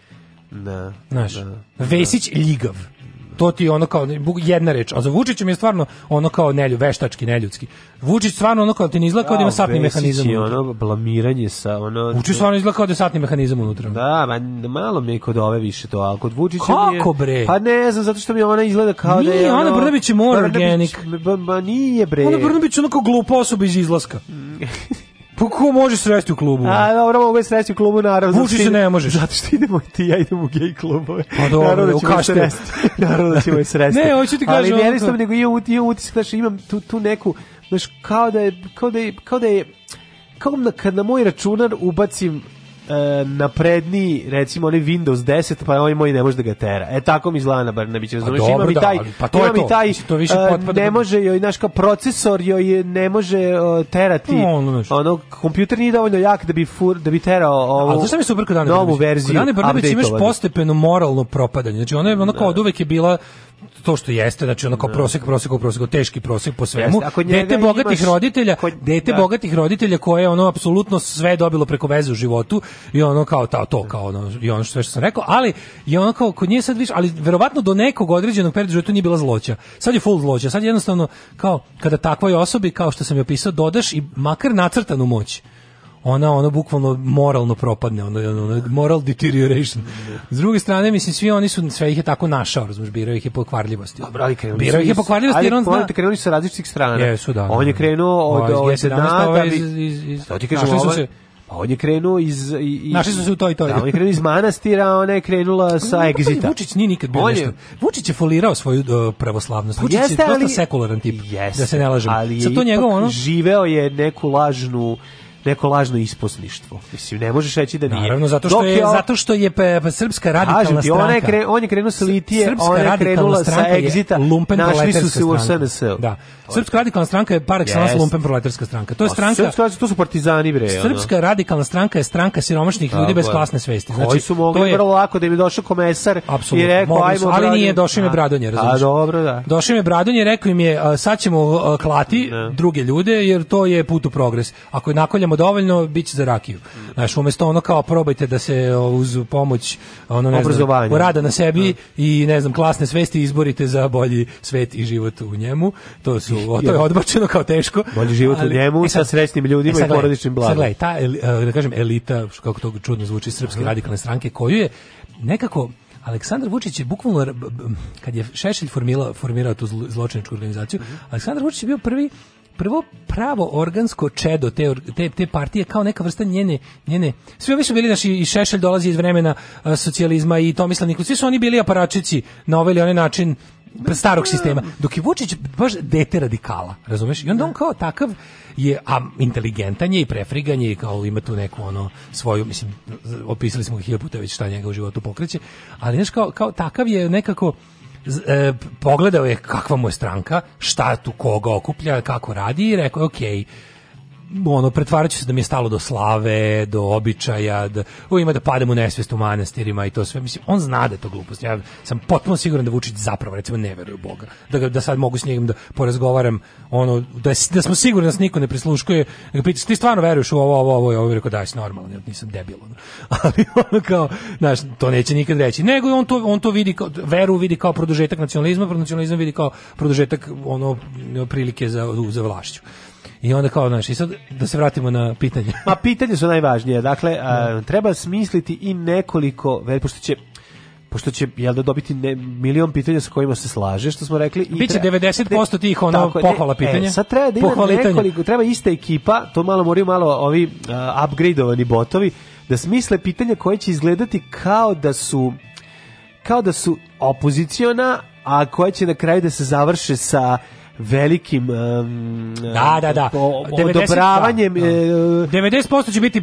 Da. Znaš, da, Vesić ljigav to ti ono kao jedna reč. A za Vučića mi je stvarno ono kao nelju, veštački, neljudski. Vučić stvarno ono kao ti ne izgleda kao da ima satni mehanizam. Vučić ono blamiranje sa ono... Vučić stvarno izgleda kao da je satni mehanizam unutra. Da, ma, malo mi je kod ove više to, ali kod Vučića Kako bre? Je, pa ne znam, zato što mi ona izgleda kao nije, da je... Ono, Ana Brnabić je more organic. Ma nije bre. Ona Brnabić je ono kao glupa osoba iz izlaska. Pa ko može sresti u klubu? A, dobro, mogu sresti u klubu, naravno. Vuči se ne možeš. Zato što idemo i ti, ja idem u gej klubove. Pa dobro, naravno da ćemo kašte. naravno da ćemo je sresti. ne, hoću ti kažem. Ali jednostavno, nego imam utisak, znaš, imam tu, tu neku, znaš, kao da je, kao da je, kao da je, kao da kad na moj računar ubacim e, napredniji, recimo oni Windows 10, pa ovaj moj ne može da ga tera. E tako mi izgleda na Brnabić, razumiješ? Pa ima mi da, taj, pa to ima mi taj, Mislim, to više e, potpada... ne može joj, naš kao procesor joj ne može uh, terati, no, ono, ono, kompjuter nije dovoljno jak da bi, fur, da bi terao ovu, A, znaš mi super kod Dane novu Brnabić? verziju. Kod Dane Brnabić imaš postepeno moralno propadanje, znači ona je ona kao da. od uvek je bila to što jeste, znači ono kao da. prosek, prosek, prosek, teški prosek po svemu. dete bogatih imaš, roditelja, kod, dete da. bogatih roditelja koje je ono apsolutno sve dobilo preko veze u životu i ono kao ta, to, kao ono, i ono što, sve što sam rekao, ali je ono kao, kod nje sad više, ali verovatno do nekog određenog perioda to nije bila zloća. Sad je full zloća, sad je jednostavno, kao, kada takvoj osobi, kao što sam je opisao, dodaš i makar nacrtanu moć ona ono bukvalno moralno propadne, ono, ono, moral deterioration. S druge strane, mislim, svi oni su, sve ih je tako našao, razumiješ, birao ih je po kvarljivosti. Dobro, ali krenuli birao ih je po kvarljivosti, jer on zna... Ali krenuli su sa različitih strana. Jesu, da. On je da, da. krenuo od, ovaj, od, od, da ovaj bi od, od, od, od, od, od, od, od, od, od, Pa on je krenuo iz... I, Našli su se u toj toj. Da, on je krenuo iz manastira, ona je krenula sa egzita. Vučić nije nikad bio nešto. Vučić je folirao svoju uh, pravoslavnost. Vučić jeste, je dosta ali, sekularan tip, jeste, da se ne lažem. Ali Sad to njegov, ono... živeo je neku lažnu neko lažno isposništvo. Mislim, ne možeš reći da nije. Naravno, zato što, Dok je, on, zato što je pa, pa srpska radikalna kažem ti, stranka. Ona je kre, on je krenuo sa litije, srpska ona je krenula sa egzita, našli su se u sns Da. Srpska radikalna stranka je par excellence yes. lumpen proletarska stranka. To je stranka... srpska, to su partizani, bre. Srpska ono. radikalna stranka je stranka siromašnih ljudi bez klasne svesti. Znači, Koji su mogli je, vrlo lako da im je došao komesar i rekao, ajmo... Ali nije, došao im je Bradonje, razumiješ? A, pa dobro, da. Došao im je Bradonje, rekao im je, sad ćemo klati da. druge ljude, jer to je put u progres. Ako je nakoljamo popijemo dovoljno, bit će za rakiju. Znaš, umjesto ono kao probajte da se uz pomoć ono, ne znam, rada na sebi da. i ne znam, klasne svesti izborite za bolji svet i život u njemu. To, su, to je odbačeno kao teško. Bolji život ali, u njemu e sad, sa srećnim e ljudima e sad, i porodičnim blagom. Sad gledaj, ta, e, da kažem, elita, kako to čudno zvuči, srpske radikalne stranke, koju je nekako... Aleksandar Vučić je bukvalno kad je Šešelj formirao, formirao tu zločinačku organizaciju, mhm. Aleksandar Vučić je bio prvi prvo pravo organsko čedo te, te, te partije kao neka vrsta njene, njene svi ovi su bili, naši i Šešelj dolazi iz vremena a, socijalizma i Tomislav Nikolić, svi su oni bili aparačici na ovaj ili onaj način starog sistema, dok je Vučić baš dete radikala, razumeš? I onda on kao takav je a, inteligentan je i prefrigan je i kao ima tu neku ono svoju, mislim, opisali smo ga hiljoputa već šta njega u životu pokreće, ali znaš, kao, kao takav je nekako e, pogledao je kakva mu je stranka, šta tu koga okuplja, kako radi i rekao, ok, ono pretvaraću se da mi je stalo do slave, do običaja, da o, ima da padem u nesvest u manastirima i to sve. Mislim, on zna da je to glupost. Ja sam potpuno siguran da Vučić zapravo recimo ne veruje Boga. Da ga, da sad mogu s njim da porazgovaram, ono da, da smo sigurni da nas niko ne prisluškuje. Da ga pitaš, ti stvarno veruješ u ovo, ovo, ovo, ovo, rekao da si normalno, ja nisam debil. Ono. Ali ono kao, znaš, to neće nikad reći. Nego on to on to vidi kao veru vidi kao produžetak nacionalizma, pa nacionalizam vidi kao produžetak ono prilike za za vlašću. I onda kao, znaš, i sad da se vratimo na pitanje. Ma pitanje su najvažnije. Dakle, a, da. treba smisliti i nekoliko, pošto će pošto će jel da dobiti ne, milion pitanja sa kojima se slaže što smo rekli i biće 90% tih ono tako, pohvala e, pitanja. E, sad treba da ima nekoliko, treba ista ekipa, to malo moraju malo ovi uh, upgradeovani botovi da smisle pitanja koje će izgledati kao da su kao da su opoziciona, a koje će na kraju da se završe sa velikim um, da, da, da. odobravanjem 90%, da. 90 e, će biti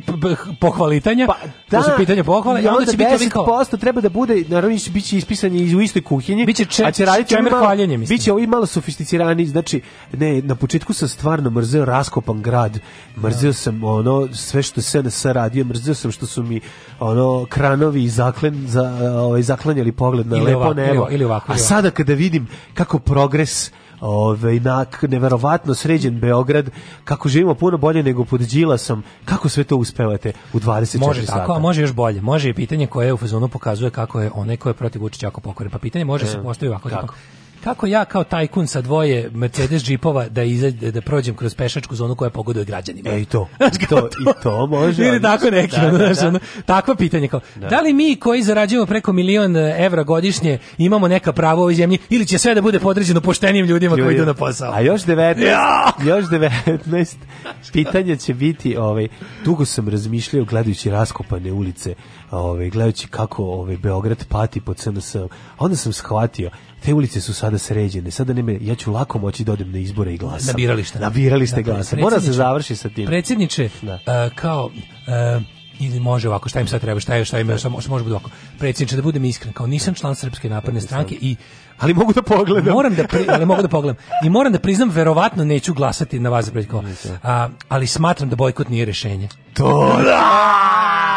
pohvalitanja, pa, da, to su da. pitanje pohvale, i onda, onda će biti 10% treba da bude, naravno će biti ispisani u istoj kuhinji, biće če, a će raditi čemer hvaljenje, mislim. Biće ovi malo sofisticirani, znači, ne, na početku sam stvarno mrzeo raskopan grad, mrzeo da. sam ono, sve što se SNS radi mrzeo sam što su mi ono, kranovi zaklen, za, ovaj, zaklanjali pogled na ili lepo ovako, nebo. Ili, ovako, ili ovako, a sada kada vidim kako progres Ove, na neverovatno sređen Beograd, kako živimo puno bolje nego pod Đilasom, kako sve to uspevate u 24 može sata? Može tako, a može još bolje. Može i pitanje koje u fazonu pokazuje kako je one koje je protiv Vučića jako pokore. Pa pitanje može e, se postaviti ovako. Tako kako ja kao tajkun sa dvoje Mercedes džipova da izađe da prođem kroz pešačku zonu koja pogoduje građanima. E i to. I to, i to može. Ili tako neki, da, ono, da, da. Ono, takva pitanje kao da. da. li mi koji zarađujemo preko milion e, evra godišnje imamo neka pravo u ovoj zemlji ili će sve da bude podređeno poštenim ljudima Ljudi. koji idu na posao. A još 19, ja! još 19 pitanje će biti ovaj dugo sam razmišljao gledajući raskopane ulice ovaj, gledajući kako ovaj, Beograd pati pod SNS, A onda sam shvatio, te ulice su sada sređene, sada nime, ja ću lako moći da odem na izbore i glasam. Na biralište. Na biralište dakle, glasa. Mora se završi sa tim. Predsjedniče, da. Uh, kao... Uh, ili može ovako, šta im sad treba, šta je, šta im, šta može, može bude ovako. Predsjedniče, da budem iskren, kao nisam član Srpske napredne stranke i ali mogu da pogledam. Moram da pri, ali mogu da pogledam. I moram da priznam verovatno neću glasati na vas za ali smatram da bojkot nije rešenje. To da!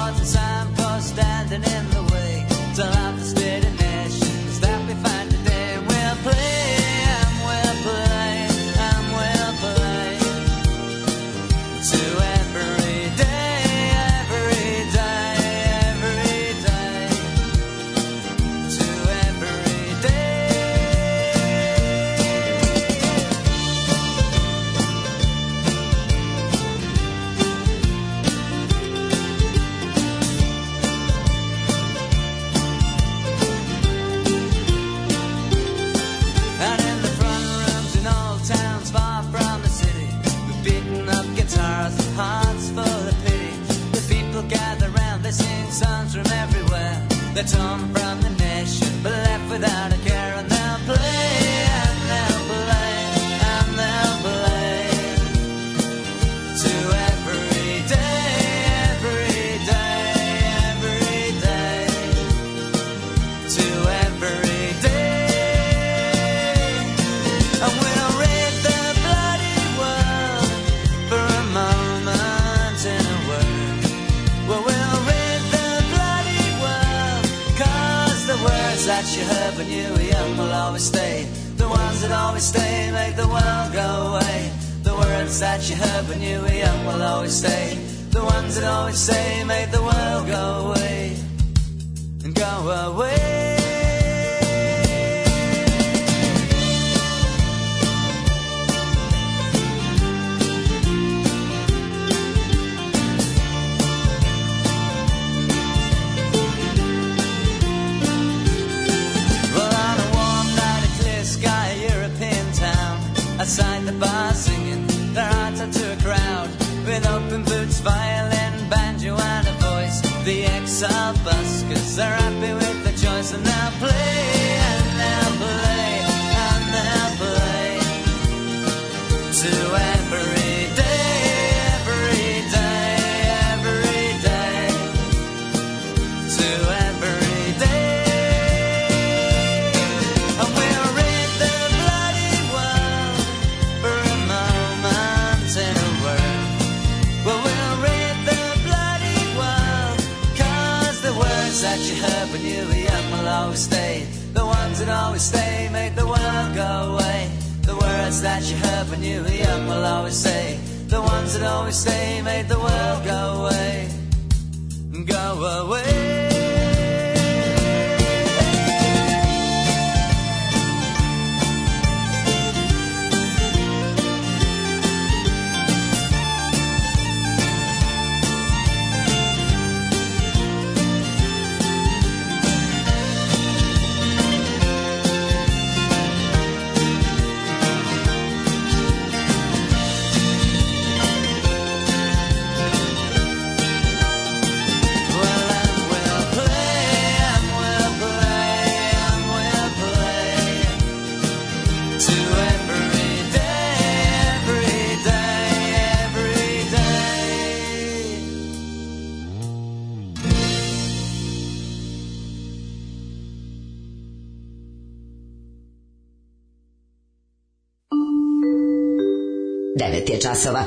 9 je časova.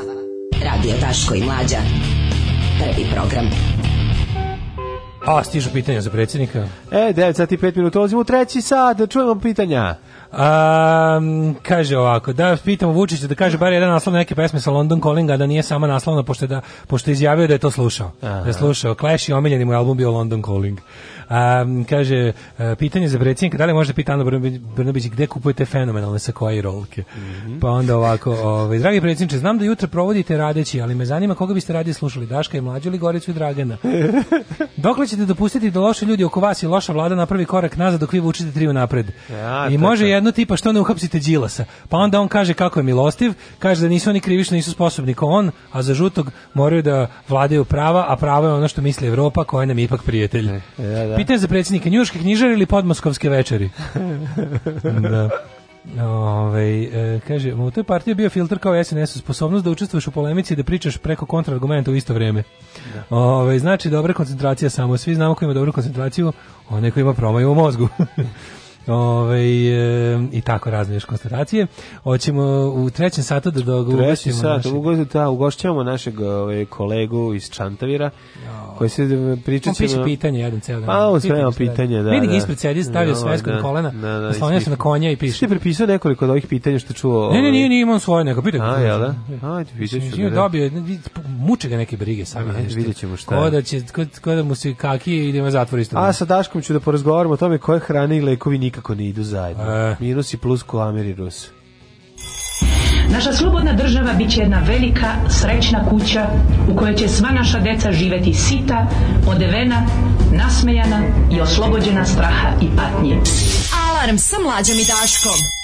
Radio Taško i Mlađa. Prvi program. A, stižu pitanja za predsjednika. E, 9 sati 5 minuta, ulazimo u treći sad, da čujemo pitanja. Um, kaže ovako, da pitamo Vučića da kaže bar jedan naslov neke pesme sa London Callinga, da nije sama naslovna, pošto, da, pošto je izjavio da je to slušao. Aha. Da je slušao Clash i omiljeni mu album bio London Calling. Um, kaže, e, pitanje za predsjednika, da li možete pitati Anu Brnabić gde kupujete fenomenalne sakoje i rolke? Mm -hmm. Pa onda ovako, ovaj, dragi predsjedniče, znam da jutro provodite radeći, ali me zanima koga biste radije slušali, Daška je Mlađu ili Goricu i Dragana? Dokle ćete dopustiti da loši ljudi oko vas i loša vlada napravi korak nazad dok vi vučite tri napred? Ja, I može jedno tipa što ne uhapsite Đilasa. Pa onda on kaže kako je milostiv, kaže da nisu oni krivično nisu sposobni ko on, a za žutog moraju da vladaju prava, a pravo je ono što misli Evropa koja nam je ipak prijatelj. Ja, e, e, da. da da. Pitanje za predsjednika, njuški knjižare ili podmoskovske večeri? da. Ove, e, kaže, u toj partiji bio filter kao SNS, sposobnost da učestvuješ u polemici i da pričaš preko kontrargumenta u isto vrijeme. Da. Ove, znači dobra koncentracija samo, svi znamo ko ima dobru koncentraciju, onaj ko ima promaju u mozgu. Ove, ovaj, e, I tako razne još konstatacije. Hoćemo u trećem satu da dogovorimo. Treći sat, da, ugošćavamo našeg ove, ovaj, kolegu iz Čantavira, no. koji se e, priča On piše pitanje jedan ceo dan. Pa, on spremao pitanje, da. Vidi ga da. ispred sedi, stavio da, svesku da, na kolena, naslonio se na konja i piše. Ti prepisao nekoliko od ovih pitanja što čuo. Ne, ne, ovaj? nije, nije imao svoje neko, pitaj. A, jel da? Ajde, vidjet ću. Dobio, muče ga neke brige sami. Ajde, vidjet ćemo šta. Ko će, ko, mu se kaki idemo zatvoriti. A sa Daškom ću da porazgovaramo o tome koje hrane i lekovi nikako ne idu zajedno. E. Minus i plus ko Amir i Rus. Naša slobodna država bit će jedna velika, srećna kuća u kojoj će sva naša deca živeti sita, odevena, nasmejana i oslobođena straha i patnje. Alarm sa mlađom i daškom.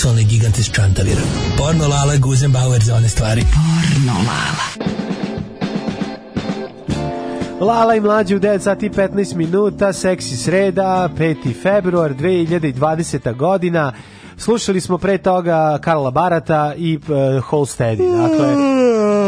seksualni gigant iz Čantavira. Porno Lala, Guzenbauer za one stvari. Porno Lala. Lala i mlađi u 9 sati 15 minuta, seksi sreda, 5. februar 2020. godina. Slušali smo pre toga Karla Barata i uh, e, Holstedi. Dakle,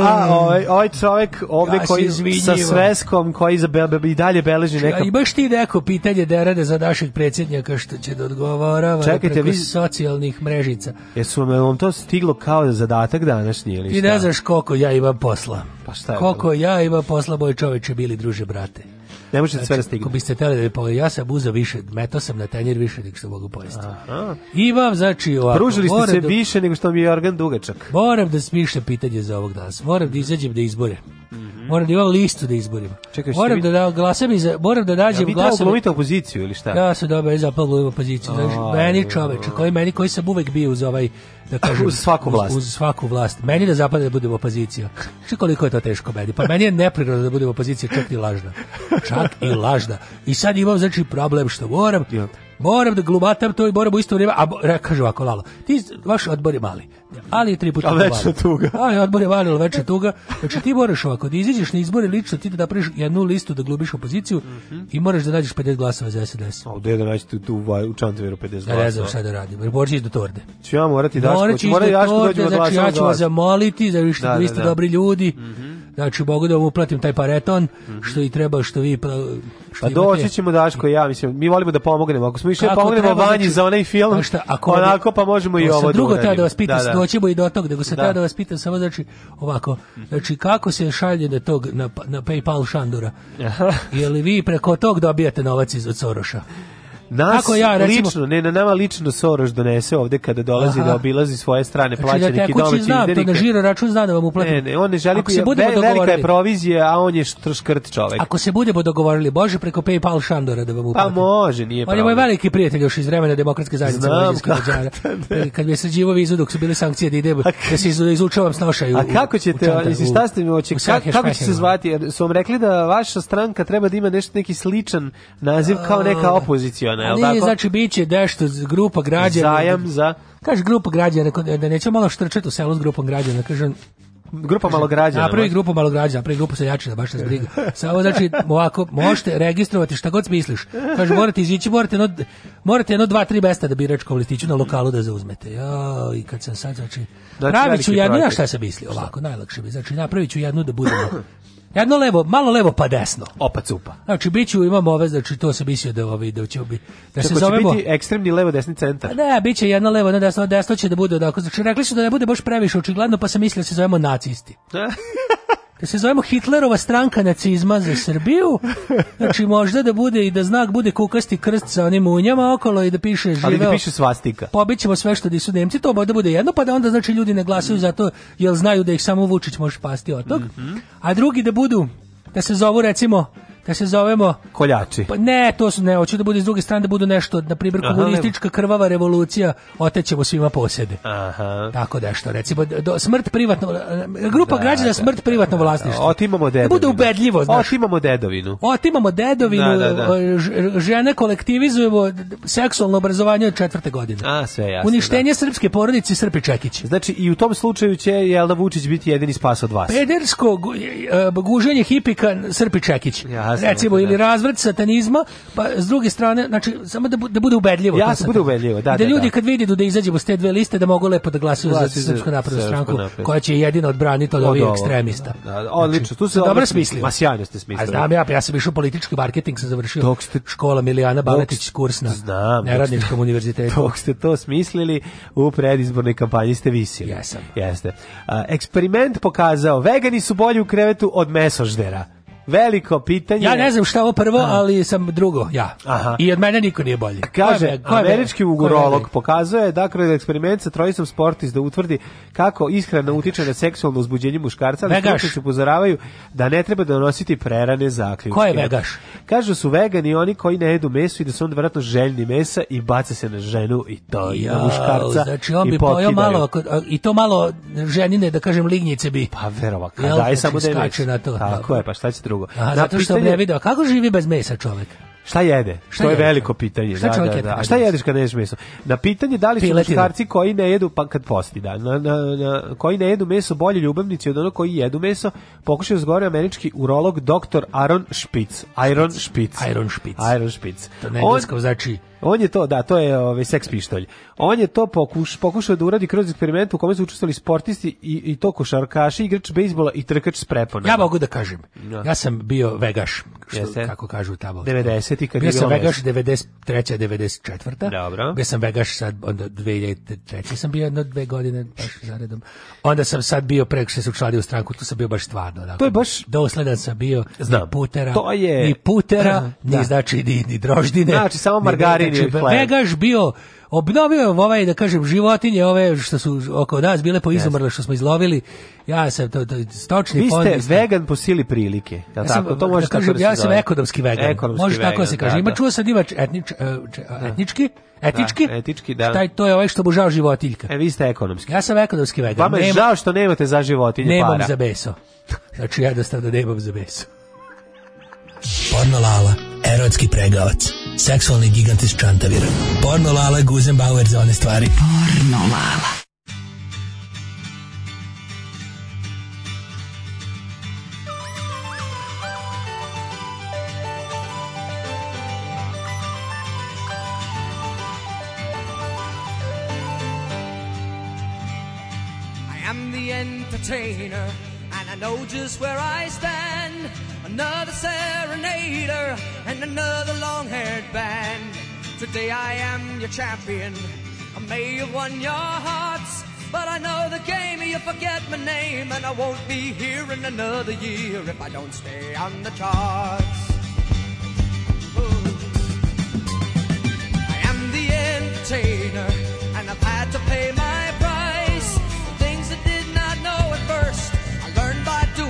a mm. ovaj, ovaj čovek ovde ja koji izvinjivo. sa sveskom, koji za i dalje beleži neka... Ja, imaš ti neko pitanje da derade za našeg predsjednjaka što će da odgovorava Čekajte, preko vi... socijalnih mrežica. Jesu vam to stiglo kao zadatak današnji ili šta? Ti ne znaš koliko ja imam posla. Pa šta je koliko ja imam posla, moj čoveče, bili druže brate ne možete znači, sve da stigne. Ako biste teli da pojeli, ja sam uzao više, metao sam na tenjer više nego što mogu pojesti. Aha. I vam, znači, ovako... Pružili ste se da, više nego što mi je organ dugačak. Moram da smišljam pitanje za ovog danas. Moram da izađem da izbore. Mm Moram da imam listu da izborim. Čekaj, moram da, da glasam i za, moram da nađem ja, glasam. Ja opoziciju ili šta? Ja se dobro, ja zapalgujem opoziciju. Znači, meni čoveče, koji meni koji sam uvek bio uz ovaj da kažem, uz svaku vlast. Uz, uz, svaku vlast. Meni da zapada da budem opozicija. Što koliko je to teško meni? Pa meni je neprirodno da budemo opozicija čak i lažna. Čak i lažna. I sad imam znači problem što moram, moram da glumatam to i moram u isto vrijeme, a e, kaže ovako Lalo, ti vaš odbor je mali ali tri puta večna tuga. Ali odbor je valio večna tuga. Znači ti moraš ovako, da izađeš na izbore lično, ti da napraviš jednu listu da glubiš opoziciju mm -hmm. i moraš da nađeš 50 glasova za SDS. A gde da nađeš tu, tu u Čantaviru 50 glasova? Ja ne znam šta da radim, jer Borđe do torde. Ću ja morati daš, ću mora ja što dođu znači, znači ja ću vas zamoliti, za vi ste da. da, da. dobri ljudi. Mm -hmm. Znači, Bogu da vam uplatim taj pareton, mm -hmm. što i treba, što vi pa, Pa doći ćemo Daško ja, mislim, mi volimo da pomognemo. Ako smo išli pomognemo Vanji za onaj film, pa šta, ako onako pa možemo i ovo da drugo treba da vas pitam, da, da. doćemo i do tog, nego se treba da. da vas pitam samo znači ovako, znači kako se šalje do tog na, pa, na PayPal Šandura? Je li vi preko tog dobijate novac iz od Soroša? nas Kako ja, recimo, lično, ne, na nama lično Soroš donese ovde kada dolazi aha. da obilazi svoje strane znači da plaćenike i domaće zna, izdenike. To da na žiro račun zna da vam uplati. Ne, ne, on ne želi, ako se budemo ve, velika je provizija, a on je škrt čovek. Ako se budemo dogovorili, Bože, preko PayPal Šandora da vam uplati. Pa može, nije problem. On je moj veliki prijatelj još iz vremena demokratske zajednice Mađarska Mađara. Kad mi je srđivo vizu dok su bile sankcije da idem, da se da izučavam snošaju. A kako ćete, mislim, šta ste mi oči, kako će se zvati? Su vam rekli da vaša stranka treba da ima nešto neki sličan naziv kao neka opoziciona dana, jel' tako? znači, biće nešto grupa građana. Zajam da- za... Kaže, grupa građana, da nećemo malo štrčati u selu s grupom građana, kaže, grupa malograđana. Napravi grupu malograđana, napravi grupu seljačina, da baš nas briga. Samo znači ovako možete registrovati šta god smisliš. Kaže morate izići, morate jedno, morate jedno dva tri mesta da biračkom listiću na lokalu da zauzmete. Jo, i kad sam sad znači, znači praviću jednu, ja šta se misli ovako, najlakše bi. Znači napraviću jednu da budemo Jedno levo, malo levo pa desno. Opa cupa. Znači biću imamo ove, znači to se mislio da ovaj da će bi da se zovemo. biti ekstremni levo desni centar. Pa ne, biće jedno levo, jedno desno, desno će da bude da Znači rekli su da ne bude baš previše očigledno, pa se mislio da se zovemo nacisti. da se zovemo Hitlerova stranka nacizma za Srbiju, znači možda da bude i da znak bude kukasti krst sa onim unjama okolo i da piše živeo. Ali da piše svastika. Pobićemo sve što nisu Nemci, to možda bude jedno, pa da onda znači ljudi ne glasaju za to, jer znaju da ih samo Vučić može pasti od tog. Mm -hmm. A drugi da budu, da se zovu recimo da se zovemo koljači. Pa ne, to su ne, hoće da bude s druge strane da budu nešto, na primjer komunistička krvava revolucija, otećemo svima posjede. Aha. Tako da što, recimo do, smrt privatno grupa da, građana da, smrt da, privatno da, da. vlasništvo. Otimamo dedovinu. Da bude ubedljivo, znači. Otimamo dedovinu. Otimamo dedovinu, da, da, žene kolektivizujemo seksualno obrazovanje od četvrte godine. A, sve jasno. Uništenje srpske porodice Srpi Čekić. Znači i u tom slučaju će Jelda Vučić biti jedini spas od vas. Pedersko e, e, guženje hipika Srpi Čekić. Ja jasno, recimo da, da. ili razvrt satanizma, pa s druge strane, znači samo da, bu, da bude ubedljivo. Ja se da bude ubedljivo, da, da, da. ljudi kad vide da izađemo s te dve liste da mogu lepo da glasaju za Srpsku naprednu stranku koja će jedino odbraniti od ovih ekstremista. Da, odlično, tu se znači, dobro smislio. Ma sjajno ste smislili. A znam ja, pa ja sam išao politički marketing, sam završio škola Milijana Baletić kursna na Radničkom univerzitetu. Dok ste to smislili u predizbornoj kampanji ste visili. Jesam. Jeste. Eksperiment pokazao, vegani su bolji u krevetu od mesoždera veliko pitanje. Ja ne znam šta ovo prvo, Aha. ali sam drugo, ja. Aha. I od mene niko nije bolji. Kaže, ko je, ko američki ugorolog pokazuje dakle eksperiment sa trojicom sportista da utvrdi kako ishrana utiče na seksualno uzbuđenje muškarca, ali vegaš. se upozoravaju da ne treba donositi prerane zaključke. Ko je vegaš? Kažu su vegani oni koji ne jedu meso i da su onda vjerojatno željni mesa i bace se na ženu i to i na muškarca. Znači on bi pojao malo, i to malo ženine, da kažem, lignjice bi. Pa verova, kada je samo da je na to. Tako je, pa šta će drugo. A, zato što pitanje... ne video, kako živi bez mesa čovjek? Šta jede? Što šta je veliko pitanje. Šta da, da, da. A šta jedeš kada jedeš meso? Na pitanje da li su Piletine. muškarci koji ne jedu, pa kad posti, da, na, na, na, koji ne jedu meso bolje ljubavnici od onog koji jedu meso, pokušao razgovarati američki urolog dr. Aaron Spitz. Iron Spitz. Iron Spitz. Iron Spitz. Iron Spitz. To na znači On je to, da, to je ovaj seks pištolj. On je to pokuš, pokušao da uradi kroz eksperiment u kome su učestvovali sportisti i, i to košarkaši, igrač bejsbola i trkač s preponom. Ja mogu da kažem. No. Da. Ja sam bio vegaš, što, Jeste? kako kažu tamo. 90 i kad bio sam vegaš 93. 94. Dobro. Bio sam vegaš sad onda 2003. sam bio jedno dve godine baš zaredom. Onda sam sad bio preko što se učladio u stranku, tu sam bio baš stvarno. Dakle, to je baš dosledan sam bio. Znam. Ni putera, to je... ni putera, da. ni znači ni, ni droždine. Znači samo margarin Znači, Vegaš bio obnovio ovaj da kažem životinje ove što su oko nas bile po izumrle što smo izlovili ja sam to, to stočni vi ste fond, vegan po sili prilike ja sam, tako to može da kažem, da ja sam zove. ekonomski vegan ekonomski može da vegan, tako se kaže da, ima da. čuo sam ima etnič, e, etnički Etički? Da, etički, da. Taj, to je ovaj što mu žao životiljka. E, vi ste ekonomski. Ja sam ekonomski vegan. Vama je žao što nemate za životinje nemam para. Nemam za beso. Znači, jednostavno nemam za beso. Pornolala, erotski pregavac. seksualni gigant iz Čantavira. Porno Lala je Guzenbauer za one stvari. Porno Lala. I am the entertainer and I know just where I stand another serenader, and another long haired band. Today I am your champion. I may have won your hearts, but I know the game, you forget my name, and I won't be here in another year if I don't stay on the charts. I am the entertainer, and I've had to pay my price. Things I did not know at first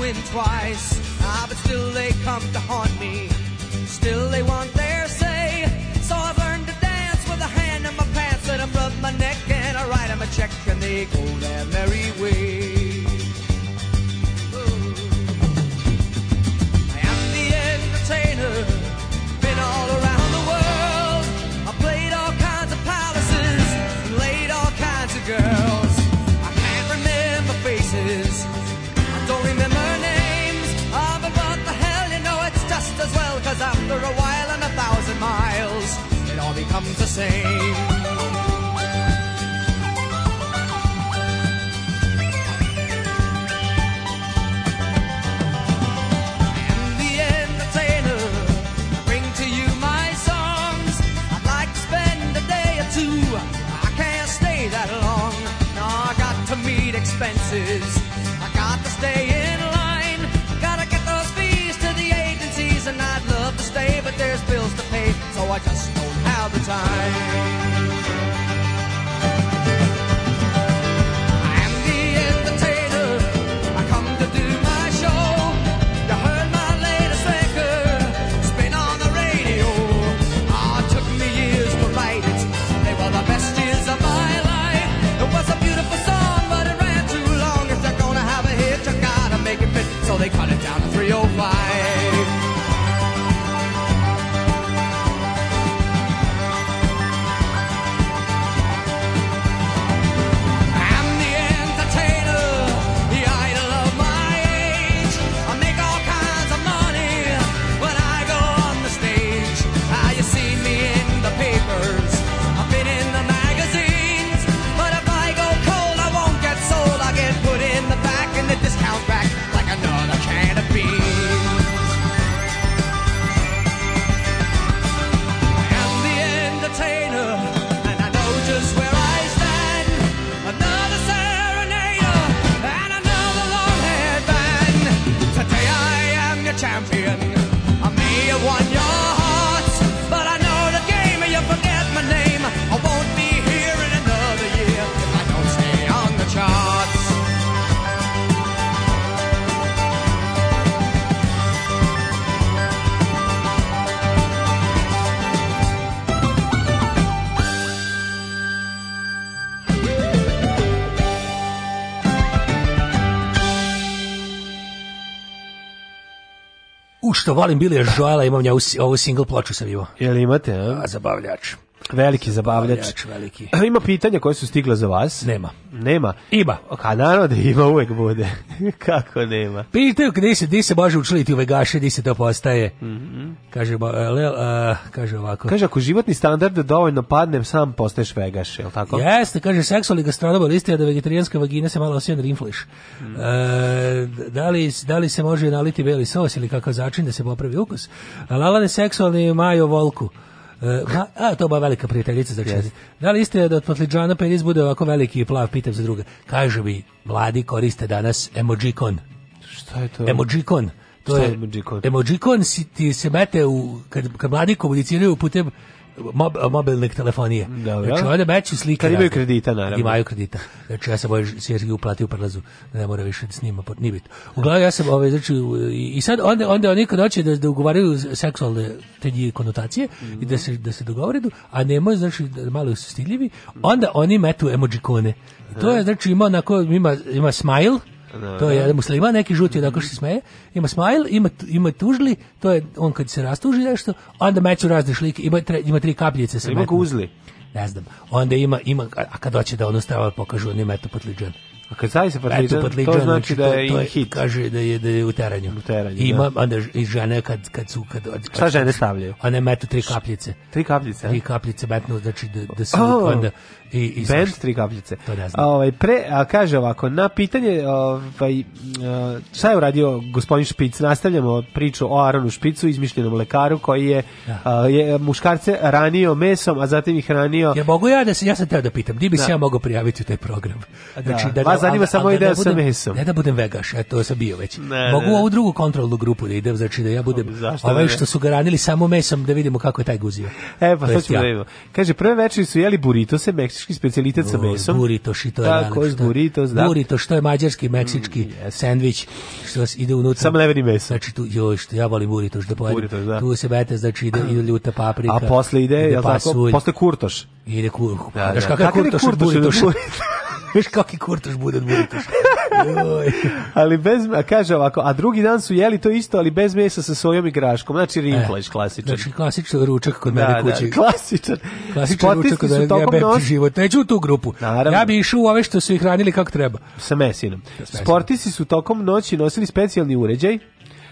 him twice. Ah, but still they come to haunt me. Still they want their say. So I've learned to dance with a hand in my pants. Let them rub my neck and I write them a check and they go their merry što volim je Joela, imam ja ovu single ploču sam imao. Jel imate, a? zabavljač. Veliki zabavljač. zabavljač veliki. Ima pitanja koje su stigla za vas? Nema. Nema? Ima. A naravno da ima, uvek bude. Kako nema? Pitaju gde se, gde se može učliti u vegaše, gde se to postaje. Mm Kaže, e, le, uh, kaže ovako. Kaže, ako životni standard dovoljno padnem, sam postaješ vegaš, je li tako? Jeste, kaže, seksualni gastronobal istija da vegetarijanska vagina se malo osjeća rinfliš. Mm. Uh, da, li, da li se može naliti beli sos ili kakav začin da se popravi ukus? Lalane seksualni majo volku. Ma, a, to je velika prijateljica za znači. čest. Yes. Da li istina da od potliđana penis bude ovako veliki i plav, pitam za druga. Kaže mi, mladi koriste danas emojikon. Šta je to? Emojikon. To je emojikon. Emojikon si, ti se mete u, kad, kad mladi komuniciraju putem mob, mobilne telefonije. Dobro. Znači, ovdje meći slike. Kad imaju kredita, naravno. imaju kredita. Znači, ja sam ovaj Sergiju platio prelazu, ne mora više da snima, nije bitno. Uglavnom, ja sam, ovaj, znači, i sad onda, onda oni kad hoće da, da ugovaraju seksualne te konotacije mm. i da se, da se dogovore, a nemoj, znači, da malo su stiljivi, onda oni metu emojikone. I to je, znači, ima, onako, ima, ima smile, Da, to je da. jedan musliman, neki žuti onako što se mhm. smeje, ima smajl, ima, ima tužli, to je on kad se rastuži nešto, onda meću razne šlike, ima, tre, ima tri kapljice se Ima uzli. Ne znam. Onda ima, ima, a kad hoće da ono stava pokažu, on ima eto potliđan. A kad stavi se patliđan, to znači, znači da je to, to je, hit. Kaže da je, da je u teranju. U teranju, da. Ima, da. onda i žene kad, kad su... Kad, kad, Šta žene stavljaju? One metu tri kapljice. Tri kapljice? Tri kapljice metnu, znači da, da su... Oh. Onda, i, i bend tri kapljice. To ne znam. Ovaj, pre, a kaže ovako, na pitanje ovaj, šta je uradio gospodin Špic, nastavljamo priču o Aronu Špicu, izmišljenom lekaru koji je, ja. Da. a, je muškarce ranio mesom, a zatim ih ranio... Ja mogu ja da se, ja sam teo da pitam, gde bi da. se ja mogao prijaviti u taj program? Da. Znači, da, da, vas zanima samo ideo sa mesom. Ne da budem vegaš, eto sam bio već. Ne, mogu ne. ovu drugu kontrolnu grupu da idem, znači da ja budem Zašto ovaj što su ga ranili samo mesom, da vidimo kako je taj guzio. E, pa to ćemo da vidimo. Kaže, prve večeri su jeli burritose, meksičke meksički specijalitet sa mesom. Burrito, šito je Tako, što, da. burritos, da. Burrito, što je mađarski, mm, meksički mm, yes. sandvič, što ide unutra. Samo neveni meso. Znači, tu, joj, što ja volim burritoš što da pojedem. Burritoš, da. Tu se bete, znači, ide, ide ljuta paprika. A posle ide, ide jel tako, posle kurtoš. Ide kurtoš. Da, da. Znaš da. kakav kurtoš, kurtoš, kurtoš, kurtoš, kurtoš Viš kakvi kurtoš bude od Buditoša. ali bez, a kaže ovako, a drugi dan su jeli to isto, ali bez mesa sa sojom i graškom. Znači e, rinflaš, klasičan. Znači klasičan ručak kod mene da, da, kući. Da, klasičan. Klasičan ručak kod mene, ja bepti nos... život. Neću u tu grupu. Naravno. Ja bi išao u ove što su ih hranili kako treba. Sa mesinom. Sa mesinom. Sportisti su tokom noći nosili specijalni uređaj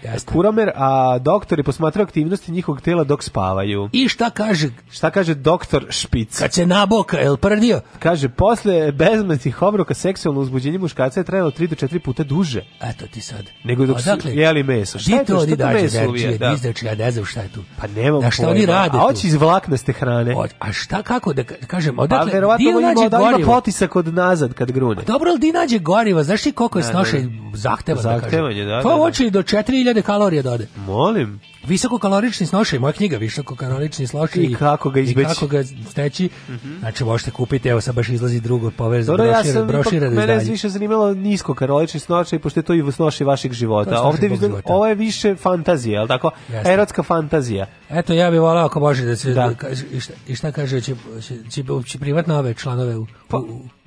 Jasne. Kuramer, a doktori posmatraju aktivnosti njihovog tela dok spavaju. I šta kaže? Šta kaže doktor Špic? Kad se naboka, el prdio? Kaže, posle bezmetnih obroka seksualno uzbuđenje muškaca je trajalo 3 do 4 puta duže. Eto ti sad. Nego dok Odakle? su dakle, jeli meso. Šta je to? Šta to meso uvije? Da. Izdači, ja ne znam šta je tu. Pa nemam da, šta pojma. oni rade A oći iz vlaknaste hrane. Od, a šta kako da kažem? Pa odakle? Pa verovatno ima, nađe da ima potisak od nazad kad grune. Pa dobro, ali di nađe goriva? Znaš ti koliko je snošaj zahteva? Da Zahtevanje, da. To da, da. oči do 4000 2000 kalorije dode. Da Molim. Visokokalorični snošaj, moja knjiga Visokokalorični snošaj i kako ga izbeći. I kako ga steći. Mm -hmm. Znači možete kupiti, evo sa baš izlazi drugo povez pa Dobro, brošira, ja sam, brošira ipak, Mene je više zanimalo niskokalorični snošaj, pošto je to i snošaj vašeg života. Ovde života. ovo je više fantazija, je li tako? Jasne. Erotska fantazija. Eto, ja bih volao ako može da se... Da. Da, i, šta, I šta kaže, će, će, će, će privatno ove članove u, pa,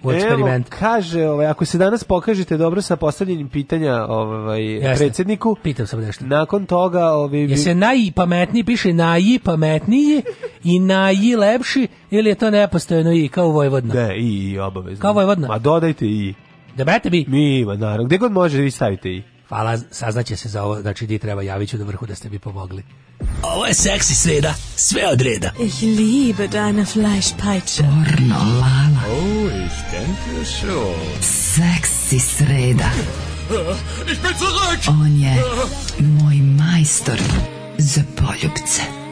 u, eksperiment. Evo, kaže, ovaj, ako se danas pokažete dobro sa postavljanjem pitanja ovaj, Jasne. predsjedniku, pitam sam nešto. Nakon toga... Ovaj, se najpametniji piše naji pametniji i naji lepši ili je to nepostojno i kao Vojvodna? Da, i, i obavezno. Kao Vojvodna? Ma dodajte i. Da bete bi? Mi, ma naravno. Gde god može vi stavite i. Hvala, saznaće se za ovo, znači di treba javit ću do vrhu da ste bi pomogli. Ovo je seksi sreda, sve od reda. Ich liebe deine Fleischpeitsche. Porno, lala. Oh, ich denke schon. Seksi sreda. Ich bin zurück! On je moj majstor za poljubce.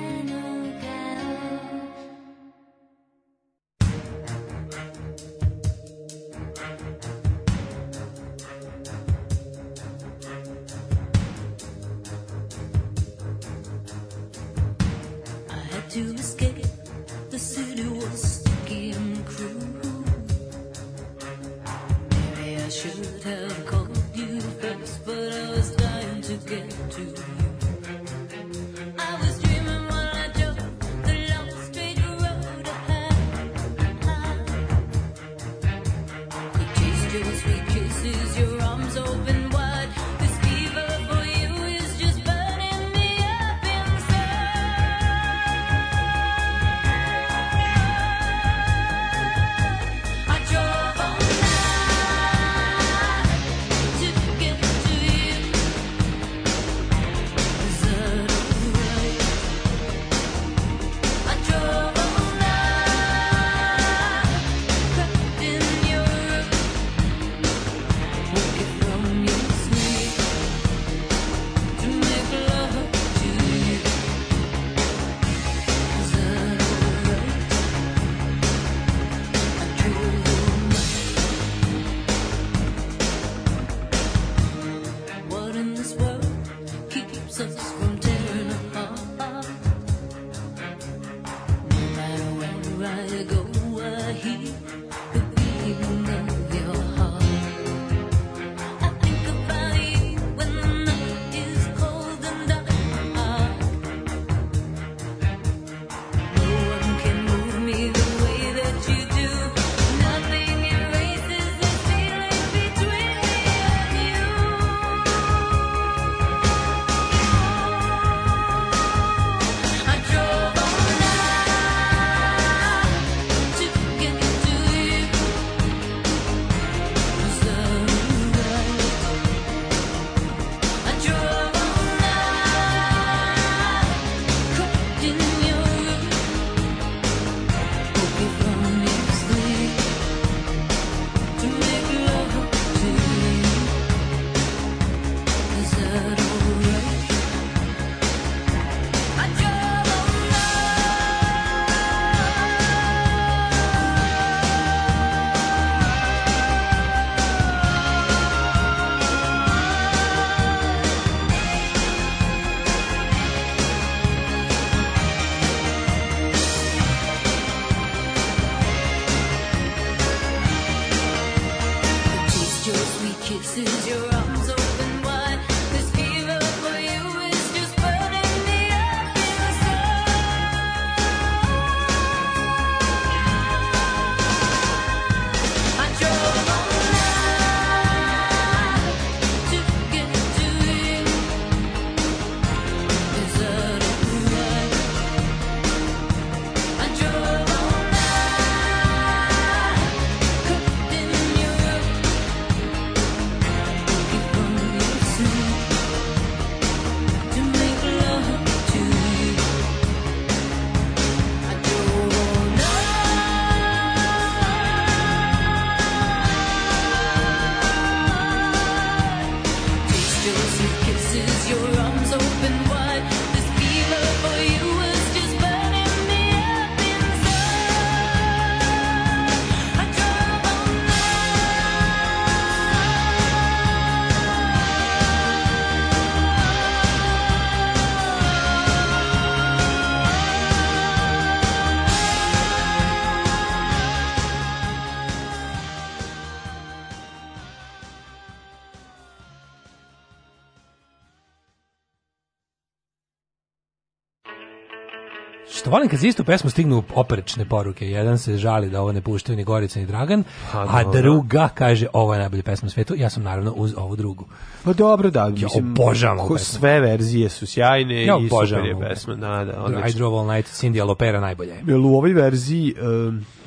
Što volim kad za istu pesmu stignu oprečne poruke. Jedan se žali da ovo ne puštaju ni Gorica ni Dragan, pa, a druga kaže ovo je najbolja pesma u svetu. Ja sam naravno uz ovu drugu. Pa dobro, da, ja obožavam ovu pesmu. Sve verzije su sjajne ja i super je pesma. Da, da, odlično. I Drove All Night, Cindy Alopera najbolja je. Jel u ovoj verziji...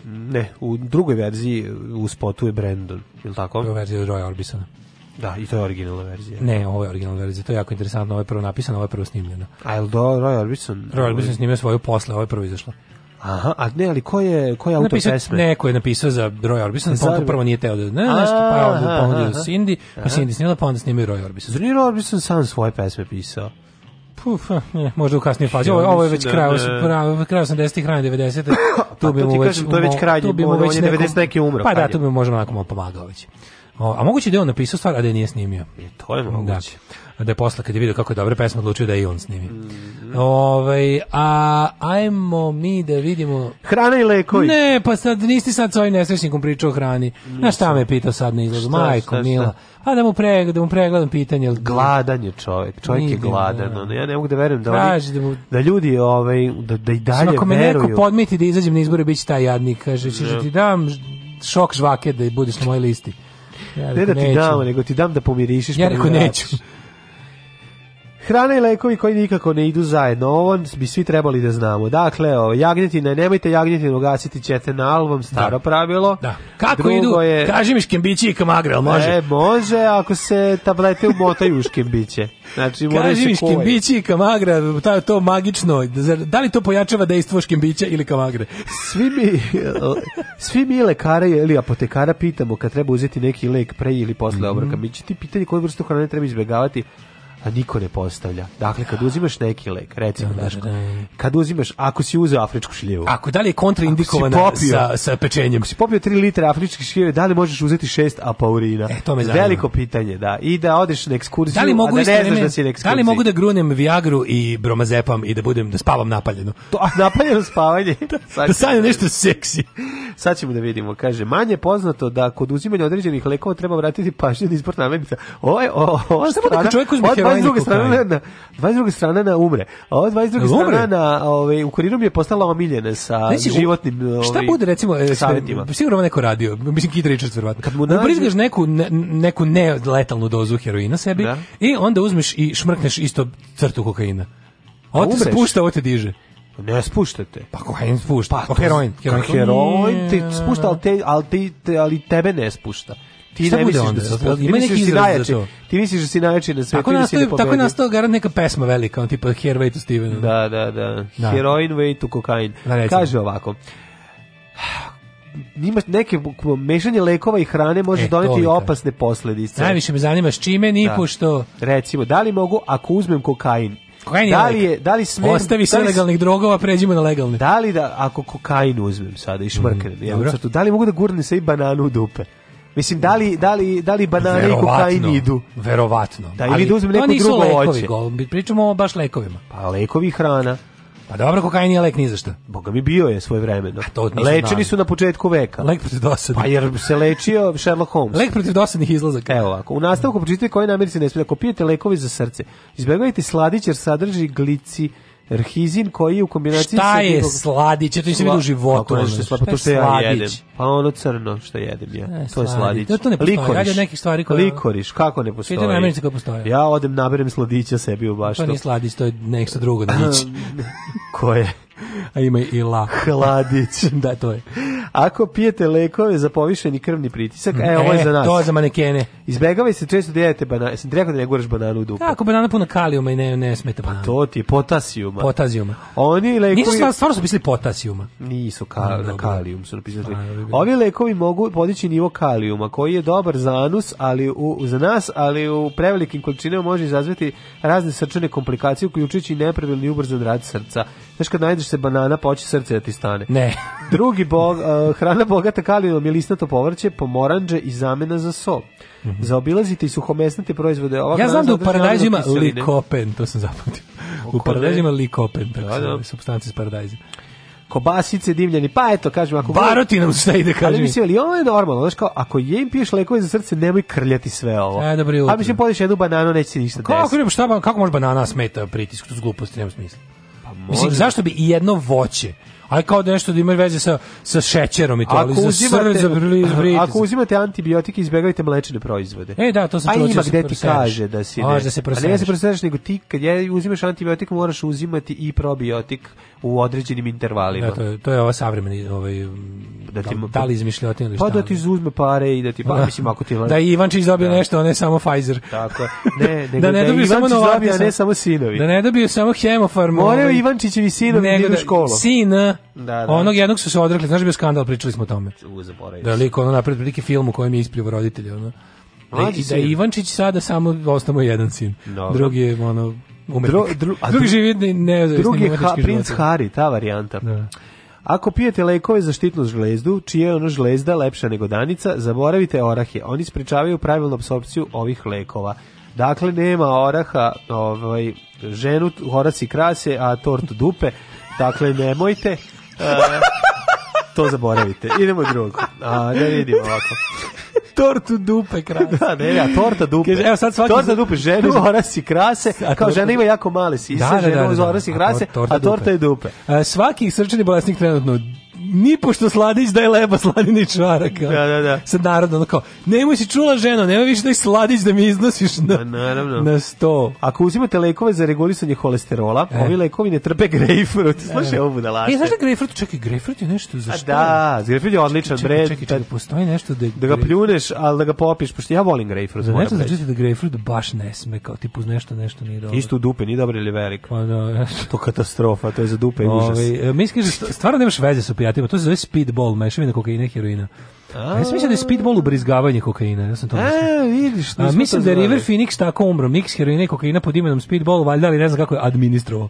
ne, u drugoj verziji u spotu je Brandon, je li tako? U verziji Roy Orbisona. Da, i to je originalna verzija. Ne, ovo je originalna verzija, to je jako interesantno, ovo je prvo napisano, ovo je prvo snimljeno. A je li do Roy Orbison? Roy Orbison snimio svoju posle, ovo je prvo izašlo. Aha, a ne, ali ko je, ko je autor pesme? Neko je napisao za Roy Orbison, za... pa on to prvo nije teo da ne, nešto, pa onda aha, ponudio Cindy, pa Cindy pa snimila, pa onda snimio Roy Orbison. Zrni Roy Orbison sam svoje pesme pisao. Puf, eh, ne, možda u kasnijoj fazi. Ovo, ovo je već kraj, da, kraj 80-ih, rane 90-ih. Tu bi mu već, to je već kraj, tu bi mu već 90 neki umro. Pa da, tu bi mu možemo onako malo pomagao već. O, a moguće da je on napisao stvar, a da je nije snimio. I e, to je moguće. Da, da je posle kad je vidio kako je dobra pesma odlučio da je i on snimio. Mm -hmm. Ove, ovaj, a ajmo mi da vidimo... Hrana i lekovi. Ne, pa sad nisi sad s ovim nesrećnikom pričao o hrani. Nisam. Na šta me pitao sad na izlazu? Majko, šta, mila. A pa da mu, pre, da mu pregledam pitanje. Gladan je čovjek. Čovjek Nidim, je gladan. Da. Ono, ja ne mogu da verujem da, oni, da, mu... da ljudi ovaj, da, da i dalje veruju. Ako me neko podmeti da izađem na izbore, bit će taj jadnik. Kaže, ćeš da. ti dam šok žvake da budeš na mojoj listi. Ja, rekao, da ti dam, nego ti dam da pomirišiš. Ja rekao, neću. Hrana i lekovi koji nikako ne idu zajedno, ovo bi svi trebali da znamo. Dakle, ovo, jagnjetine, nemojte jagnjetinu gasiti ćete na album, staro da. pravilo. Da. Kako Drugo idu, je, kaži mi škembići i kamagre, može? E, može, ako se tablete umotaju u škembiće. Znači, kaži mi škembići i kamagra, to, to magično, da li to pojačava dejstvo škembića ili kamagre? Svi mi, svi mi lekare ili apotekara pitamo kad treba uzeti neki lek pre ili posle mhm. obroka. Mm -hmm. Mi će ti pitanje koju vrste hrane treba izbjegavati a niko ne postavlja. Dakle, kad da. uzimaš neki lek, recimo, da, da daško, da, da, da, kad uzimaš, ako si uzeo afričku šljivu... Ako da li je kontraindikovana popio, sa, sa pečenjem? Ako si popio 3 litre afričke šljive, da li možeš uzeti 6 apaurina? E, to me zanima. Veliko pitanje, da. I da odeš na ekskurziju, da li mogu a da ne znaš da si na ekskurziji. Da li mogu da grunem Viagru i bromazepam i da budem, da spavam napaljeno? To, napaljeno spavanje? da, da sanjam nešto seksi. Sad ćemo da vidimo. Kaže, manje poznato da kod uzimanja određenih lekova treba vratiti pažnju na izbor namirnica. Ovo je, ovo, ovo, ovo, ovo, ovo, 22. strana na 22. strana na umre. A 22. strana na ovaj u kuriru mi je postala omiljena sa Neći, znači, životnim ovaj Šta bude recimo e, savetima? Sigurno neko radio. Mislim Kid Richards verovatno. Kad mu ubrizgaš neku ne, neku neletalnu dozu heroina sebi da. i onda uzmeš i šmrkneš isto crtu kokaina. Ovo te spušta, ovo te diže. Ne spuštate. Pa kokain spušta. Pa, pa heroin. Heroin, heroin ti spušta, ali, te, ali, te, ali tebe ne spušta ti ne misliš da onda? da si, ima neki izraz Ti misliš da si najjači na svetu ili da si Tako da je nastao garant neka pesma velika, on tipa Here Way to Steven. Da, da, da. da. Heroin Way to Cocaine. Da, Kaže ovako, ima neke mešanje lekova i hrane može e, doneti i opasne posledice. Najviše me zanima s čime ni pošto recimo da li mogu ako uzmem kokain Kokain da li je, da li smem, Ostavi se legalnih drogova, pređimo na legalne. Da li da, ako kokain uzmem sada i šmrknem, mm, ja, da li mogu da gurnem sa i bananu u dupe? Mislim, da li, da li, da li banane i kokain idu? Verovatno. Da, ili da uzme neko drugo lekovi, oće. pričamo baš lekovima. Pa lekovi hrana. Pa dobro, kokain nije lek ni za šta. Boga mi bio je svoje vremeno. A to Lečeni su na početku veka. Lek protiv dosadnih. Pa jer se lečio Sherlock Holmes. Lek protiv dosadnih izlazaka. Evo ovako, u nastavku počitajte koje namirci ne smije. Ako pijete lekovi za srce, izbjegajte sladić jer sadrži glici Erhizin koji u kombinaciji Šta je nekog... sladić? to nisam vidio u životu. Kako nešto je sladić? Pa to što ja jedem. Pa ono crno što jedem ja. Ne, to je sladić. Da, to ne postoji. Radi od stvari koje... Likoriš, kako ne postoji? Pitam namirnice koje postoji. Ja odem naberem sladića sebi u pa baštu. To nije sladić, to je nešto drugo. Koje? A ima i la. Hladić. da, to je. Ako pijete lekove za povišeni krvni pritisak, mm, e, ovo je e, za nas. To je za manekene. Izbegavaj se često da jedete banane. Jesam ti rekao da ne guraš bananu u dupu? Tako, banana puna kalijuma i ne, ne smeta pa banana. To ti je potasijuma. Potasijuma. Oni lekovi... Nisu stvarno, stvarno su pisali potasijuma. Nisu, ka, na kalijum su napisali. Ovi lekovi mogu podići nivo kalijuma, koji je dobar za anus, ali u, za nas, ali u prevelikim količinama može izazvati razne srčane komplikacije, uključujući i nepravilni ubrzan rad srca. Znaš, kad najdeš se banana, poći srce da ti stane. Ne. Drugi bog, uh, hrana bogata kalijom je listato povrće, pomorandže i zamena za so. Mm -hmm. Zaobilazite i suhomesnate proizvode. Ova ja znam da u paradajzu ima likopen, to sam zapamtio. U paradajzu ima likopen, tako da, da. substance iz paradajza kobasice, divljani, pa eto, kažem, ako... Baroti nam sve ide, kažem. Ali mislim, ali ovo je normalno, znaš kao, ako im piješ lekove za srce, nemoj krljati sve ovo. E, dobro jutro. A mislim, podiš jednu bananu, neće se ništa desiti. Kako, šta, kako može banana smeta pritisku, to je gluposti, nema smisla. Može. Mislim, zašto bi i jedno voće aj kao nešto da ima veze sa, sa šećerom i to, ali za uzimate, srce, za Ako uzimate antibiotike, izbegavajte mlečne proizvode. E, da, to sam čuo. A ima gde da ti kaže da si ne. da se prosereš. A ne da se prosereš, nego ti kad je, uzimaš antibiotik, moraš uzimati i probiotik u određenim intervalima. Da, to je, to je ova savremeni, ovaj, da, ti, da, da li izmišljotina ili pa šta. Pa da ti uzme pare i da ti, pa da, mislim, ako ti... Da i Ivančić dobio da. nešto, a ne samo Pfizer. Tako je. Ne, nego da ne da dobio samo Novaković, ne samo sinovi. Da ne dobio samo hemofarm. Moraju Ivančićevi sinovi da u školu. Sina Da, da. Onog jednog su se odrekli, znaš bio skandal, pričali smo o tome. U, Da liko ono napred veliki film u kojem je ispljivo roditelje, ono. Da, i da Ivančić sada samo ostamo jedan sin. Dobre. Drugi je ono Dro, dru, a drugi živi ne, drugi je ha, princ Harry, ta varijanta. Da. Ako pijete lekove za štitnu žlezdu, čije je ono žlezda lepša nego danica, zaboravite orahe. Oni sprečavaju pravilnu apsorpciju ovih lekova. Dakle, nema oraha, ovaj, ženu horaci krase, a tortu dupe. Dakle, nemojte. E, to zaboravite. Idemo drugo. A, ne vidimo ovako. Tortu dupe krase. Da, ne, ja, torta dupe. Kaže, evo sad svaki... Torta dupe, žene iz orasi krase, a kao žena ima jako male sise, da, da, da, žena iz orasi da. krase, a torta, a torta je dupe. A, e, svaki srčani bolesnik trenutno ni nipošto sladić daj leba sladini čvaraka. Da, da, da. Sad narodno, ono kao, nemoj si čula ženo, nemoj više daj sladić da mi iznosiš na, da, naravno. na sto. Ako uzimate lekove za regulisanje holesterola, e. ovi lekovi ne trpe grejpfrut. E. Slušaj, e. ovo budalaše. E, znaš da grejpfrut, čekaj, grejpfrut je nešto za šta? Da, grejpfrut je odličan, čekaj, čekaj, čekaj, čekaj, postoji nešto da... Da ga pljuneš, ali da ga popiš, pošto ja volim grejpfrut. Znači nešto znači da grejpfrut baš ne sme, kao tipu nešto, nešto nije dobro. Isto u dupe, nije dobro ili veliko. Pa da, To katastrofa, to je za dupe, užas. Ovaj, e, mi da stvarno nemaš veze sa derivatima. To se zove speedball, mešavina kokaina i heroina. A, ja sam mislio da je speedball ubrizgavanje kokaina, ja sam to e, mislio. A, vidiš, A, mislim da je River Phoenix tako umro, mix heroina i kokaina pod imenom speedball, valjda li ne znam kako je administrovao.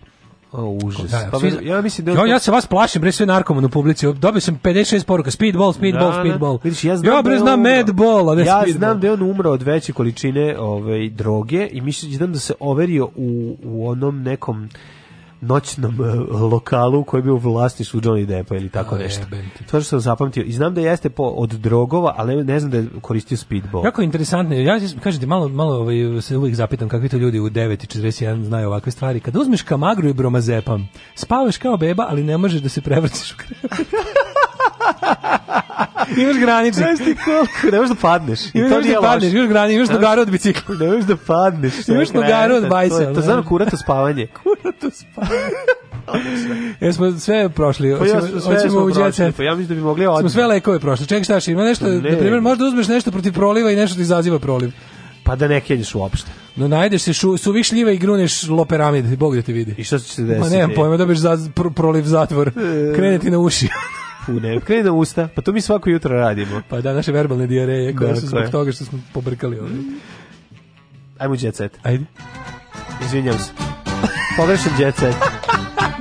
O, užas. Da, pa, svi, ja, mislim da ja, ja se vas plašim, bre, sve narkoman u publici. Dobio sam 56 poruka, speedball, speedball, da, da, speedball. Vidiš, ja znam ja, da bre, znam madball, a ne ja speedball. znam da je on umro od veće količine ove, ovaj, droge i mislim da da se overio u, u onom nekom noćnom e, lokalu koji je bio u vlasništvu Johnny Deppa ili tako A, nešto. Je, to što sam zapamtio. I znam da jeste po, od drogova, ali ne znam da je koristio speedball. Jako interesantno. Ja kažete, malo, malo ovaj, se uvijek zapitam kakvi to ljudi u 9.41 znaju ovakve stvari. Kada uzmeš kamagru i bromazepam, spavaš kao beba, ali ne možeš da se prevrciš u krevet. imaš granice. Znaš ti koliko, ne možeš da padneš. I imaš to da padneš, imaš granice, imaš nogara od bicikla. Ne možeš da padneš. Imaš nogara od bajsa. To, to znam kurato spavanje. kurato spavanje. Jesmo sve prošli. Pa ja, sve hoćemo u đece. Pa ja mislim da bi mogli odmah. Smo sve lekove prošli. Čekaj, šta ima nešto, ne. na primjer, možda uzmeš nešto protiv proliva i nešto ti izaziva proliv. Pa da ne kenješ uopšte. No najdeš se šu, suvih šljiva i gruneš loperamid, Bog da te vidi. I šta će se desiti? Ma nemam pojma, dobiješ za, pro, proliv zatvor. E. Krene ti na uši. pune. Krene nam usta, pa to mi svako jutro radimo. Pa da, naše verbalne diareje koje dakle. su zbog toga što smo pobrkali ovdje. Ajmo u jet set. Ajde. Izvinjam se. Pogrešan jet set.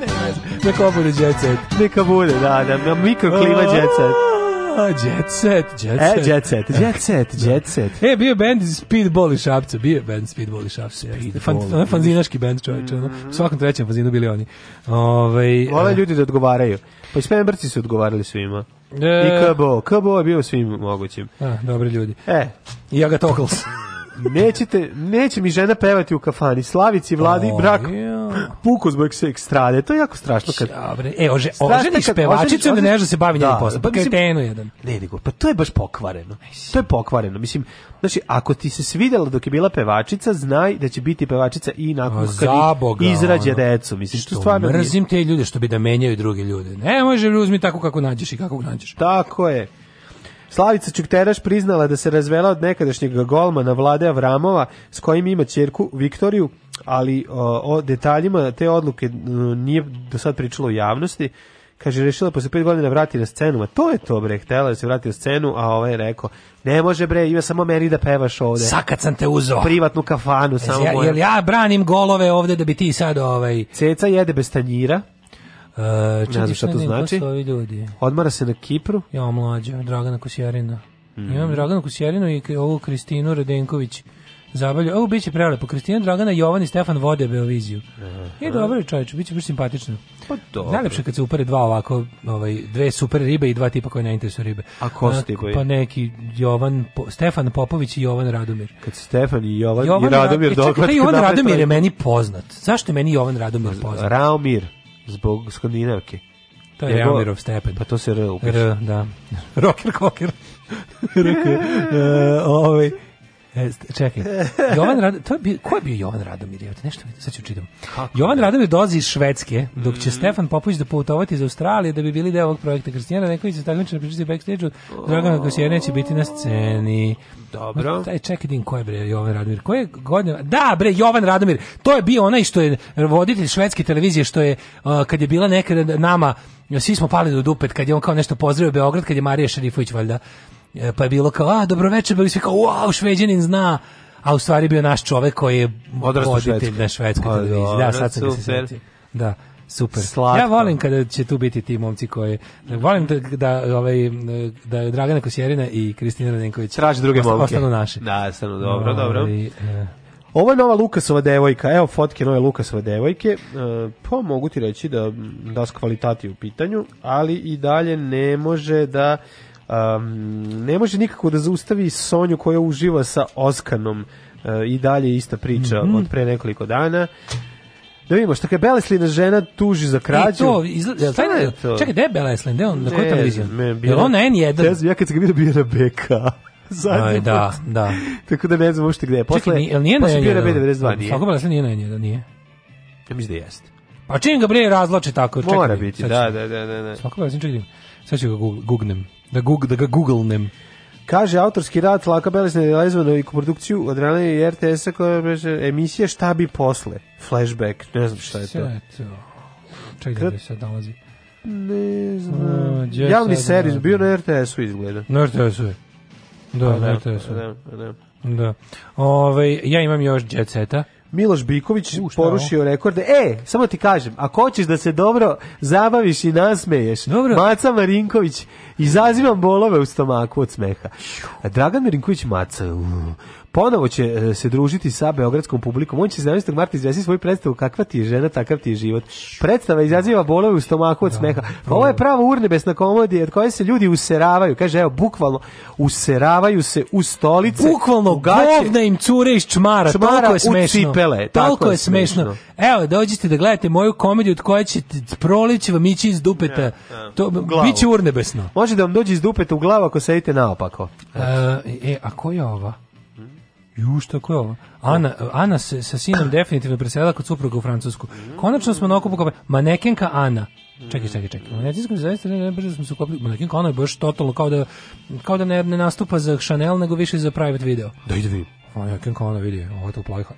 ne, ne, neka bude jet set. Neka bude, da, da, da mikroklima jet set. E, jet set, jet set. E, jet set, jet set, jet set. E, bio je band Speedball i Šapca, bio je band Speedball i Šapca. Fan, da. ono fanzinaški band, čovječe. Ono. Mhm. U svakom trećem fanzinu bili oni. Ove, ovaj, Vole e. ljudi da odgovaraju. Pa i Spemenbrci su odgovarali svima. E, I KBO. KBO je bio svim mogućim. A, dobri ljudi. E. I Agatokals. nećete, neće mi žena pevati u kafani, slavici, vladi, oh, braku, yeah. puku zbog se ekstrade, to je jako strašno. Kad... Dobre. E, ože, oženiš pevačicu ne nešto se bavi da, posao, pa, pa mislim, jedan. Ne, nego, pa to je baš pokvareno. To je pokvareno, mislim, znači, ako ti se svidjela dok je bila pevačica, znaj da će biti pevačica i nakon pa kad izrađe decu, mislim, što, što stvarno mrzim te ljude što bi da menjaju druge ljude. Ne može, uzmi tako kako nađeš i kako nađeš. Tako je. Slavica Čukteraš priznala da se razvela od nekadašnjeg golmana Vlade Avramova s kojim ima ćerku Viktoriju, ali o, detaljima te odluke nije do sad pričalo u javnosti. Kaže, rešila posle 5 godina vrati na scenu. a to je to, bre, htela da se vrati na scenu, a ovaj je rekao, ne može, bre, ima samo meni da pevaš ovde. Sakad sam te uzeo. Privatnu kafanu, e, samo ja, Jel ja branim golove ovde da bi ti sad ovaj... Ceca jede bez tanjira. Uh, ne znam šta to znači. Ljudi. Odmara se na Kipru. Ja, mlađa, Dragana Kusjerina. Mm. Imam Draganu Kusjerinu i ovu Kristinu Redenković zabavlja. Ovo biće prelepo. Kristina Dragana, Jovan i Stefan vode Beoviziju. I dobro je čovječ, biće baš simpatično. Pa dobro. Najlepše kad se upere dva ovako, ovaj, dve super ribe i dva tipa koji ne interesuju ribe. A ko su ti Pa neki Jovan, po, Stefan Popović i Jovan Radomir. Kad Stefan i Jovan, Jovan i Radomir Radomir, e, Jovan Radomir je meni poznat. Zašto je meni Jovan Radomir poznat? Raomir zbog skandinavke. To je Reomirov stepen. Pa to se R upiše. R, da. Rocker koker. uh, e, ovaj, E, čekaj. Jovan Rad, to je bio, ko je bio Jovan Radomir? Ja nešto sad ću čitam. Jovan Radomir dolazi iz Švedske, dok će mm. Stefan Popović da putovati iz Australije da bi bili deo ovog projekta Kristijana Neković se takmiči na priču backstage-u. Dragana Kosija neće biti na sceni. Dobro. Taj čekaj din ko je bre Jovan Radomir? Ko je godine? Da, bre Jovan Radomir. To je bio onaj što je voditelj švedske televizije što je uh, kad je bila nekada nama svi smo pali do dupet kad je on kao nešto pozdravio Beograd kad je Marija Šerifović valjda E, pa je bilo kao, a, dobroveče, bili svi kao, wow, šveđanin zna, a u stvari bio naš čovek koji je voditelj na švedskoj pa da, televiziji. Da, sad sam super. se Da, super. Slatko. Ja volim kada će tu biti ti momci koji volim da da ovaj da je Dragana Kosjerina i Kristina Radenković traže druge osta, momke. Ostanu naši. Da, ostanu dobro, o, ovaj, dobro. I, eh. e, ovo je nova Lukasova devojka. Evo fotke nove Lukasove devojke. E, pa mogu ti reći da da s kvalitati u pitanju, ali i dalje ne može da Um, ne može nikako da zaustavi Sonju koja uživa sa Oskanom uh, i dalje ista priča mm -hmm. od pre nekoliko dana. Da vidimo, šta je Beleslina žena tuži za krađu. E to, izgleda, šta je to? Čekaj, gde je Beleslin? Gde on, na kojoj televiziji? Je on na N1? Tez, ja kad sam ga vidio, bio na BK. Zadnji da, da. Tako da ne znam uopšte gde je. Posle, Čekaj, nije, nije na N1? Posle bio na B92, nije. Sako Beleslin nije na N1, nije. Ja mislim da jeste. Pa čim ga bre razlače tako. Mora čekaj, biti, da, da, da, da. da, da. Sako Beleslin, čekaj, sad ću ga gugnem. Da, Google, da ga googlnem. Kaže, autorski rad Flaka Belis na da realizovanu i produkciju od i RTS-a koja je emisija Šta bi posle? Flashback, ne znam šta je to. Čekaj Kad... da se nalazi. Ne znam. Uh, Javni servis, bio na RTS-u izgleda. Na RTS-u je. Da, pa da na pa RTS-u. Da, pa da, da. Da. Ove, ovaj, ja imam još Jet Seta. Miloš Biković U, porušio ovo? rekorde. E, samo ti kažem, ako hoćeš da se dobro zabaviš i nasmeješ, dobro. Maca Marinković, izazivam bolove u stomaku od smeha. Dragan Marinković Maca, uh, ponovo će e, se družiti sa beogradskom publikom. On će 17. Da marta izvesti svoju predstavu Kakva ti je žena, takav ti je život. Predstava izaziva bolove u stomaku od da, smeha. Da. Ovo je prava urnebesna komodija od koje se ljudi useravaju. Kaže, evo, bukvalno useravaju se u stolice. Bukvalno, govne im cure iz čmara. čmara je smešno. Cipele, toliko je smešno. Evo, dođite da gledate moju komediju od koje će prolići vam ići iz dupeta. Ja, ja. To, biće urnebesno. Može da vam dođe iz dupeta u glavu ako sedite naopako. E, e a koja je ova? Juš, tako je ovo. Ana, Ana se, sa sinom definitivno preselila kod supruga u Francusku. Konačno smo na okupu kao manekenka Ana. Čekaj, čekaj, čekaj. Mm. Manekenka zaista ne, ne, brzo smo se ukopili. Manekenka Ana je baš totalno kao da, kao da ne, ne nastupa za Chanel, nego više za private video. Da ide vidim. Manekenka Ana vidi, ovo je to plajha.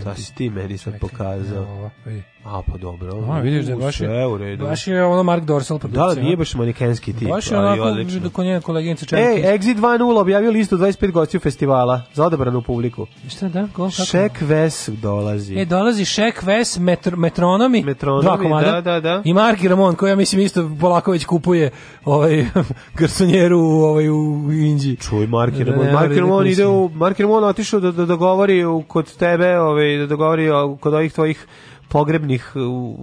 Šta si ti meni sad pokazao? Ovo, vidi. A pa dobro. A vidiš da baš je u redu. Baš je ono Mark Dorsal da, produkcija. Da, nije baš manikenski tip, baš je ali odlično. Baš da je koleginica Čerkić. Ej, Exit 2.0 objavio listu 25 gostiju festivala za odabranu publiku. Šta da? Ko, kako? Šek Ves dolazi. E, dolazi Šek Ves, metr, metronomi, metronomi, dva komada. Da, da, da. I Marki Ramon, koja mislim isto Polaković kupuje ovaj, garsonjeru ovaj, u Inđi. Čuj, Mark da, Ramon. Da, Marki Ramon ide u... Mark Ramon otišao da, da, da govori kod tebe, ovaj, da, da govori kod ovih tvojih pogrebnih uh,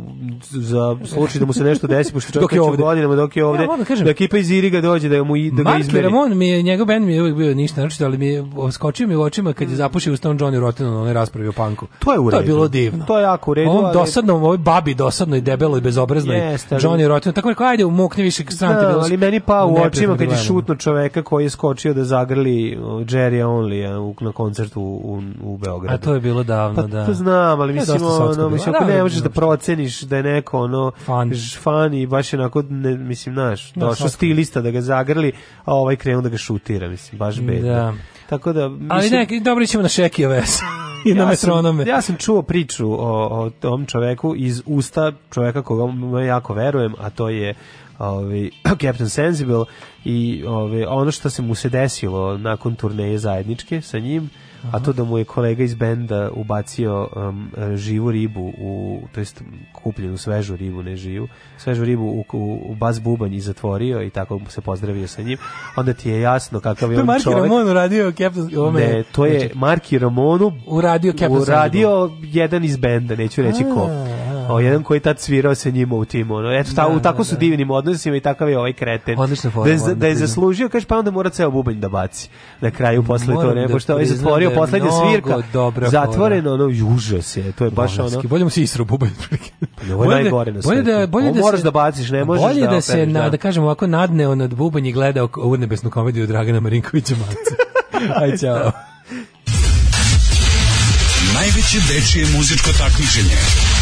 za slučaj da mu se nešto desi pošto čovjek dok je ovdje godinama dok je ovdje ja, da, da ekipa iz Iriga dođe da mu i da ga izmeri. Ramon mi je njegov bend mi je uvek bio ništa znači ali mi je skočio mi u očima kad je mm. zapušio ustom Johnny Rotten na onoj raspravi o panku. To je u redu. To je bilo divno. To je jako u redu. On ali... dosadno ovoj babi dosadno i debelo i bezobrazno Johnny Rotten tako rekao ajde umukni više strante da, Ali meni pa u očima kad je šutno čovjeka koji je skočio da zagrli uh, Jerry Only uh, na koncertu u, u, u Beogradu. A to je bilo davno, pa, da. To znam, ali mislim, ono, mislim, onako da, da, da, ne možeš da proceniš da je neko ono fan, fan i baš onako ne, mislim naš da, došao no, stilista da ga zagrli a ovaj krenuo da ga šutira mislim baš bedno da. tako da mislim, ali ne dobro ćemo na šeki ves i na ja metronome. Sam, ja sam čuo priču o, o tom čoveku iz usta čoveka koga jako verujem, a to je ovaj Captain Sensible i ovaj ono što se mu se desilo nakon turneje zajedničke sa njim a to da mu je kolega iz benda ubacio um, živu ribu u to jest kupljenu svežu ribu ne živu svežu ribu u, u, u bas bubanj i zatvorio i tako se pozdravio sa njim onda ti je jasno kakav je on čovjek to je Marki Ramonu uradio Captain ne to je znači- Marki Ramonu uradio Captain uradio jedan iz benda neću reći ko O, jedan koji je tad svirao se njima u timu. Ono. Eto, ta, da, da tako da, su da. divnim odnosima i takav je ovaj kreten. Odlično forma. Da je, da je zaslužio, kaže, pa onda mora ceo bubanj da baci na kraju posle Moram to, da ne, pošto je zatvorio da poslednja svirka. Zatvoreno, ono, užas je. To je baš Bolanski. ono... Bolje mu se isro bubanj. Pa ovo je najgore na bolje da, bolje da moraš da baciš, ne možeš bolje da, da se, na, da kažem, ovako nadneo nad bubanj i gledao urnebesnu komediju Dragana Marinkovića Maca. Aj, čao. Najveće dečije muzičko takmičenje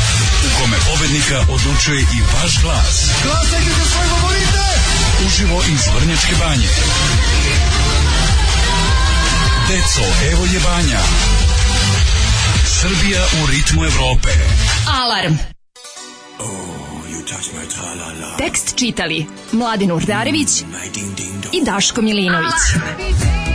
u kome pobednika odlučuje i vaš glas. Glasajte za svoje favorite! Uživo iz Vrnjačke banje. Deco, evo je banja. Srbija u ritmu Evrope. Alarm! Oh, you touch my -la. Tekst čitali Mladin Urdarević mm, i Daško Milinović. Alarm